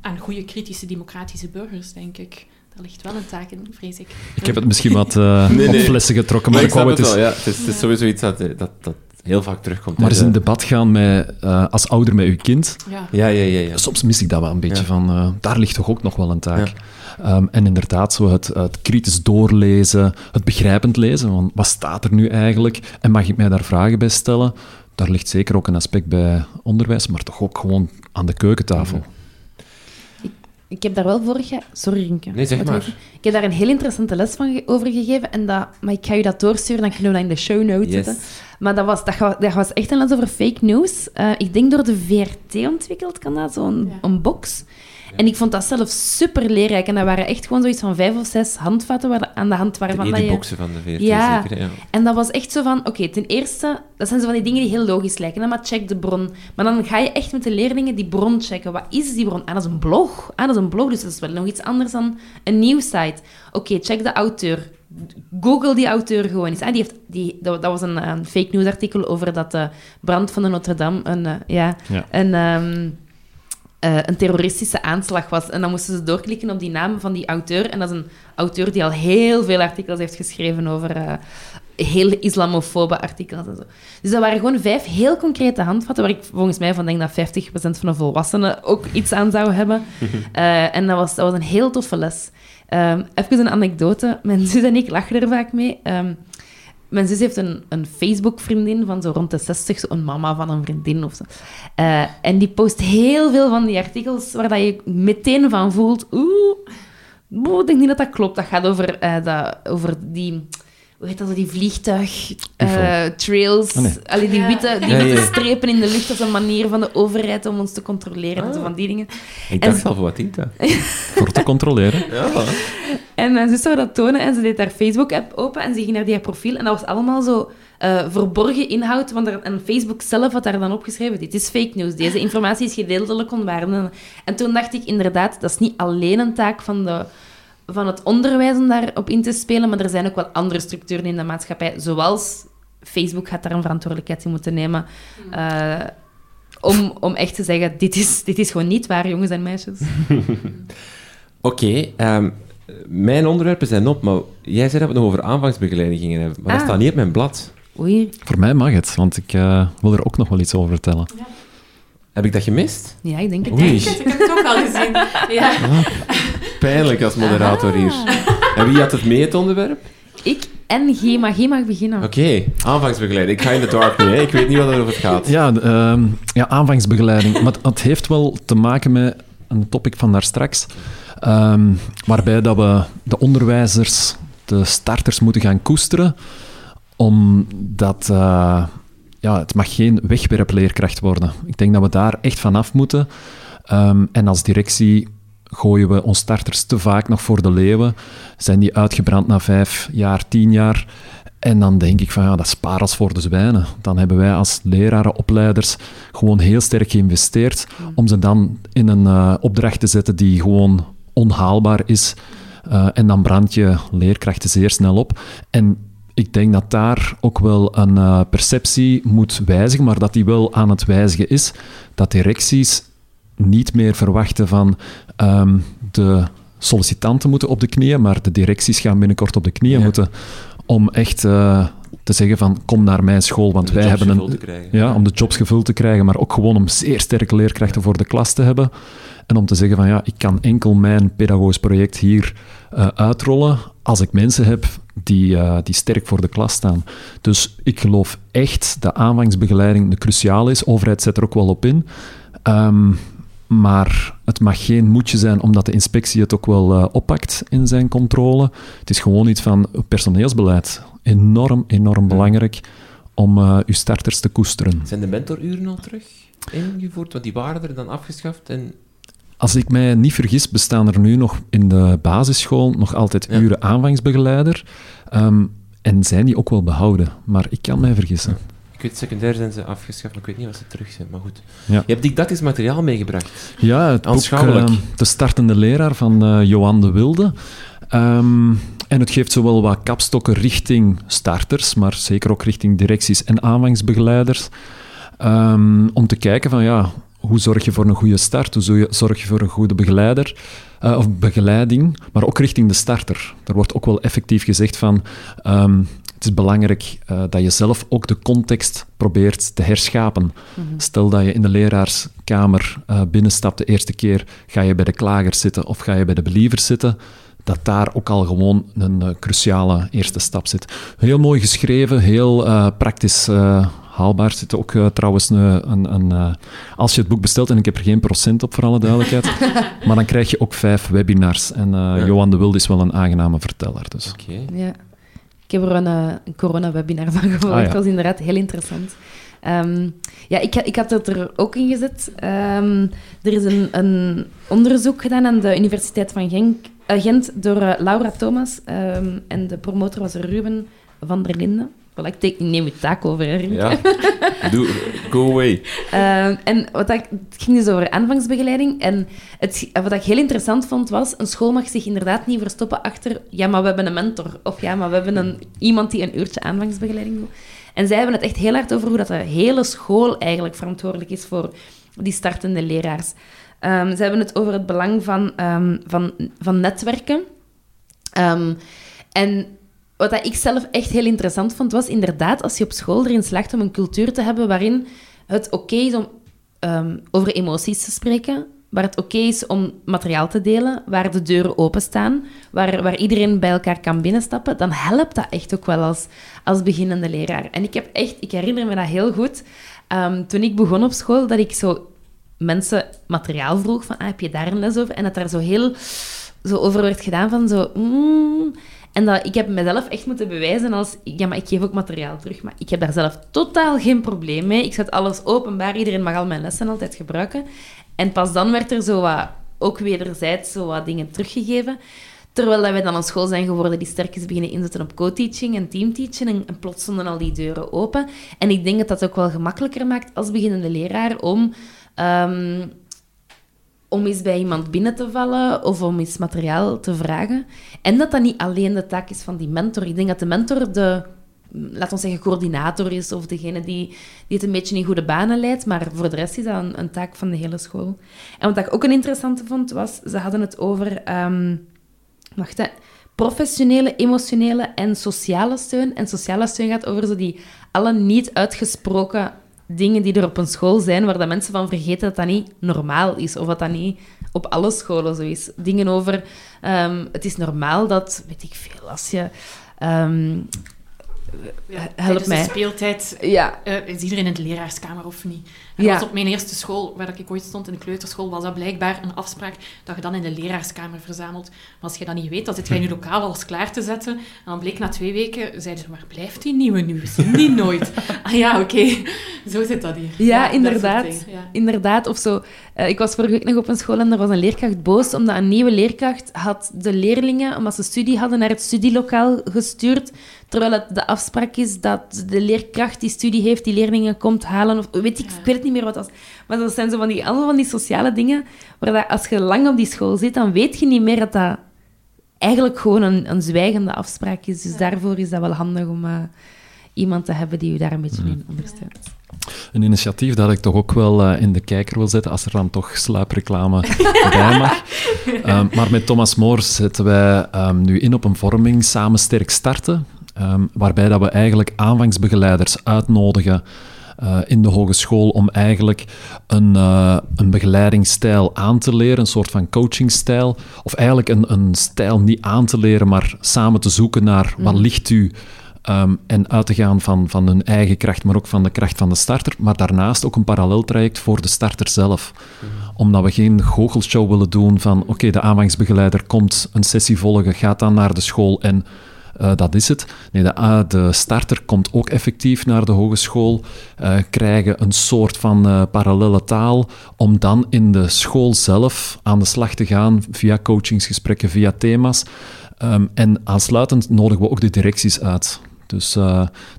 aan goede kritische democratische burgers, denk ik. Daar ligt wel een taak in, vrees ik. Ik heb het misschien wat eh, Nee, op flessen getrokken, Maar maar, ik ik wou snap het wel, ja. Het is, het is sowieso iets dat, dat, dat heel vaak terugkomt. Maar eens in de- debat gaan met, eh, als ouder met uw kind, Ja. Ja, ja, ja. ja. soms mis ik dat wel een beetje Ja. van, eh, daar ligt toch ook nog wel een taak. Ehm, en inderdaad, zo het, het kritisch doorlezen, het begrijpend lezen, want wat staat er nu eigenlijk? En mag ik mij daar vragen bij stellen? Daar ligt zeker ook een aspect bij onderwijs, maar toch ook gewoon aan de keukentafel. Ik heb daar wel vorig jaar... Sorry, Rinke. Nee, zeg maar. Ik heb daar een heel interessante les van ge- over gegeven. En dat, maar ik ga je dat doorsturen, dan kunnen we dat in de show notes Yes. zetten. Maar dat was, dat, was echt een les over fake news. Eh, ik denk door de VRT ontwikkeld, kan dat, zo'n Ja. een box. En ik vond dat zelf super leerrijk. En dat waren echt gewoon zoiets van vijf of zes handvatten waar, aan de hand waarvan dat je... boxen van de VRT, Ja. zeker. Ja. En dat was echt zo van, oké, ten eerste, dat zijn zo van die dingen die heel logisch lijken, hè, maar check de bron. Maar dan ga je echt met de leerlingen die bron checken. Wat is die bron? Ah, dat is een blog. Ah, dat is een blog, dus dat is wel nog iets anders dan een nieuwssite. Oké, check de auteur. Google die auteur gewoon eens. Ah, die heeft, die, dat, dat was een, eh, fake news artikel over dat de brand van de Notre-Dame een, eh, ja, Ja. een, ehm, eh, een terroristische aanslag was. En dan moesten ze doorklikken op die naam van die auteur. En dat is een auteur die al heel veel artikels heeft geschreven over, eh, heel islamofobe artikels en zo. Dus dat waren gewoon vijf heel concrete handvatten, waar ik volgens mij van denk dat 50% van de volwassenen ook iets aan zou hebben. <laughs> Eh, en dat was, dat was een heel toffe les. Um, even een anekdote. Mijn zus en ik lachen er vaak mee. Um, mijn zus heeft een, een Facebook-vriendin van zo rond de 60, een mama van een vriendin of zo. Uh, en die post heel veel van die artikels waar dat je meteen van voelt... Oeh, ik denk niet dat dat klopt. Dat gaat over, uh, dat, over die hoe heet dat, die vliegtuig-trails. Uh, oh, nee. die witte, die ja, witte strepen in de lucht als een manier van de overheid om ons te controleren en zo ah. van die dingen. Ik dacht al, wat dient dat? <laughs> Voor te controleren. Ja. En mijn zus zou dat tonen en ze deed haar Facebook-app open en ze ging naar die profiel en dat was allemaal zo... Uh, verborgen inhoud, want er, en Facebook zelf had daar dan opgeschreven, dit is fake news, deze informatie is gedeeltelijk onwaardig. En toen dacht ik inderdaad, dat is niet alleen een taak van de van het onderwijs om daarop in te spelen, maar er zijn ook wel andere structuren in de maatschappij, zoals Facebook gaat daar een verantwoordelijkheid in moeten nemen. Uh, om, om echt te zeggen, dit is, dit is gewoon niet waar, jongens en meisjes. <laughs> Oké, okay, um, mijn onderwerpen zijn op, maar jij zei dat we het nog over aanvangsbegeleiding gingen hebben, maar ah. dat staat niet op mijn blad. Oei. Voor mij mag het, want ik uh, wil er ook nog wel iets over vertellen. Ja. Heb ik dat gemist? Ja, ik denk het. Oei. Ik heb het ook al gezien. Ja. Ah pijnlijk als moderator hier. En wie had het mee, het onderwerp? Ik en G, maar G mag beginnen. Oké, aanvangsbegeleiding. Ik ga in de dark nu, hè. ik weet niet wat er over gaat. Ja, uh, ja aanvangsbegeleiding. Maar het heeft wel te maken met een topic van daar straks, um, waarbij dat we de onderwijzers, de starters moeten gaan koesteren, omdat uh, ja, het mag geen wegwerpleerkracht worden. Ik denk dat we daar echt vanaf moeten. Um, en als directie gooien we ons starters te vaak nog voor de leeuwen. Zijn die uitgebrand na vijf jaar, tien jaar? En dan denk ik van ja, dat is parels voor de zwijnen. Dan hebben wij als leraren, opleiders gewoon heel sterk geïnvesteerd om ze dan in een uh, opdracht te zetten die gewoon onhaalbaar is. Uh, en dan brand je leerkrachten zeer snel op. En ik denk dat daar ook wel een uh, perceptie moet wijzigen, maar dat die wel aan het wijzigen is. Dat directies niet meer verwachten van um, de sollicitanten moeten op de knieën, maar de directies gaan binnenkort op de knieën moeten om echt uh, te zeggen van kom naar mijn school, want wij hebben een... Ja, om de jobs gevuld te krijgen, maar ook gewoon om zeer sterke leerkrachten voor de klas te hebben. En om te zeggen van ja, ik kan enkel mijn pedagogisch project hier uh, uitrollen als ik mensen heb die, uh, die sterk voor de klas staan. Dus ik geloof echt dat aanvangsbegeleiding de cruciaal is. De overheid zet er ook wel op in. Um, maar het mag geen moedje zijn omdat de inspectie het ook wel uh, oppakt in zijn controle. Het is gewoon iets van personeelsbeleid. Enorm, enorm belangrijk om uh, uw starters te koesteren. Zijn de mentoruren al terug ingevoerd? Want die waren er dan afgeschaft en... Als ik mij niet vergis, bestaan er nu nog in de basisschool nog altijd uren aanvangsbegeleider. Um, en zijn die ook wel behouden. Maar ik kan mij vergissen. Ik weet, secundair zijn ze afgeschaft, maar ik weet niet of ze terug zijn. Maar goed. Ja. Je hebt didactisch materiaal meegebracht. Ja, het boek uh, De startende leraar van uh, Johan de Wilde. Um, en het geeft zowel wat kapstokken richting starters, maar zeker ook richting directies en aanvangsbegeleiders. Um, om te kijken van, ja, hoe zorg je voor een goede start? Hoe zorg je voor een goede begeleider? Uh, of begeleiding, maar ook richting de starter. Er wordt ook wel effectief gezegd van... Um, het is belangrijk uh, dat je zelf ook de context probeert te herschapen. Mhm. Stel dat je in de leraarskamer uh, binnenstapt de eerste keer, ga je bij de klagers zitten of ga je bij de believers zitten, dat daar ook al gewoon een uh, cruciale eerste stap zit. Heel mooi geschreven, heel praktisch haalbaar. Zit ook trouwens een, een, een als je het boek bestelt, en ik heb er geen procent op voor alle duidelijkheid, <laughs> maar dan krijg je ook vijf webinars. En ja. Johan de Wild is wel een aangename verteller. Dus. Okay. Ja. Ik heb er een, eh, een corona-webinar van gevolgd. Ah, ja. Dat was inderdaad heel interessant. Um, ja, ik, ik had het er ook in gezet. Um, er is een, een, onderzoek gedaan aan de Universiteit van Genk, uh, Gent door uh, Laura Thomas. Um, en de promotor was Ruben van der Linden. Ik, neem je taak over, hè, Ja, Doe, go away. Uh, en wat ik, het ging dus over aanvangsbegeleiding. En het, wat ik heel interessant vond, was... Een school mag zich inderdaad niet verstoppen achter... Ja, maar we hebben een mentor. Of ja, maar we hebben een, iemand die een uurtje aanvangsbegeleiding doet. En zij hebben het echt heel hard over hoe dat de hele school eigenlijk verantwoordelijk is voor die startende leraars. Um, ze hebben het over het belang van, um, van, van netwerken. En wat ik zelf echt heel interessant vond, was inderdaad als je op school erin slaagt om een cultuur te hebben waarin het oké is om ehm, over emoties te spreken, waar het oké is om materiaal te delen, waar de deuren openstaan, waar, waar iedereen bij elkaar kan binnenstappen, dan helpt dat echt ook wel als, als beginnende leraar. En ik heb echt, ik herinner me dat heel goed, ehm, toen ik begon op school, dat ik zo mensen materiaal vroeg van, ah, heb je daar een les over? En dat daar zo heel zo over werd gedaan van zo... Mm, en dat, ik heb mezelf echt moeten bewijzen als... Ja, maar ik geef ook materiaal terug. Maar ik heb daar zelf totaal geen probleem mee. Ik zet alles openbaar. Iedereen mag al mijn lessen altijd gebruiken. En pas dan werd er zo wat... Ook wederzijds zo wat dingen teruggegeven. Terwijl wij dan een school zijn geworden die sterk is beginnen inzetten op co-teaching en teamteaching. En, en plots stonden al die deuren open. En ik denk dat dat ook wel gemakkelijker maakt als beginnende leraar om... Ehm, om eens bij iemand binnen te vallen of om eens materiaal te vragen. En dat dat niet alleen de taak is van die mentor. Ik denk dat de mentor de, laat ons zeggen, coördinator is of degene die, die het een beetje in goede banen leidt. Maar voor de rest is dat een, een taak van de hele school. En wat ik ook een interessante vond, was, ze hadden het over... Um, wacht, hè, professionele, emotionele en sociale steun. En sociale steun gaat over zo die alle niet uitgesproken dingen die er op een school zijn waar dat mensen van vergeten dat dat niet normaal is. Of dat dat niet op alle scholen zo is. Dingen over... Um, het is normaal dat, weet ik veel, als je... Um, ja, help mij. speeltijd ja. Uh, is iedereen in de leraarskamer of niet. Ja. op mijn eerste school, waar ik ooit stond, in de kleuterschool, was dat blijkbaar een afspraak dat je dan in de leraarskamer verzamelt. Maar als je dat niet weet, dan zit je in je lokaal alles klaar te zetten. En dan bleek na twee weken, zeiden ze, waar blijft die nieuwe nu? We zien die nooit. <laughs> ah ja, oké. Zo zit dat hier. Ja, inderdaad. Inderdaad. Of zo. Uh, ik was vorige week nog op een school en er was een leerkracht boos, omdat een nieuwe leerkracht had de leerlingen, omdat ze studie hadden, naar het studielokaal gestuurd Terwijl het de afspraak is dat de leerkracht die studie heeft, die leerlingen komt halen. Of, weet ik, ik weet het niet meer wat dat is. Maar dat zijn zo van die, allemaal van die sociale dingen, waar dat, als je lang op die school zit, dan weet je niet meer dat dat eigenlijk gewoon een, een zwijgende afspraak is. Dus daarvoor is dat wel handig om uh, iemand te hebben die u daar een beetje in ondersteunt. Een initiatief dat ik toch ook wel uh, in de kijker wil zetten, als er dan toch sluipreclame <laughs> bij mag. Um, maar met Thomas Moor zetten wij um, nu in op een vorming Samen Sterk Starten. Ehm, waarbij dat we eigenlijk aanvangsbegeleiders uitnodigen uh, in de hogeschool om eigenlijk een, uh, een begeleidingsstijl aan te leren, een soort van coachingstijl. Of eigenlijk een, een stijl niet aan te leren, maar samen te zoeken naar wat mm. ligt u. Um, en uit te gaan van, van hun eigen kracht, maar ook van de kracht van de starter. Maar daarnaast ook een paralleltraject voor de starter zelf. Mm. Omdat we geen goochelshow willen doen van oké, de aanvangsbegeleider komt een sessie volgen, gaat dan naar de school en uh, dat is het. Nee, de, uh, de, starter komt ook effectief naar de hogeschool, uh, krijgen een soort van parallele taal, om dan in de school zelf aan de slag te gaan via coachingsgesprekken, via thema's. Um, en aansluitend nodigen we ook de directies uit. Dus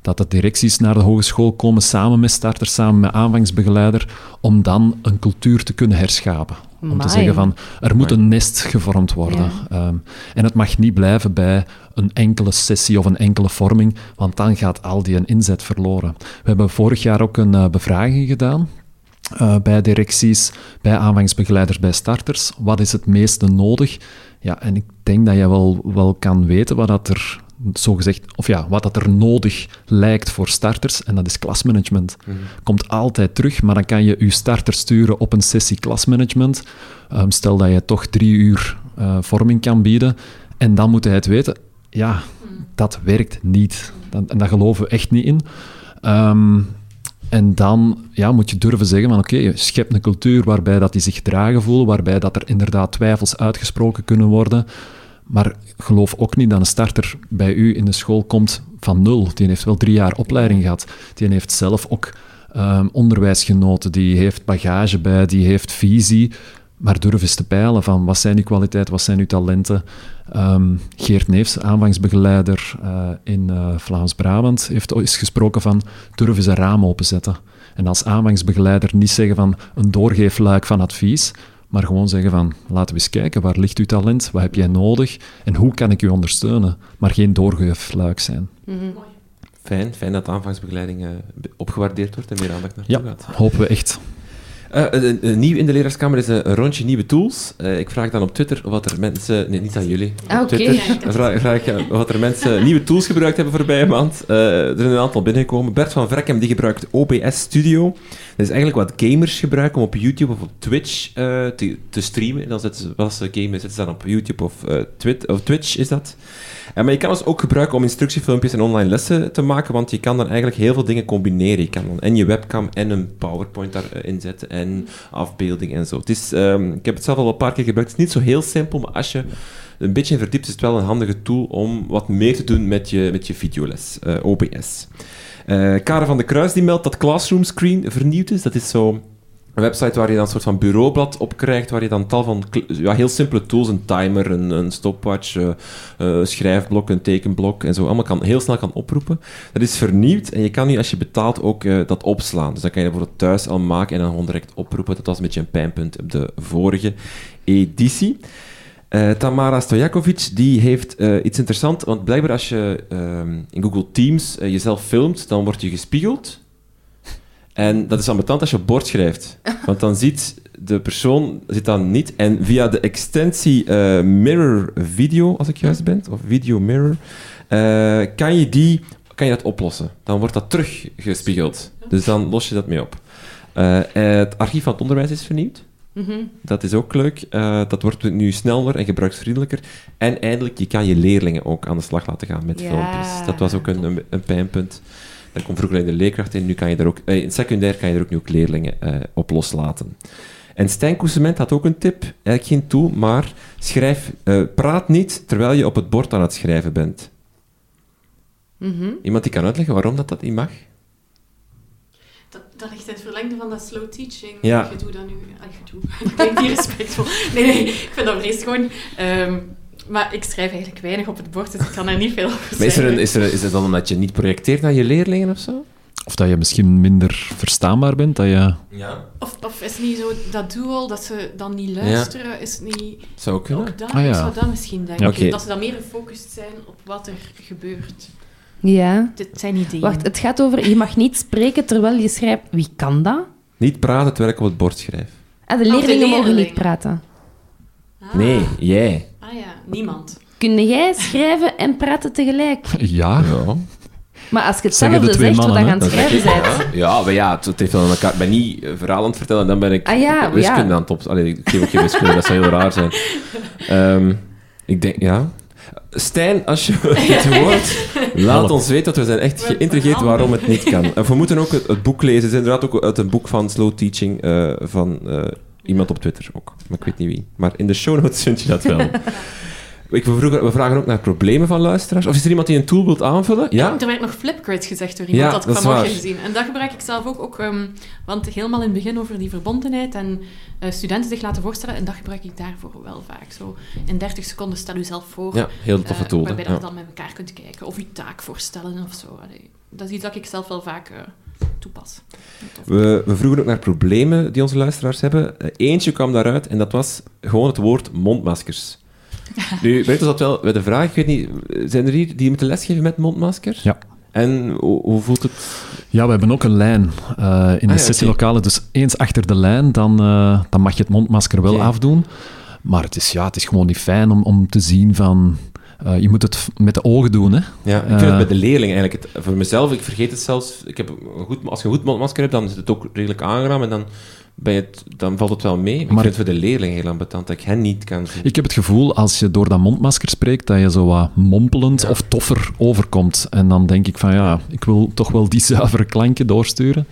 dat de directies naar de hogeschool komen samen met starters, samen met aanvangsbegeleider, om dan een cultuur te kunnen herschapen. Om te zeggen van, er moet een nest gevormd worden. Ja. Um, en het mag niet blijven bij een enkele sessie of een enkele vorming, want dan gaat al die een inzet verloren. We hebben vorig jaar ook een uh, bevraging gedaan uh, bij directies, bij aanvangsbegeleiders, bij starters. Wat is het meeste nodig? Ja, en ik denk dat je wel, wel kan weten wat dat er zogezegd, of ja, wat dat er nodig lijkt voor starters, en dat is klasmanagement. Mm Komt altijd terug, maar dan kan je je starter sturen op een sessie klasmanagement. Um, stel dat je toch drie uur uh, vorming kan bieden, en dan moet hij het weten, ja, dat werkt niet. En daar geloven we echt niet in. Um, en dan ja, moet je durven zeggen van oké, okay, je schept een cultuur waarbij dat die zich dragen voelen, waarbij dat er inderdaad twijfels uitgesproken kunnen worden. Maar geloof ook niet dat een starter bij u in de school komt van nul. Die heeft wel drie jaar opleiding gehad. Die heeft zelf ook um, onderwijs genoten. Die heeft bagage bij, die heeft visie. Maar durf eens te peilen van wat zijn uw kwaliteiten, wat zijn uw talenten. Um, Geert Neefs, aanvangsbegeleider uh, in uh, Vlaams-Brabant, heeft eens gesproken van durf eens een raam openzetten. En als aanvangsbegeleider niet zeggen van een doorgeefluik van advies, maar gewoon zeggen van, laten we eens kijken, waar ligt uw talent, wat heb jij nodig en hoe kan ik u ondersteunen? Maar geen doorgeefluik zijn. Mm -hmm. Fijn, fijn dat aanvangsbegeleiding uh, opgewaardeerd wordt en meer aandacht naartoe ja, gaat. hopen we echt. Eh, een- een nieuw in de leraarskamer is een, een rondje nieuwe tools. Eh, ik vraag dan op Twitter wat er mensen... Nee, niet aan jullie. Ah, Op oké. Twitter vraag, vraag ik eh, wat er mensen <laughs> nieuwe tools gebruikt hebben voorbije maand. Eh, er zijn een aantal binnengekomen. Bert van Vrekkem die gebruikt OBS Studio. Is eigenlijk wat gamers gebruiken om op YouTube of op Twitch eh, te, streamen. Dan zetten ze, als ze gamen, zetten ze dan op YouTube of, eh, Twit, of Twitch is dat. Eh, maar je kan het ook gebruiken om instructiefilmpjes en online lessen te maken, want je kan dan eigenlijk heel veel dingen combineren. Je kan dan en je webcam en een PowerPoint daarin zetten en afbeelding en zo. Het is, ehm, ik heb het zelf al een paar keer gebruikt. Het is niet zo heel simpel, maar als je een beetje verdiept, is het wel een handige tool om wat meer te doen met je, met je videoles, eh, OBS. Eh Karen van de Kruis die meldt dat Classroom Screen vernieuwd is. Dat is zo een website waar je dan een soort van bureaublad op krijgt, waar je dan tal van ja, heel simpele tools, een timer, een, een stopwatch, eh, eh, een schrijfblok, een tekenblok en zo, allemaal kan, heel snel kan oproepen. Dat is vernieuwd en je kan nu, als je betaalt, ook eh, dat opslaan. Dus dan kan je bijvoorbeeld thuis al maken en dan gewoon direct oproepen. Dat was een beetje een pijnpunt op de vorige editie. Eh, Tamara Stojakovic die heeft eh, iets interessants, want blijkbaar als je ehm, in Google Teams eh, jezelf filmt, dan word je gespiegeld. En dat is ambetant als je op bord schrijft. <laughs> Want dan ziet de persoon zit dan niet. En via de extensie Mirror Video, als ik juist ben, of Video Mirror, kan, je die, kan je dat oplossen. Dan wordt dat teruggespiegeld. Dus dan los je dat mee op. Het archief van het onderwijs is vernieuwd. Mhm. Dat is ook leuk. Eh, dat wordt nu sneller en gebruiksvriendelijker. En eindelijk, je kan je leerlingen ook aan de slag laten gaan met filmpjes. Dat was ook een, een, een pijnpunt. Daar komt vroeger de leerkracht in. Nu kan je er ook, eh, in secundair kan je er ook nu ook leerlingen eh, op loslaten. En Stijn Koesement had ook een tip. Eigenlijk geen tool, maar schrijf, eh, praat niet terwijl je op het bord aan het schrijven bent. Mhm. Iemand die kan uitleggen waarom dat, dat niet mag? Dat, ligt in het verlengde van dat slow teaching. Ja. Je doet dat nu... Ah, je doet. Dat klinkt niet respectvol. Nee, nee, ik vind dat vreselijk gewoon... Ehm, maar ik schrijf eigenlijk weinig op het bord, dus ik kan er niet veel over Maar is, er zeggen. een, is, er, is het dan omdat je niet projecteert naar je leerlingen of zo? Of dat je misschien minder verstaanbaar bent, dat je... Ja. Of, of is het niet zo dat doel dat ze dan niet luisteren, is het niet Zou kunnen. ook dat? Ah, ja. Ik zou dat misschien denken. Ja, oké. Dat ze dan meer gefocust zijn op wat er gebeurt. Ja. Dit zijn ideeën. Wacht, het gaat over je mag niet spreken terwijl je schrijft. Wie kan dat? Niet praten terwijl ik op het bord schrijf. Ah, de de leerlingen mogen niet praten. Ah. Nee, jij. Ah ja, niemand. Kun jij schrijven en praten tegelijk? <laughs> Ja, Ja. Maar als je hetzelfde zegt wat mannen, je hè? aan het schrijven bent. Ja, maar ja, het, het heeft wel aan elkaar. Ik ben niet eh, verhaal aan het vertellen, dan ben ik Ah ja, wiskunde ja. aan het op. Allee, ik geef ook geen wiskunde, dat zou heel raar zijn. <laughs> Ehm, ik denk, ja. Stijn, als je <laughs> het hoort, laat Help. ons weten, want we zijn echt geïntrigeerd waarom het niet kan. <laughs> En we moeten ook het, het boek lezen. Het is inderdaad ook uit een boek van Slow Teaching eh, van eh, iemand op Twitter ook. Maar ik weet niet wie. Maar in de show notes vind je dat wel. <laughs> Ik, we, vroegen- we vragen ook naar problemen van luisteraars. Of is er iemand die een tool wilt aanvullen? Ja? Er werd nog flipgrid gezegd door iemand, Ja, dat ik dat is vanmorgen gezien. En dat gebruik ik zelf ook, ook ehm, want helemaal in het begin over die verbondenheid en eh, studenten zich laten voorstellen, en dat gebruik ik daarvoor wel vaak. Zo in 30 seconden stel u zelf voor, Ja, heel toffe eh, tool. hè. waarbij Ja. je dan met elkaar kunt kijken, of uw taak voorstellen of zo. Allee, dat is iets dat ik zelf wel vaak eh, toepas. We, we vroegen ook naar problemen die onze luisteraars hebben. Eentje kwam daaruit en dat was gewoon het woord mondmaskers. <laughs> Nu, ons dat wel bij de vraag, ik weet niet, zijn er hier die moeten lesgeven met mondmasker? Ja. En hoe, hoe voelt het? Ja, we hebben ook een lijn eh, in de Ah, sessielokalen. Dus eens achter de lijn, dan, eh, dan mag je het mondmasker wel afdoen. Maar het is, ja, het is gewoon niet fijn om, om te zien van... eh, je moet het met de ogen doen, hè. Ja, ik vind het bij de leerling eigenlijk, het, voor mezelf, ik vergeet het zelfs, ik heb een goed, als je een goed mondmasker hebt, dan is het ook redelijk aangenaam en dan, ben je het, dan valt het wel mee. Maar, Maar- ik vind het voor de leerling heel ambetant dat ik hen niet kan zien. Ik heb het gevoel, als je door dat mondmasker spreekt, dat je zo wat mompelend Ja. of toffer overkomt. En dan denk ik van, ja, ik wil toch wel die <laughs> zuivere klanken doorsturen.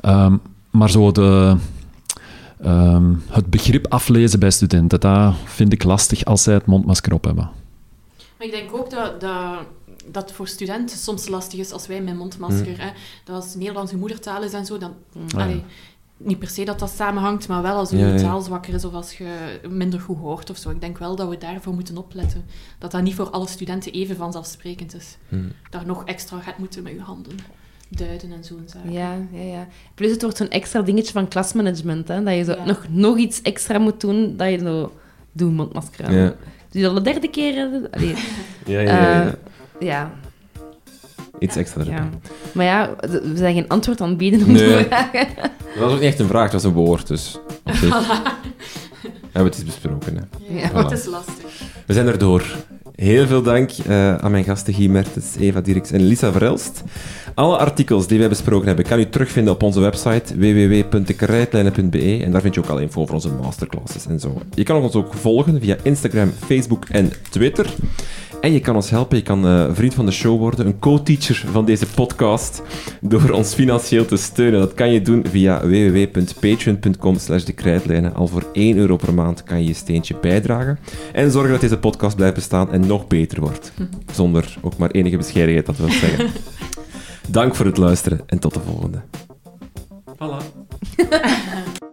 Ehm, maar zo de... ehm, het begrip aflezen bij studenten, dat vind ik lastig als zij het mondmasker op hebben. Maar ik denk ook dat, dat, dat het voor studenten soms lastig is als wij met mondmasker, hè, dat als Nederlandse moedertaal is en zo, dan... ja. allee, niet per se dat dat samenhangt, maar wel als je Ja, taal zwakker is of als je minder goed hoort of zo. Ik denk wel dat we daarvoor moeten opletten. Dat dat niet voor alle studenten even vanzelfsprekend is. Hmm. Dat je nog extra gaat moeten met je handen duiden en zo. en zaken. Ja, ja, ja. Plus het wordt zo'n extra dingetje van klasmanagement, hè, dat je zo Ja. nog, nog iets extra moet doen, dat je zo... Doe een mondmasker aan. Ja. Doe je al de derde keer... Allee, <laughs> Ja, ja, ja, ja. eh, ja. Iets extra erbij. ja. Maar ja, we zijn geen antwoord aan het bieden op Nee. de vragen. Dat was ook niet echt een vraag, het was een woord, dus... op <laughs> zich hebben we het eens besproken, hè. Ja. Voilà. Het is lastig. We zijn er door. Heel veel dank eh, aan mijn gasten Guy Mertens, Eva Dirks en Lisa Verelst. Alle artikels die wij besproken hebben, kan u terugvinden op onze website www.dekrijtlijnen.be en daar vind je ook al info over onze masterclasses en zo. Je kan ons ook volgen via Instagram, Facebook en Twitter. En je kan ons helpen, je kan eh, vriend van de show worden, een co-teacher van deze podcast, door ons financieel te steunen. Dat kan je doen via www.patreon.com slash de krijtlijnen. Al voor 1 euro per maand kan je je steentje bijdragen. En zorgen dat deze podcast blijft bestaan en nog beter wordt. <laughs> Zonder ook maar enige bescheidenheid, dat wil zeggen. <laughs> Dank voor het luisteren en tot de volgende. Voilà. <laughs>